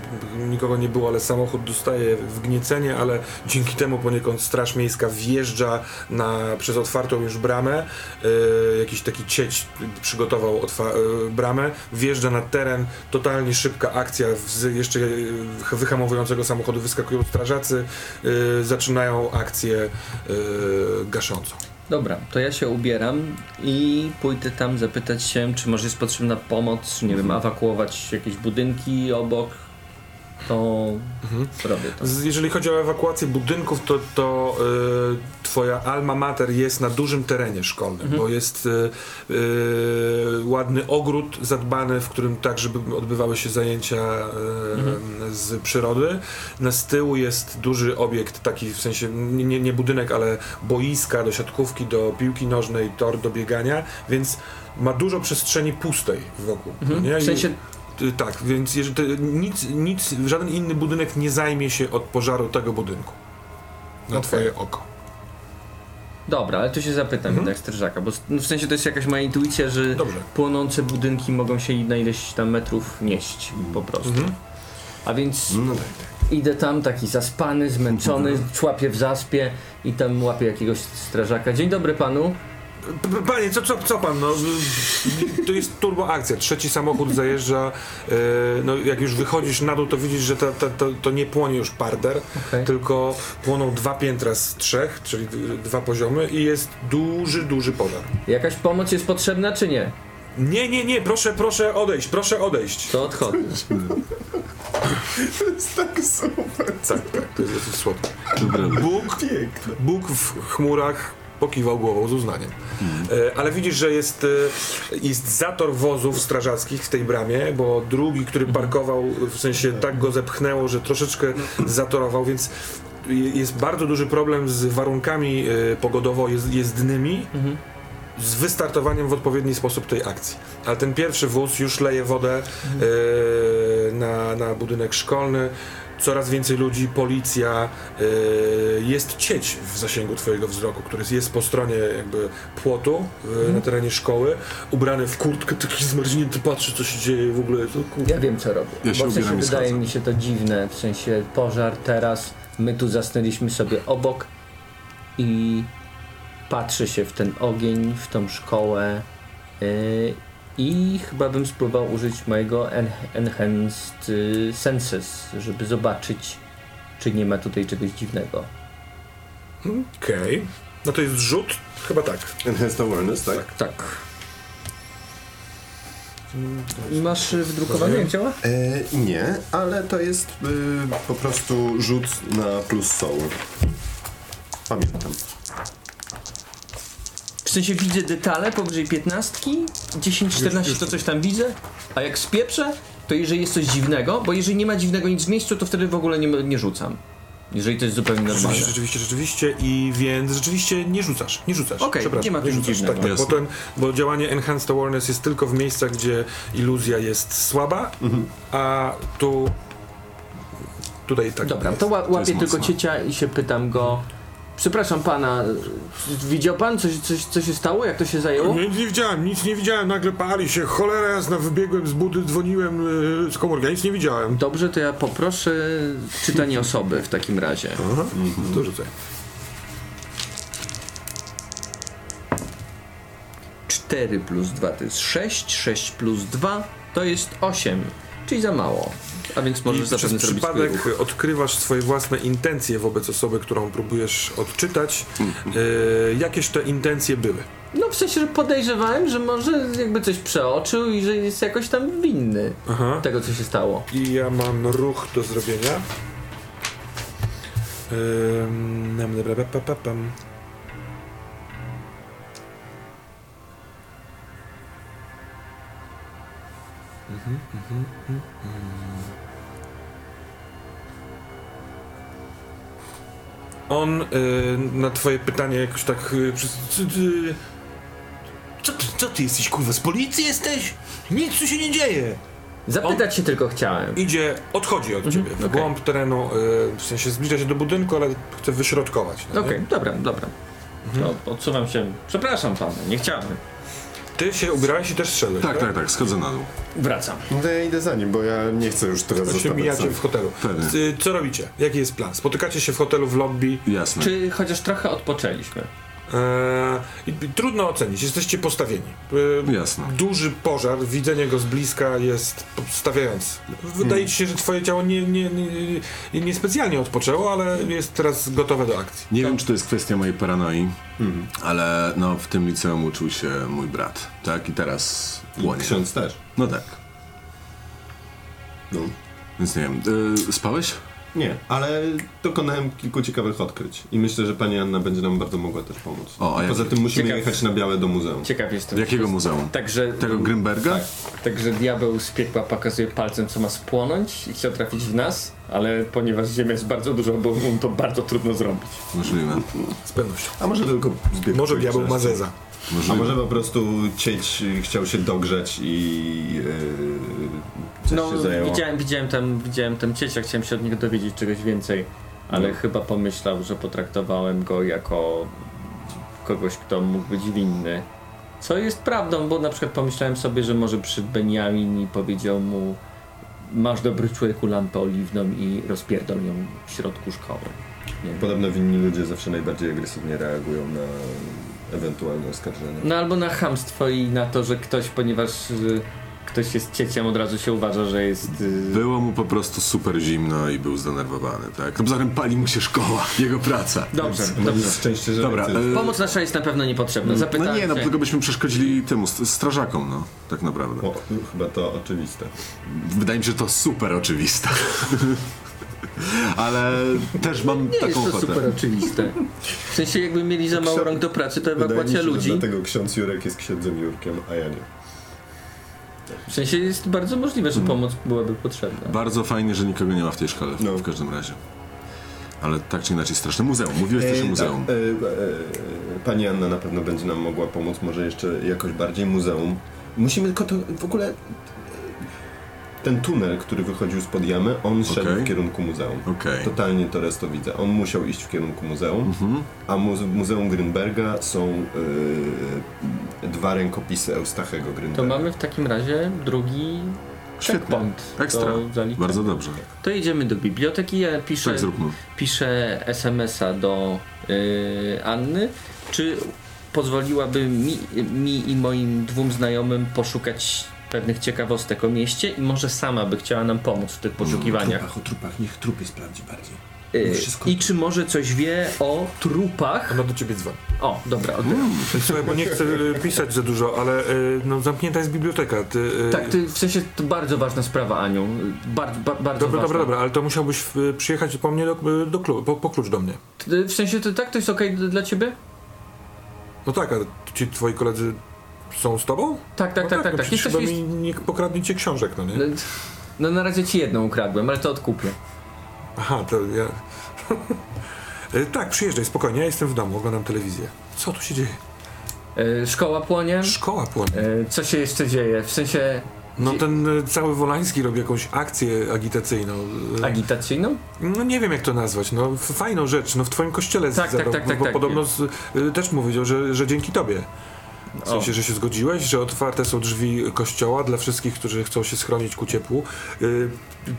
nikogo nie było, ale samochód dostaje wgniecenie, ale dzięki temu poniekąd straż miejska wjeżdża na, przez otwartą już bramę. Y, jakiś taki cieć przygotował y, bramę. Wjeżdża na teren, totalnie szybka akcja z jeszcze wyhamowującego samochodu wyskakują strażacy, zaczynają akcję gaszącą. Dobra, to ja się ubieram i pójdę tam zapytać się, czy może jest potrzebna pomoc, nie wiem, ewakuować jakieś budynki obok. To robię to. Jeżeli chodzi o ewakuację budynków, to, to y, twoja alma mater jest na dużym terenie szkolnym, bo jest y, y, ładny ogród zadbany, w którym tak, żeby odbywały się zajęcia y, z przyrody. Na z tyłu jest duży obiekt, taki w sensie nie, nie- budynek, ale boiska do siatkówki, do piłki nożnej, tor do biegania, więc ma dużo przestrzeni pustej wokół. nie? W sensie Tak, więc jeżeli nic, nic, żaden inny budynek nie zajmie się od pożaru tego budynku. Na Okej. twoje oko. Dobra, ale tu się zapytam jednak strażaka, bo no w sensie to jest jakaś moja intuicja, że Dobrze. płonące budynki mogą się na ileś tam metrów nieść po prostu. Mhm. A więc No idę tam taki zaspany, zmęczony, człapię w zaspie i tam łapię jakiegoś strażaka. Dzień dobry panu. Panie, co, co, co pan? No, to jest turbo akcja. Trzeci samochód zajeżdża. y, No, jak już wychodzisz na dół, to widzisz, że ta, ta, ta, to nie płonie już parter, Okej. tylko płoną dwa piętra z trzech, czyli dwa poziomy i jest duży, duży pożar. Jakaś pomoc jest potrzebna czy nie? Nie, nie, nie, proszę, proszę odejść, proszę odejść. To odchodzę. Tak super. Tak, tak, to jest słodkie. Bóg, Bóg w chmurach pokiwał głową z uznaniem. E, ale widzisz, że jest, e, jest zator wozów strażackich w tej bramie, bo drugi, który parkował, w sensie tak go zepchnęło, że troszeczkę zatorował, więc je- jest bardzo duży problem z warunkami e, pogodowo-jezdnymi, z wystartowaniem w odpowiedni sposób tej akcji. Ale ten pierwszy wóz już leje wodę e, na, na budynek szkolny. Coraz więcej ludzi, policja, e, jest cieć w zasięgu twojego wzroku, który jest po stronie jakby płotu e, na terenie szkoły, ubrany w kurtkę, taki zmarznięty, patrzy co się dzieje w ogóle. Ja wiem co robię. Ja się Bo w sensie wydaje mi się to dziwne, w sensie pożar teraz, my tu zasnęliśmy sobie obok i patrzę się w ten ogień, w tą szkołę yy, i chyba bym spróbował użyć mojego en Enhanced y, Senses, żeby zobaczyć, czy nie ma tutaj czegoś dziwnego. Okej. No to jest rzut? Chyba tak. Enhanced Awareness, tak? Tak. Masz y, wdrukowane jak działa? E, nie, ale to jest y, po prostu rzut na plus soul. Pamiętam. W sensie widzę detale powyżej 15, 10, 14 to coś tam widzę, a jak spieprzę, to jeżeli jest coś dziwnego, bo jeżeli nie ma dziwnego nic w miejscu, to wtedy w ogóle nie, nie rzucam. Jeżeli to jest zupełnie normalne. Rzeczywiście, rzeczywiście, rzeczywiście i więc rzeczywiście nie rzucasz, nie rzucasz. Okej, Przepraszam, nie ma tu nic. Tak, tak, Jasne. potem, bo działanie Enhanced Awareness jest tylko w miejscach, gdzie iluzja jest słaba, a tu tutaj tak Dobra, jest. to ła- łapię jest tylko mocno. ciecia i się pytam go. Przepraszam pana, widział pan coś, coś, co się stało? Jak to się zajęło? Nie, nie widziałem, nic nie widziałem, nagle pali się, cholera jasna, wybiegłem z budy, dzwoniłem yy, z komórki, nic nie widziałem. Dobrze, to ja poproszę czytanie osoby w takim razie. Aha, to rzucaj. 4 plus 2 to jest 6, 6 plus 2 to jest 8, czyli za mało. A więc możesz I przez przypadek odkrywasz swoje własne intencje wobec osoby, którą próbujesz odczytać. Yy, jakież te intencje były? No w sensie, że podejrzewałem, że może jakby coś przeoczył i że jest jakoś tam winny Aha. tego, co się stało. I ja mam ruch do zrobienia. Ym, pam. Mhm, mhm, mhm, On y, na twoje pytanie jakoś tak y, co, ty, co ty jesteś kurwa z policji jesteś? Nic tu się nie dzieje. Zapytać się tylko chciałem. Idzie, odchodzi od ciebie w okej. głąb terenu, y, w sensie zbliża się do budynku, ale chce wyśrodkować. no Okej, nie? dobra, dobra. To odsuwam się. Przepraszam pana, nie chciałem. Ty się ubierałeś i też szedłeś, Tak, tak, tak, schodzę na dół. Wracam. No to ja idę za nim, bo ja nie chcę już teraz się zostawać mijacie sam. w hotelu. Pewnie. Y, Co robicie? Jaki jest plan? Spotykacie się w hotelu w lobby. Jasne. Czy chociaż trochę odpoczęliśmy? E, i, i trudno ocenić, jesteście postawieni. E, Jasne. Duży pożar, widzenie go z bliska jest stawiający. Wydaje ci się, że twoje ciało nie, nie, nie, nie, nie specjalnie odpoczęło, ale jest teraz gotowe do akcji. Nie wiem, czy to jest kwestia mojej paranoi, ale no, w tym liceum uczył się mój brat, tak? I teraz płonie. Ksiądz też. No tak. No. Więc nie wiem. Y, spałeś? Nie, ale dokonałem kilku ciekawych odkryć i myślę, że pani Anna będzie nam bardzo mogła też pomóc. O, a Poza jakie? tym musimy Ciekaw- jechać na białe do muzeum. Ciekaw jestem. Jakiego muzeum? Także, Tego Grimberga? także diabeł z piekła pokazuje palcem, co ma spłonąć i chciał trafić w nas, ale ponieważ ziemia jest bardzo duża, było mu to bardzo trudno zrobić. Możliwe. Z pewnością. A może tylko zbieg Może diabeł ma okoliczności. Zeza. A może po prostu cieć y, chciał się dogrzeć i yy, coś No, się zajęło. widziałem, widziałem tam, widziałem tam ciecia, chciałem się od niego dowiedzieć czegoś więcej, ale No. chyba pomyślał, że potraktowałem go jako kogoś, kto mógł być winny. Co jest prawdą, bo na przykład pomyślałem sobie, że może przyszedł Benjamin i powiedział mu masz dobry człowieku lampę oliwną i rozpierdol ją w środku szkoły. Nie. Podobno winni ludzie zawsze najbardziej agresywnie reagują na ewentualne oskarżenia. No albo na chamstwo i na to, że ktoś, ponieważ y, ktoś jest cieciem, od razu się uważa, że jest... y, Było mu po prostu super zimno i był zdenerwowany, tak? No poza tym pali mu się szkoła, jego praca. Dobrze, No dobrze. szczęście, że Dobra, e, Pomoc nasza jest na pewno niepotrzebna. Zapytałem no nie, no się. tylko byśmy przeszkodzili temu, st- strażakom, no, tak naprawdę. O, chyba to oczywiste. Wydaje mi się, że to super oczywiste. Ale też mam Nie jest taką to ochotę. super oczywiste. W sensie jakby mieli za mało rąk do pracy, to ewakuacja się, ludzi. dlatego ksiądz Jurek jest księdzem Jurkiem, a ja nie. W sensie jest bardzo możliwe, że pomoc byłaby potrzebna. Bardzo fajnie, że nikogo nie ma w tej szkole, w, No. w każdym razie. Ale tak czy inaczej straszne muzeum. Mówiłeś też o E, muzeum. Tak, e, e, pani Anna na pewno będzie nam mogła pomóc, może jeszcze jakoś bardziej muzeum. Musimy tylko to w ogóle... Ten tunel, który wychodził spod jamy, on szedł Okej. w kierunku muzeum. Okej. Totalnie to raz to widzę. On musiał iść w kierunku muzeum, Mhm. a mu Muzeum Grünberga są e, dwa rękopisy Eustachego Grünberga. To mamy w takim razie drugi Świetnie. Ekstra. Bardzo dobrze. To idziemy do biblioteki. Ja piszę, Tak piszę SMS-a do y, Anny. Czy pozwoliłaby mi, mi i moim dwóm znajomym poszukać pewnych ciekawostek o mieście i może sama by chciała nam pomóc w tych poszukiwaniach. o trupach, niech trupy sprawdzi bardziej. Y, wszystko- I czy może coś wie o trupach? Ona do ciebie dzwoni. O, dobra, odbieram. Mm. Słuchaj, bo nie chcę y, pisać za dużo, ale y, no, zamknięta jest biblioteka. Ty, Tak, ty, w sensie to bardzo ważna sprawa, Aniu. Bardzo, ba, bardzo Dobra, ważna. dobra, dobra, ale to musiałbyś przyjechać po mnie do, do klubu, po, po klucz do mnie. W sensie to tak, to jest okej dla ciebie? No tak, a ci twoi koledzy są z tobą? Tak, tak, no tak, tak. no tak. Jesteś, chyba mi nie pokradnie cię książek, no nie? no, no na razie ci jedną ukradłem, ale to odkupię. Aha, to ja... Y, tak, przyjeżdżaj, spokojnie, ja jestem w domu, oglądam telewizję. Co tu się dzieje? E, szkoła płonie. Szkoła płonie. E, co się jeszcze dzieje? W sensie No ten cały Wolański robi jakąś akcję agitacyjną. Agitacyjną? No nie wiem jak to nazwać, no fajną rzecz, no w twoim kościele Tak, zadał, tak, tak, tak, bo tak, podobno wiem. z, też mówił, że, że dzięki tobie. W sensie, że się zgodziłeś, że otwarte są drzwi kościoła dla wszystkich, którzy chcą się schronić ku ciepłu. Y,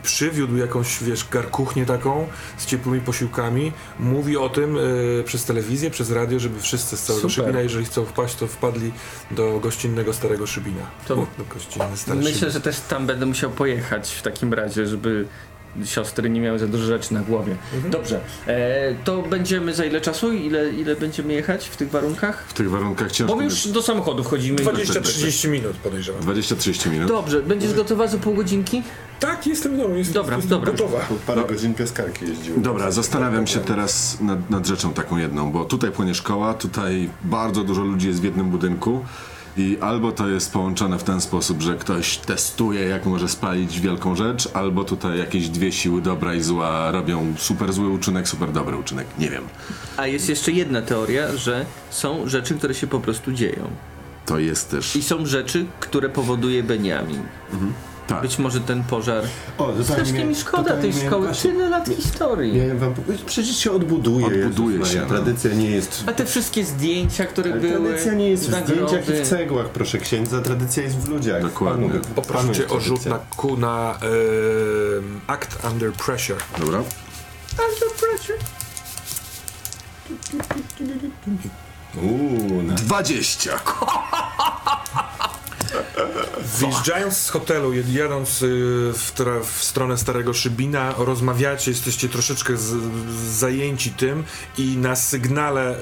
przywiódł jakąś, wiesz, garkuchnię taką z ciepłymi posiłkami. Mówi o tym y, przez telewizję, przez radio, żeby wszyscy z całego Super. Szybina, jeżeli chcą wpaść, to wpadli do gościnnego Starego Szybina. To- O, do gościnny Stary Myślę, Szybin. że też tam będę musiał pojechać w takim razie, żeby siostry nie miały za dużo rzeczy na głowie. Mhm. Dobrze, e, to będziemy za ile czasu? Ile, ile będziemy jechać w tych warunkach? W tych warunkach ciężko. Bo już do samochodu wchodzimy. 20-30 minut podejrzewam. 20-30 minut. Dobrze, będziesz gotowa za pół godzinki? Tak, jestem w domu, jestem, Dobra, jestem dobra. gotowa. Po parę godzin piaskarki jeździły. Dobra, zastanawiam się teraz nad, nad rzeczą taką jedną, bo tutaj płonie szkoła, tutaj bardzo dużo ludzi jest w jednym budynku i albo to jest połączone w ten sposób, że ktoś testuje, jak może spalić wielką rzecz, albo tutaj jakieś dwie siły dobra i zła robią super zły uczynek, super dobry uczynek. Nie wiem. A jest jeszcze jedna teoria, że są rzeczy, które się po prostu dzieją. To jest też. I są rzeczy, które powoduje Beniamin. Tak. Być może ten pożar. O, Strasznie mi szkoda tej szkoły. właśnie- Tyle lat historii. Miałem wam powiedzieć, przecież się odbuduje. Odbuduje Jezus się, no. Tradycja nie jest... A te wszystkie zdjęcia, które Ale były. tradycja nie jest w nagrody. zdjęciach i w cegłach, proszę księdza. Tradycja jest w ludziach. Dokładnie. Panu- Poproszę o rzut na, ku, na Act Under Pressure. Dobra. Under pressure. Uuu, na 20! Wyjeżdżając z hotelu, jadąc y, w, w stronę Starego Szybina, rozmawiacie, jesteście troszeczkę z, zajęci tym i na sygnale,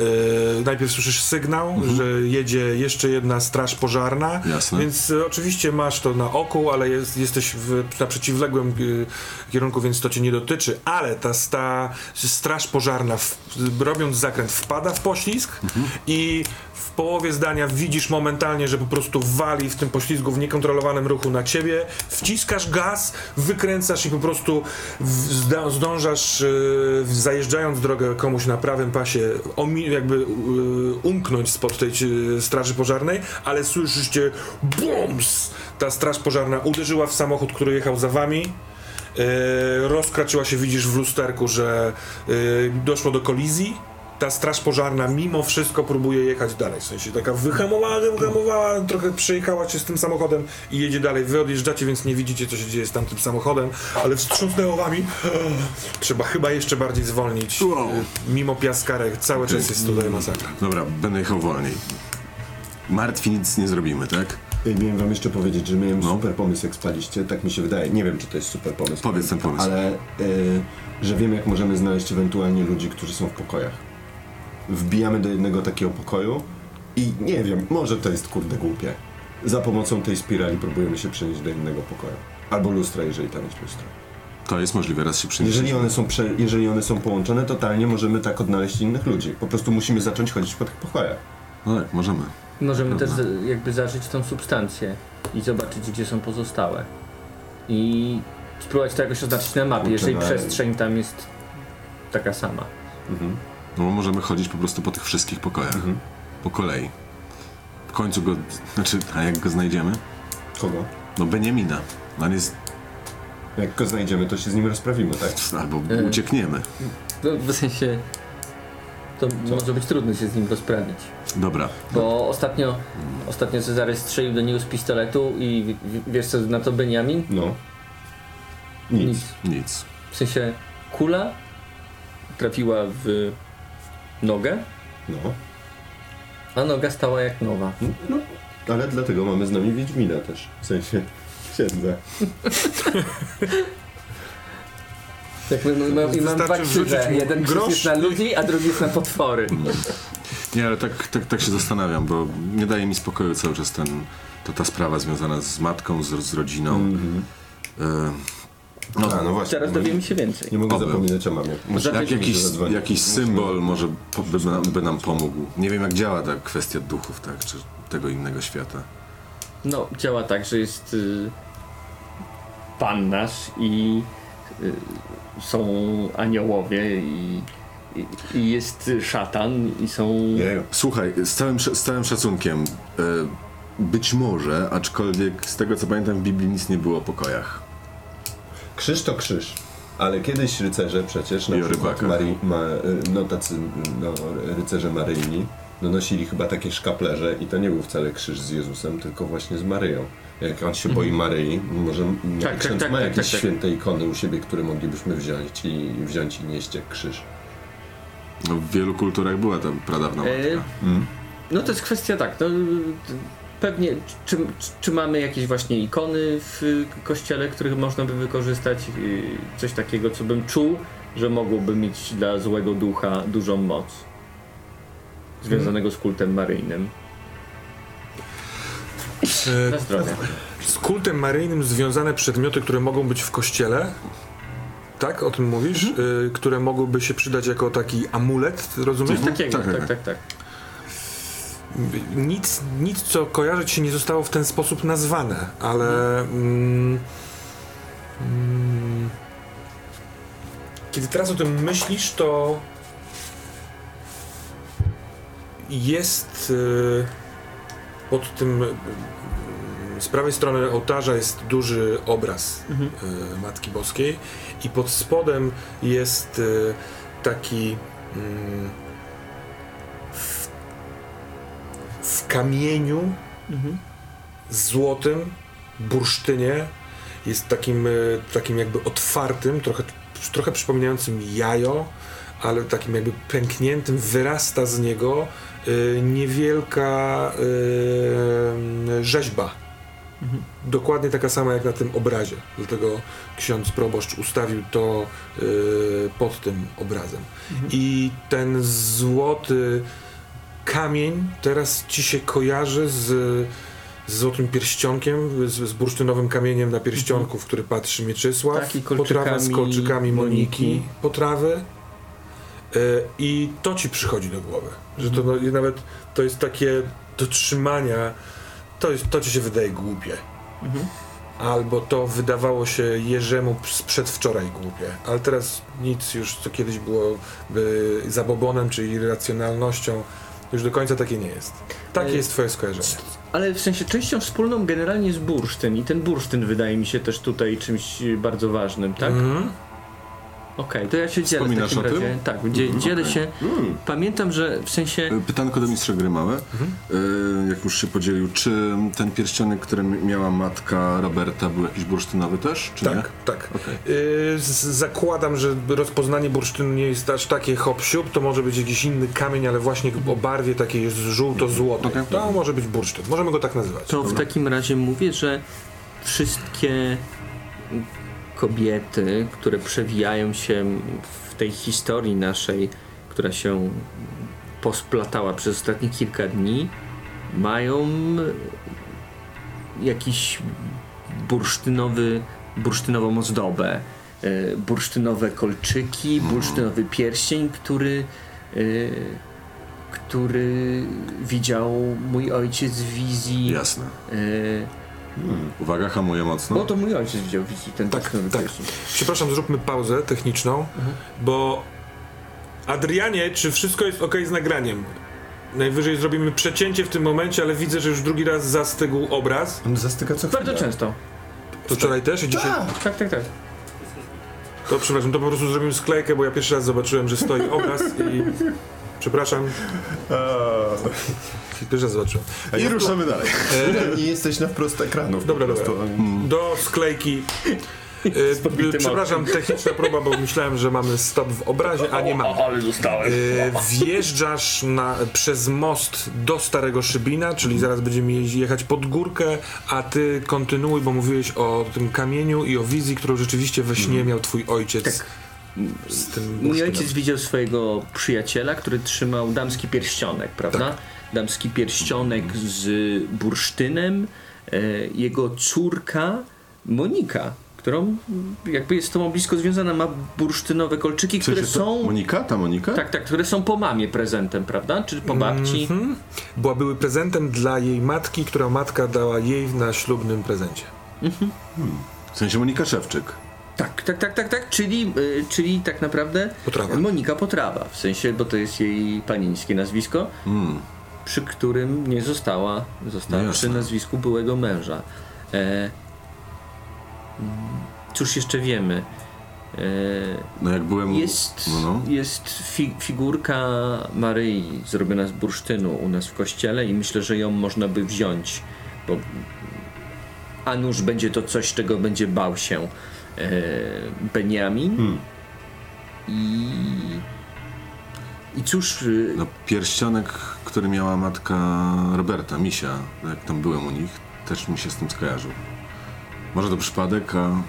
y, najpierw słyszysz sygnał, że jedzie jeszcze jedna straż pożarna, Jasne. więc y, oczywiście masz to na oku, ale jest, jesteś w, na przeciwległym y, kierunku, więc to cię nie dotyczy, ale ta, ta straż pożarna, w, robiąc zakręt, wpada w poślizg i w połowie zdania widzisz momentalnie, że po prostu wali w tym poślizgu w niekontrolowanym ruchu na ciebie, wciskasz gaz, wykręcasz i po prostu zdążasz yy, zajeżdżając drogę komuś na prawym pasie jakby yy, umknąć spod tej yy, straży pożarnej, ale słyszycie bums! Ta straż pożarna uderzyła w samochód, który jechał za wami. Yy, rozkraczyła się, widzisz w lusterku, że doszło do kolizji. Ta straż pożarna mimo wszystko próbuje jechać dalej. W sensie taka wyhamowała, wyhamowała, trochę przejechała się z tym samochodem i jedzie dalej. Wy odjeżdżacie, więc nie widzicie, co się dzieje z tamtym samochodem, ale wstrząsnęło wami. Trzeba chyba jeszcze bardziej zwolnić. Wow. Yy, Mimo piaskarek, cały czas jest tutaj masakra. Dobra, będę jechał wolniej. Martwi nic nie zrobimy, tak? Miałem wam jeszcze powiedzieć, że miałem No. super pomysł jak spaliście, tak mi się wydaje. Nie wiem, czy to jest super pomysł. Powiedz ten pomysł. Ale y, że wiem, jak możemy znaleźć ewentualnie ludzi, którzy są w pokojach. Wbijamy do jednego takiego pokoju i nie wiem, może to jest kurde głupie. Za pomocą tej spirali próbujemy się przenieść do innego pokoju. Albo lustra, jeżeli tam jest lustro. To jest możliwe, raz się przyniesie. Jeżeli one, są prze, jeżeli one są połączone, totalnie możemy tak odnaleźć innych ludzi. Po prostu musimy zacząć chodzić po tych pokojach. No tak, możemy. Możemy Dobra. też jakby zażyć tą substancję i zobaczyć, gdzie są pozostałe. I spróbować to jakoś oznaczyć na mapie, Kurczę, jeżeli no, przestrzeń tam jest taka sama. Mhm. No bo możemy chodzić po prostu po tych wszystkich pokojach. Mhm. Po kolei. W końcu go, znaczy, a jak go znajdziemy? Kogo? No Beniamina. On jest, Jak go znajdziemy, to się z nim rozprawimy, tak? albo Y. uciekniemy. No, w sensie to może być trudno się z nim rozprawić. Dobra, Bo ostatnio, ostatnio Cezary strzelił do niego z pistoletu i w- w- wiesz co na to Beniamin? No. Nic. nic. W sensie kula trafiła w nogę, No. a noga stała jak nowa. no. Ale dlatego mamy z nami Wiedźmina też. W sensie księdza. Tak, no, no, I mam dwa krzyże. Jeden krzyż grosz jest na ludzi, a drugi jest na potwory. Nie, ale tak, tak, tak się zastanawiam, bo nie daje mi spokoju cały czas ten, to ta sprawa związana z matką, z, z rodziną. Mhm. E, no, A, no właśnie. Teraz dowiemy się więcej. Nie mogę Oby. zapominać o mamie. Muszę jak jakiś, jakiś symbol może po, by, nam- by nam pomógł. Nie wiem, jak działa ta kwestia duchów, tak, czy tego innego świata. No, działa tak, że jest y, pan nasz i y, są aniołowie i, i, i jest szatan i są... Słuchaj, z całym, z całym szacunkiem, e, być może, aczkolwiek z tego co pamiętam w Biblii nic nie było o pokojach. Krzyż to krzyż. Ale kiedyś rycerze przecież, na I przykład. Marii, ma, no tacy no, rycerze maryjni, no nosili chyba takie szkaplerze i to nie był wcale krzyż z Jezusem, tylko właśnie z Maryją. Jak on się boi Maryi, może tak, ksiądz tak, ma tak, jakieś tak, tak. święte ikony u siebie, które moglibyśmy wziąć i wziąć i nieść jak krzyż. No, w wielu kulturach była ta pradawna matka. E, Mm. no to jest kwestia tak, no, pewnie czy, czy, czy mamy jakieś właśnie ikony w kościele, których można by wykorzystać, y, coś takiego, co bym czuł, że mogłoby mieć dla złego ducha dużą moc związanego z kultem maryjnym. Na zdrowie. z kultem maryjnym związane przedmioty, które mogą być w kościele, tak? O tym mówisz? Y, które mogłyby się przydać jako taki amulet, rozumiesz? Coś takiego, tak, tak, tak. tak, tak. Nic, nic, co kojarzyć się nie zostało w ten sposób nazwane, ale. Mm, mm, kiedy teraz o tym myślisz, to. Jest. y, pod tym. y, z prawej strony ołtarza jest duży obraz Mhm. y, Matki Boskiej i pod spodem jest y, taki. mm, w kamieniu Mhm. złotym bursztynie jest takim, e, takim jakby otwartym, trochę, trochę przypominającym jajo, ale takim jakby pękniętym, wyrasta z niego e, niewielka e, rzeźba. Dokładnie taka sama jak na tym obrazie. Dlatego ksiądz proboszcz ustawił to e, pod tym obrazem. I ten złoty kamień teraz ci się kojarzy z, z złotym pierścionkiem, z, z bursztynowym kamieniem na pierścionku, w który patrzy Mieczysław. Tak, i potrawa z kolczykami Moniki, Moniki. potrawy. E, I to ci przychodzi do głowy. Że to no, nawet to jest takie dotrzymania, to, jest, to ci się wydaje głupie. Mhm. Albo to wydawało się Jerzemu przedwczoraj głupie, ale teraz nic już, co kiedyś było by zabobonem czy irracjonalnością, już do końca takie nie jest. Takie E, jest twoje skojarzenie. Ale w sensie częścią wspólną generalnie jest bursztyn i ten bursztyn wydaje mi się też tutaj czymś bardzo ważnym, tak? Mhm. Okej, to ja się dzielę w Wspominasz takim o tym? razie. Tak, dzie, dzielę okej. się. Pamiętam, że w sensie... E, Pytanko do mistrza gry małe. E, Jak już się podzielił, czy ten pierścionek, który miała matka Roberta, był jakiś bursztynowy też, czy nie? Tak, tak. Okej. Y, z- zakładam, że rozpoznanie bursztynu nie jest aż takie hop siup, to może być jakiś inny kamień, ale właśnie o barwie takiej jest żółto-złotej. Okej. To może być bursztyn. Możemy go tak nazywać. To w takim razie mówię, że wszystkie kobiety, które przewijają się w tej historii naszej, która się posplatała przez ostatnie kilka dni, mają jakiś bursztynowy, bursztynową ozdobę, e, bursztynowe kolczyki, bursztynowy pierścień, który, e, który widział mój ojciec w wizji. Jasne. E, Uwaga, hamuję mocno. no to mój ojciec widział w wizji ten Tak, tak. Przepraszam, zróbmy pauzę techniczną, bo Adrianie, czy wszystko jest ok z nagraniem? Najwyżej zrobimy przecięcie w tym momencie, ale widzę, że już drugi raz zastygł obraz. On zastyka co Bardzo chwilę. często. To wczoraj też i dzisiaj. Tak, tak, tak. To przepraszam, to po prostu zrobimy sklejkę, bo ja pierwszy raz zobaczyłem, że stoi obraz i. Przepraszam, pierwszy raz zobaczyłem. I ruszamy dalej. Nie jesteś na wprost ekranów. po Dobra, prostu. Do sklejki. E, przepraszam, techniczna próba, bo myślałem, że mamy stop w obrazie, a nie mamy. Ale dostałem. E, wjeżdżasz na, przez most do Starego Szybina, czyli zaraz będziemy jechać pod górkę, a ty kontynuuj, bo mówiłeś o tym kamieniu i o wizji, którą rzeczywiście we śnie miał twój ojciec. Tak. Z tym Mój ojciec widział swojego przyjaciela, który trzymał damski pierścionek, prawda? Damski pierścionek z bursztynem. E, jego córka Monika, którą jakby jest z tobą blisko związana, ma bursztynowe kolczyki, W sensie które są... Monika? Ta Monika? Tak, tak, które są po mamie prezentem, prawda? Czy po babci. Mhm. Była, były prezentem dla jej matki, która matka dała jej na ślubnym prezencie. W sensie Monika Szewczyk. Tak, tak, tak, tak, tak, czyli, y, czyli tak naprawdę Potrawa. Monika Potrawa, w sensie, bo to jest jej panieńskie nazwisko, Mm. przy którym nie została, została No przy nazwisku byłego męża. E, cóż jeszcze wiemy? E, No jak byłem... jest No, no. jest fi, figurka Maryi zrobiona z bursztynu u nas w kościele i myślę, że ją można by wziąć, bo a nuż będzie to coś, czego będzie bał się Beniamin. Hmm. I, I cóż, y, No pierścionek, który miała matka Roberta, Misia, jak tam byłem u nich, też mi się z tym skojarzył. Może to przypadek, a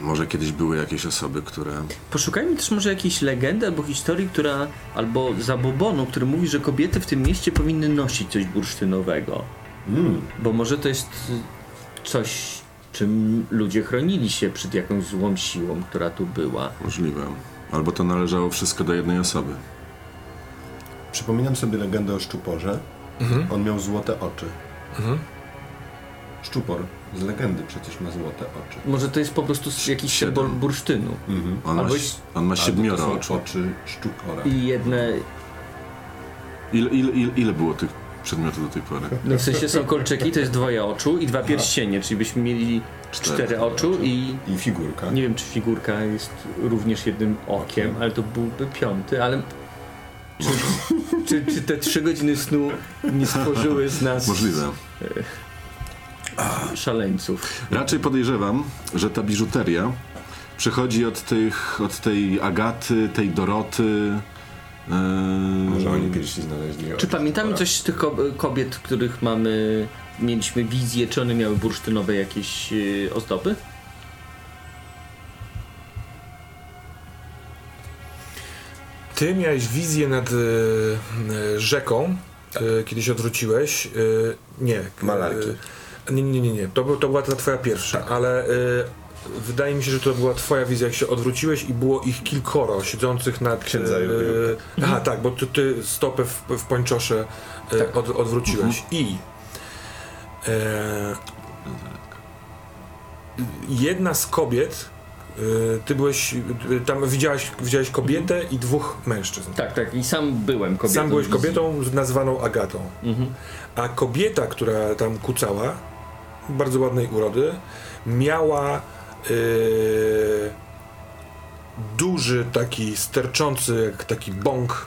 może kiedyś były jakieś osoby, które... Poszukajmy też może jakiejś legendy albo historii, która, albo zabobonu, który mówi, że kobiety w tym mieście powinny nosić coś bursztynowego. Bo może to jest coś, czym ludzie chronili się przed jakąś złą siłą, która tu była. Możliwe. Albo to należało wszystko do jednej osoby. Przypominam sobie legendę o szczuporze. On miał złote oczy. Szczupor z legendy przecież ma złote oczy. Może to jest po prostu s- jakiś Siedem. symbol bursztynu. On, ma, Albo- on ma Albo siedmioro to są oczu. oczy szczupora. I jedne, Ile, ile, ile, ile było tych przedmiotów do tej pory? no w sensie są kolczyki, to jest dwoje oczu i dwa pierścienie, czyli byśmy mieli Cztery. cztery oczu i I figurka. Nie wiem, czy figurka jest również jednym okiem, ale to byłby piąty, ale czy, czy, czy te trzy godziny snu nie stworzyły z nas Możliwe. szaleńców? Raczej podejrzewam, że ta biżuteria przechodzi od, tych, od tej Agaty, tej Doroty. E, Może oni kiedyś znaleźli Czy pamiętamy coś z tych ko- kobiet, których mamy, mieliśmy wizję, czy one miały bursztynowe jakieś yy, ozdoby? Ty miałeś wizję nad e, e, rzeką, e, kiedyś odwróciłeś. E, nie. Malarki. Nie, nie, nie, nie. To, to była ta twoja pierwsza, ale e, wydaje mi się, że to była twoja wizja, jak się odwróciłeś i było ich kilkoro siedzących nad... Księdza Juliuka. Aha, tak, bo ty, ty stopę w, w pończosze e, od, odwróciłeś. I e, jedna z kobiet, ty byłeś, tam widziałaś, widziałeś kobietę i dwóch mężczyzn. Tak, tak, i sam byłem kobietą. Sam byłeś kobietą nazwaną Agatą. Mhm. A kobieta, która tam kucała, bardzo ładnej urody, miała yy, duży, taki sterczący, jak taki bąk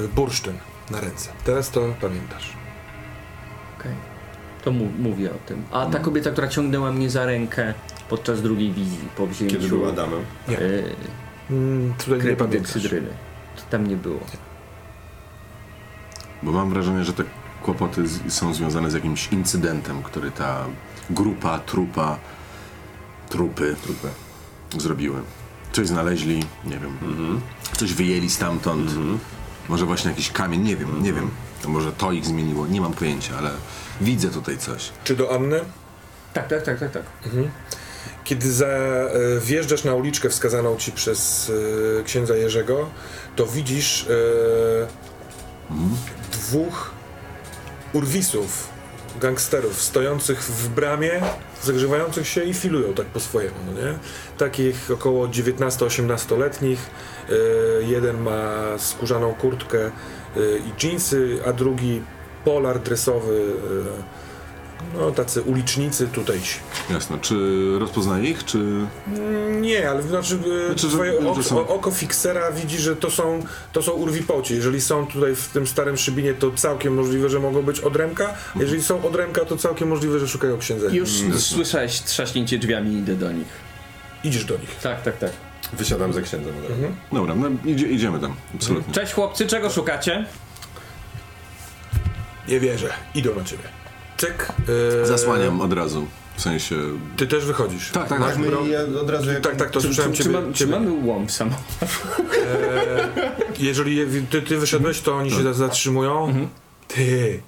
y, bursztyn na ręce. Teraz to pamiętasz. Okej. To mu, mówię o tym. A ta kobieta, która ciągnęła mnie za rękę podczas drugiej wizji po wzięciu Kiedy był Adamem. Nie. e, Mm, tutaj nie pamiętasz. krepideksidryny. To tam nie było. Bo mam wrażenie, że te kłopoty z, są związane z jakimś incydentem, który ta grupa, trupa, trupy, trupy zrobiły. Coś znaleźli, nie wiem, coś wyjęli stamtąd. Może właśnie jakiś kamień, nie wiem, nie wiem. To może to ich zmieniło, nie mam pojęcia, ale widzę tutaj coś. Czy do Anny? Tak, tak, tak, tak, tak. Kiedy za, e, wjeżdżasz na uliczkę wskazaną ci przez e, księdza Jerzego, to widzisz e, dwóch urwisów, gangsterów stojących w bramie, zagrzewających się i filują tak po swojemu, no nie? Takich około 19-18-letnich. E, jeden ma skórzaną kurtkę e, i dżinsy, a drugi polar dresowy. E, no, tacy ulicznicy tutejsi. Jasne. Czy rozpoznaje ich, czy... Nie, ale znaczy, e, Znaczy, twoje że oko, są- oko fiksera widzi, że to są, to są urwipoci. Jeżeli są tutaj w tym starym szybinie, to całkiem możliwe, że mogą być odręka. Jeżeli są odręka, to całkiem możliwe, że szukają księdza. Już słyszałeś trzaśnięcie drzwiami i idę do nich. Idziesz do nich. Tak, tak, tak. Wysiadam za księdzem. razu. Dobra, no idzie, idziemy tam, absolutnie. Cześć chłopcy, czego szukacie? Nie wierzę. Idą na ciebie. Cyk. e, Zasłaniam od razu, w sensie... Ty też wychodzisz. Tak, tak, Masz tak. My broń? ja od razu jak... Tak, tak, to Czy, słyszałem czy, czy, ciebie. mam, czy ciebie. mamy łom w samochodzie? Jeżeli je- ty, ty wyszedłeś, to oni się zatrzymują. Ty,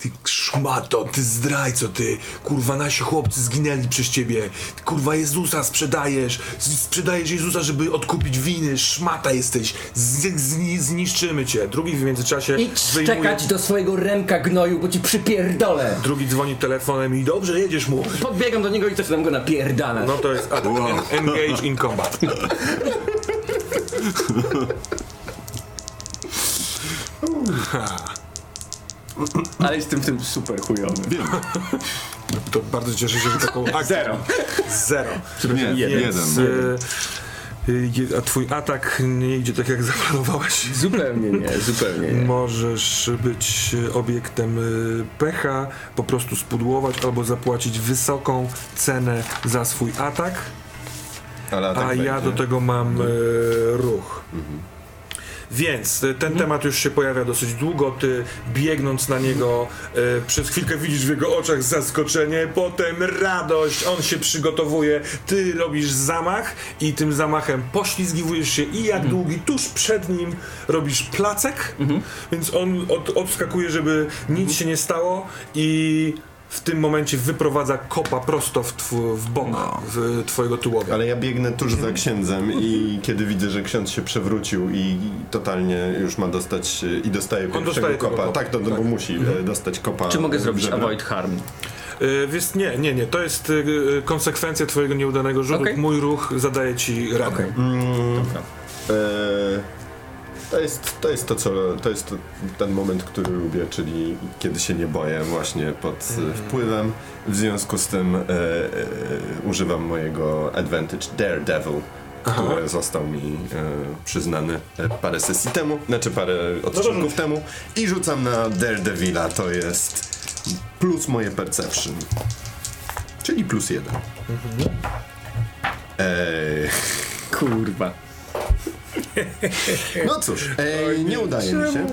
ty szmato, ty zdrajco, ty, kurwa, nasi chłopcy zginęli przez ciebie. Ty, kurwa, Jezusa sprzedajesz, z- sprzedajesz Jezusa, żeby odkupić winy, szmata jesteś, z, z, zniszczymy cię. Drugi w międzyczasie Idź wyjmuje, czekać do swojego remka gnoju, bo ci przypierdolę. drugi dzwoni telefonem i dobrze, jedziesz mu. Podbiegam do niego i zaczynam go napierdalać. No to jest. Wow. En, engage in combat. Ale jestem w tym super chujowy. Wiem, To bardzo cieszę się, że taką akcję... Zero. Zero. nie, jeden. Więc, jeden. e, e, a twój atak nie idzie tak, jak zaplanowałeś. Zupełnie nie, zupełnie nie. Możesz być obiektem y, pecha, po prostu spudłować albo zapłacić wysoką cenę za swój atak, Ale a tak ja będzie. do tego mam y, ruch. Więc y, ten temat już się pojawia dosyć długo. Ty biegnąc na niego, y, przez chwilkę widzisz w jego oczach zaskoczenie, potem radość. On się przygotowuje, ty robisz zamach i tym zamachem poślizgiwujesz się i jak długi tuż przed nim robisz placek. Więc on od, odskakuje, żeby nic się nie stało i w tym momencie wyprowadza kopa prosto w, tw- w bok w twojego tułowia. Ale ja biegnę tuż za księdzem i kiedy widzę, że ksiądz się przewrócił i totalnie już ma dostać e, i dostaje pierwszego dostaje kopa. kopa, Tak, to no, bo musi e, dostać kopa. Czy mogę zrobić żebra. avoid harm? Y, Więc nie, nie, nie. To jest y, y, konsekwencja twojego nieudanego rzutu. Okej. Mój ruch zadaje ci ranę. Okej. Dobra. To jest, to jest to, co, to jest to, ten moment, który lubię, czyli kiedy się nie boję właśnie pod e, wpływem. W związku z tym e, e, używam mojego advantage Daredevil, który został mi e, przyznany e, parę sesji temu, znaczy parę odcinków temu. I rzucam na Daredevila, to jest plus moje perception, czyli plus jeden. Eee, Kurwa. No cóż, e, nie udaje mi się.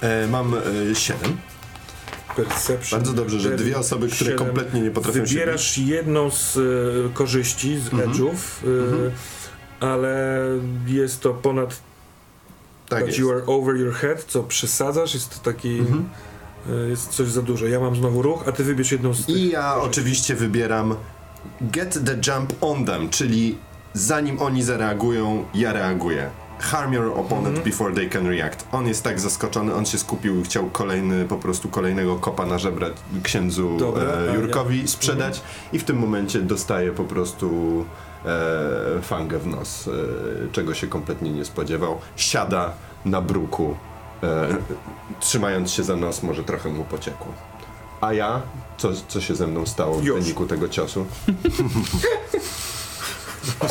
E, mam e, 7. Perception. Bardzo dobrze, że dwie osoby, które Siedem. kompletnie nie potrafią się Wybierasz jedną z y, korzyści, z edge'ów, y, ale jest to ponad Tak jest. you are over your head, co przesadzasz, jest to taki... Mhm. y, Jest coś za dużo. Ja mam znowu ruch, a ty wybierz jedną z. I ja oczywiście wybieram get the jump on them, czyli zanim oni zareagują, ja reaguję. Harm your opponent Mhm. before they can react. On jest tak zaskoczony, on się skupił i chciał kolejny, po prostu kolejnego kopa na żebra księdzu Dobra, e, Jurkowi sprzedać i w tym momencie dostaje po prostu e, fangę w nos, e, czego się kompletnie nie spodziewał. Siada na bruku, e, trzymając się za nos, może trochę mu pociekło. A ja? Co, co się ze mną stało w Już. wyniku tego ciosu?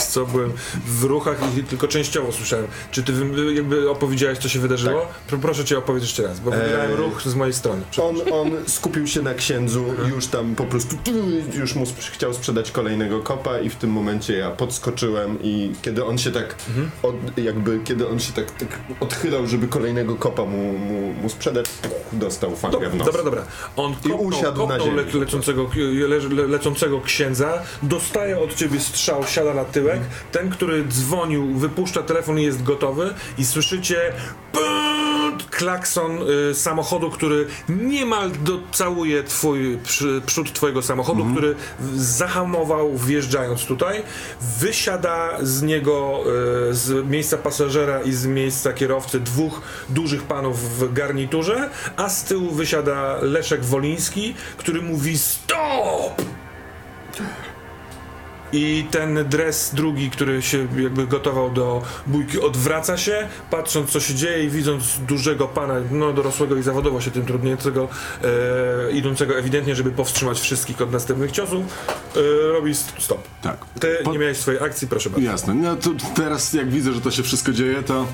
Co, byłem w ruchach i tylko częściowo słyszałem. Czy ty jakby opowiedziałeś, co się wydarzyło? Pro- Proszę cię opowiedz jeszcze raz, bo Eee, ruch z mojej strony. On, on skupił się na księdzu, już tam po prostu już mu chciał sprzedać kolejnego kopa i w tym momencie ja podskoczyłem i kiedy on się tak od, jakby, kiedy on się tak, tak odchylał, żeby kolejnego kopa mu, mu, mu sprzedać, dostał fangę Dobra, w nos. dobra, dobra. On kopnął, usiadł na kopnął ziemi le, po lecącego, le, le, lecącego księdza, dostaje od ciebie strzał, siada na tyłek. Ten, który dzwonił, wypuszcza telefon i jest gotowy i słyszycie klakson y, samochodu, który niemal docałuje twój, przy, przód twojego samochodu, który w- zahamował wjeżdżając tutaj. Wysiada z niego, y, z miejsca pasażera i z miejsca kierowcy dwóch dużych panów w garniturze, a z tyłu wysiada Leszek Woliński, który mówi STOP! I ten dres drugi, który się jakby gotował do bójki, odwraca się, patrząc co się dzieje i widząc dużego pana, no dorosłego i zawodowo się tym trudniącego, e, idącego ewidentnie, żeby powstrzymać wszystkich od następnych ciosów, e, robi st- stop. Tak. Ty Po- nie miałeś swojej akcji, proszę bardzo. Jasne. No to teraz jak widzę, że to się wszystko dzieje, to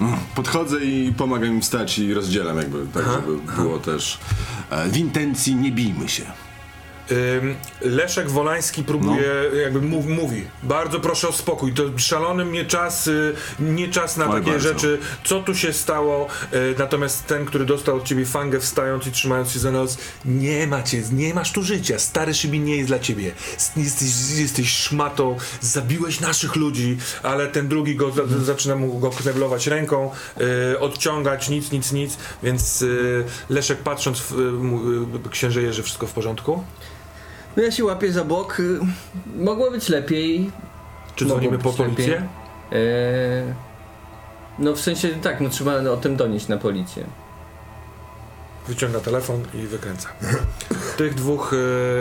mm, podchodzę i pomagam im wstać i rozdzielam jakby, tak żeby było też e, w intencji nie bijmy się. Leszek Wolański próbuje, jakby mów, mówi, bardzo proszę o spokój, to szalony mnie czas, y, nie czas na Oj, takie bardzo. rzeczy, co tu się stało, y, natomiast ten, który dostał od ciebie fangę wstając i trzymając się za nos, nie macie, nie masz tu życia, stary Szybin nie jest dla ciebie, jesteś, jesteś szmatą, zabiłeś naszych ludzi, ale ten drugi go, za, zaczyna mu go kneblować ręką, y, odciągać, nic, nic, nic, więc Leszek patrząc, w, księże że wszystko w porządku? No ja się łapię za bok. Mogło być lepiej. Czy dzwonimy po policję? Eee, no w sensie tak, no trzeba o tym donieść na policję. Wyciąga telefon i wykręca. Tych dwóch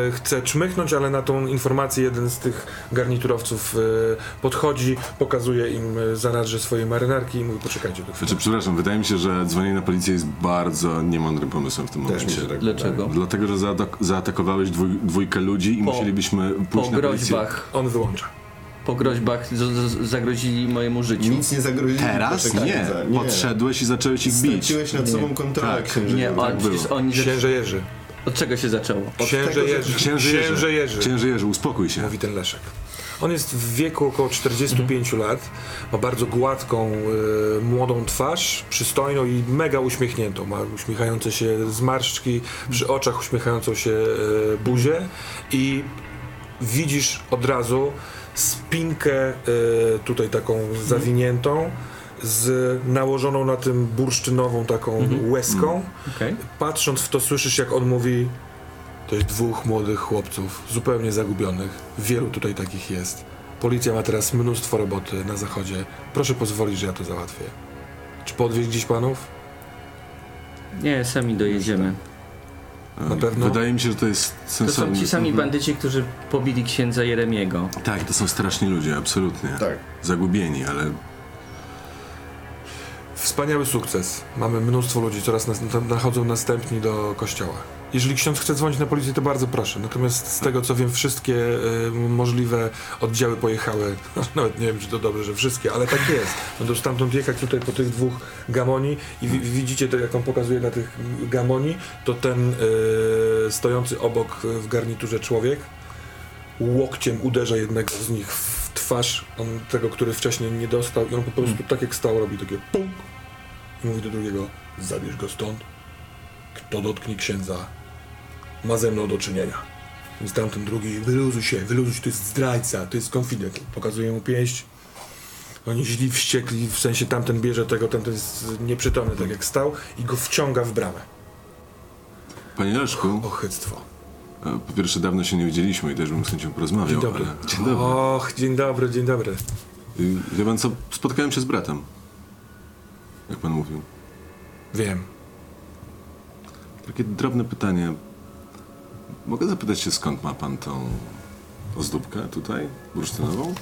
e, chce czmychnąć, ale na tą informację jeden z tych garniturowców e, podchodzi, pokazuje im e, zanadrze swojej marynarki i mówi poczekajcie do chwili. Znaczy, przepraszam, wydaje mi się, że dzwonienie na policję jest bardzo niemądrym pomysłem w tym momencie. tak Dlaczego? Dlatego, że zaatak- zaatakowałeś dwój, dwójkę ludzi i Po- musielibyśmy Po pójść na policję. groźbach, On wyłącza. Po groźbach z, z, zagrozili mojemu życiu. Nic nie zagrozili. Teraz nie. za- nie. Podszedłeś i zacząłeś ich bić. Straciłeś nad sobą kontrolę Tak. Nie, tak było. oni... Księże Jerzy. Od czego się zaczęło? Księże tego, Jerzy. Księży Jerzy. Księże Jerzy. Księży Jerzy, uspokój się. Mówi ten Leszek. On jest w wieku około 45 lat, ma bardzo gładką, e, młodą twarz, przystojną i mega uśmiechniętą. Ma uśmiechające się zmarszczki, przy oczach uśmiechającą się e, buzię i widzisz od razu spinkę e, tutaj taką zawiniętą z nałożoną na tym bursztynową taką łezką. Okej. Patrząc w to słyszysz jak on mówi to jest dwóch młodych chłopców, zupełnie zagubionych. Wielu tutaj takich jest. Policja ma teraz mnóstwo roboty na zachodzie. Proszę pozwolić, że ja to załatwię. Czy podwieźć gdzieś panów? Nie, sami dojedziemy. Na pewno? Wydaje mi się, że to jest To są sensowne. ci sami bandyci, którzy pobili księdza Jeremiego. Tak, to są straszni ludzie, absolutnie. Tak. Zagubieni, ale Wspaniały sukces. Mamy mnóstwo ludzi, coraz nas, nachodzą następni do kościoła. Jeżeli ksiądz chce dzwonić na policję, to bardzo proszę. Natomiast z tego co wiem, wszystkie y, możliwe oddziały pojechały. Nawet nie wiem, czy to dobrze, że wszystkie, ale tak jest. Będą stamtąd jechać tutaj po tych dwóch gamoni i wi- widzicie to, jak on pokazuje na tych gamoni, to ten y, stojący obok w garniturze człowiek łokciem uderza jednego z nich w twarz, on, tego, który wcześniej nie dostał i on po prostu tak jak stał robi takie punk i mówi do drugiego zabierz go stąd kto dotknie księdza ma ze mną do czynienia więc tamten drugi wyluzuj się, wyluzuj się, to jest zdrajca, to jest konfident pokazuje mu pięść oni źli, wściekli, w sensie tamten bierze tego, tamten jest nieprzytomny tak jak stał i go wciąga w bramę panie Leszku, ochyctwo e, po pierwsze dawno się nie widzieliśmy i też bym z chęcią porozmawiał, Dzień dobry. ale... Dzień dobry. Och, dzień dobry, dzień dobry Y, Wie pan co, spotkałem się z bratem. Jak pan mówił. wiem Takie drobne pytanie. Mogę zapytać się, skąd ma pan tą ozdóbkę tutaj, bursztynową?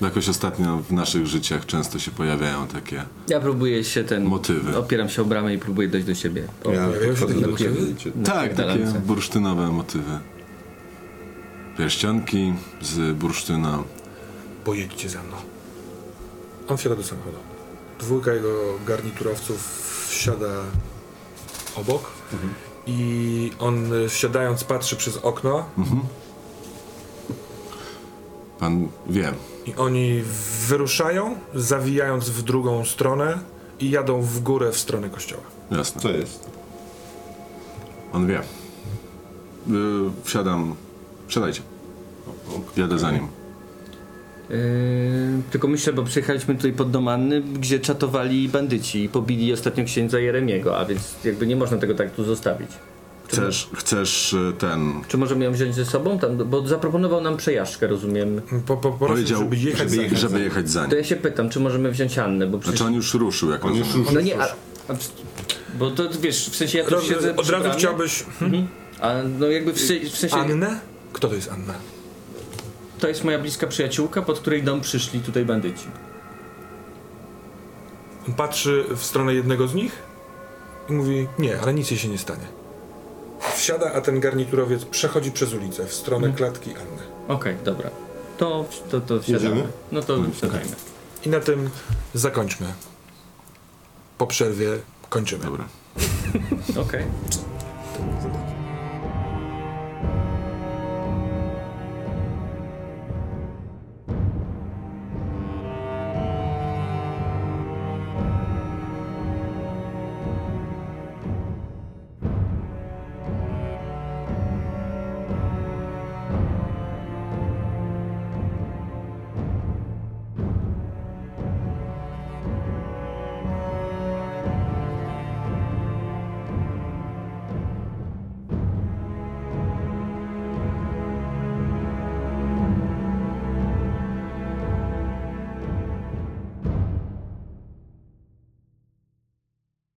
Jakoś ostatnio w naszych życiach często się pojawiają takie Ja próbuję się ten... motywy. Opieram się o bramę i próbuję dojść do siebie. O, podchodzę do ciebie motywy? i cię... na Tak, takie pierdalance. bursztynowe motywy. pierścionki z bursztyna. Pojedźcie ze mną. On wsiada do samochodu. Dwójka jego garniturowców wsiada obok i on y, wsiadając patrzy przez okno Pan wie, i oni wyruszają, zawijając w drugą stronę i jadą w górę w stronę kościoła. jasne. Co jest? On wie. Yy, wsiadam. Wsiadajcie. Jadę za nim. Yy, tylko myślę, bo przyjechaliśmy tutaj pod dom Anny, gdzie czatowali bandyci i pobili ostatnio księdza Jeremiego, a więc jakby nie można tego tak tu zostawić. Chcesz, chcesz y, ten. Czy możemy ją wziąć ze sobą? Tam, bo zaproponował nam przejażdżkę, rozumiem. Po, po, po Powiedział, żeby jechać żeby, za nim. żeby jechać za To nim. ja się pytam, czy możemy wziąć Annę, bo przecież... Znaczy on już ruszył, jak On już ruszył. No nie, a, a, bo to wiesz, w sensie ja tu Roz- siedzę Od razu chciałbyś... A no jakby w, w sensie... Annę? Kto to jest Anna? To jest moja bliska przyjaciółka, pod której dom przyszli tutaj bandyci. Patrzy w stronę jednego z nich i mówi, nie, ale nic jej się nie stanie. Wsiada, a ten garniturowiec przechodzi przez ulicę w stronę klatki Anny. Okej, dobra. To, to, to wsiadamy. Jedziemy? No to wsiadajmy. I na tym zakończmy. Po przerwie kończymy. Dobra. Okej. Zobaczmy.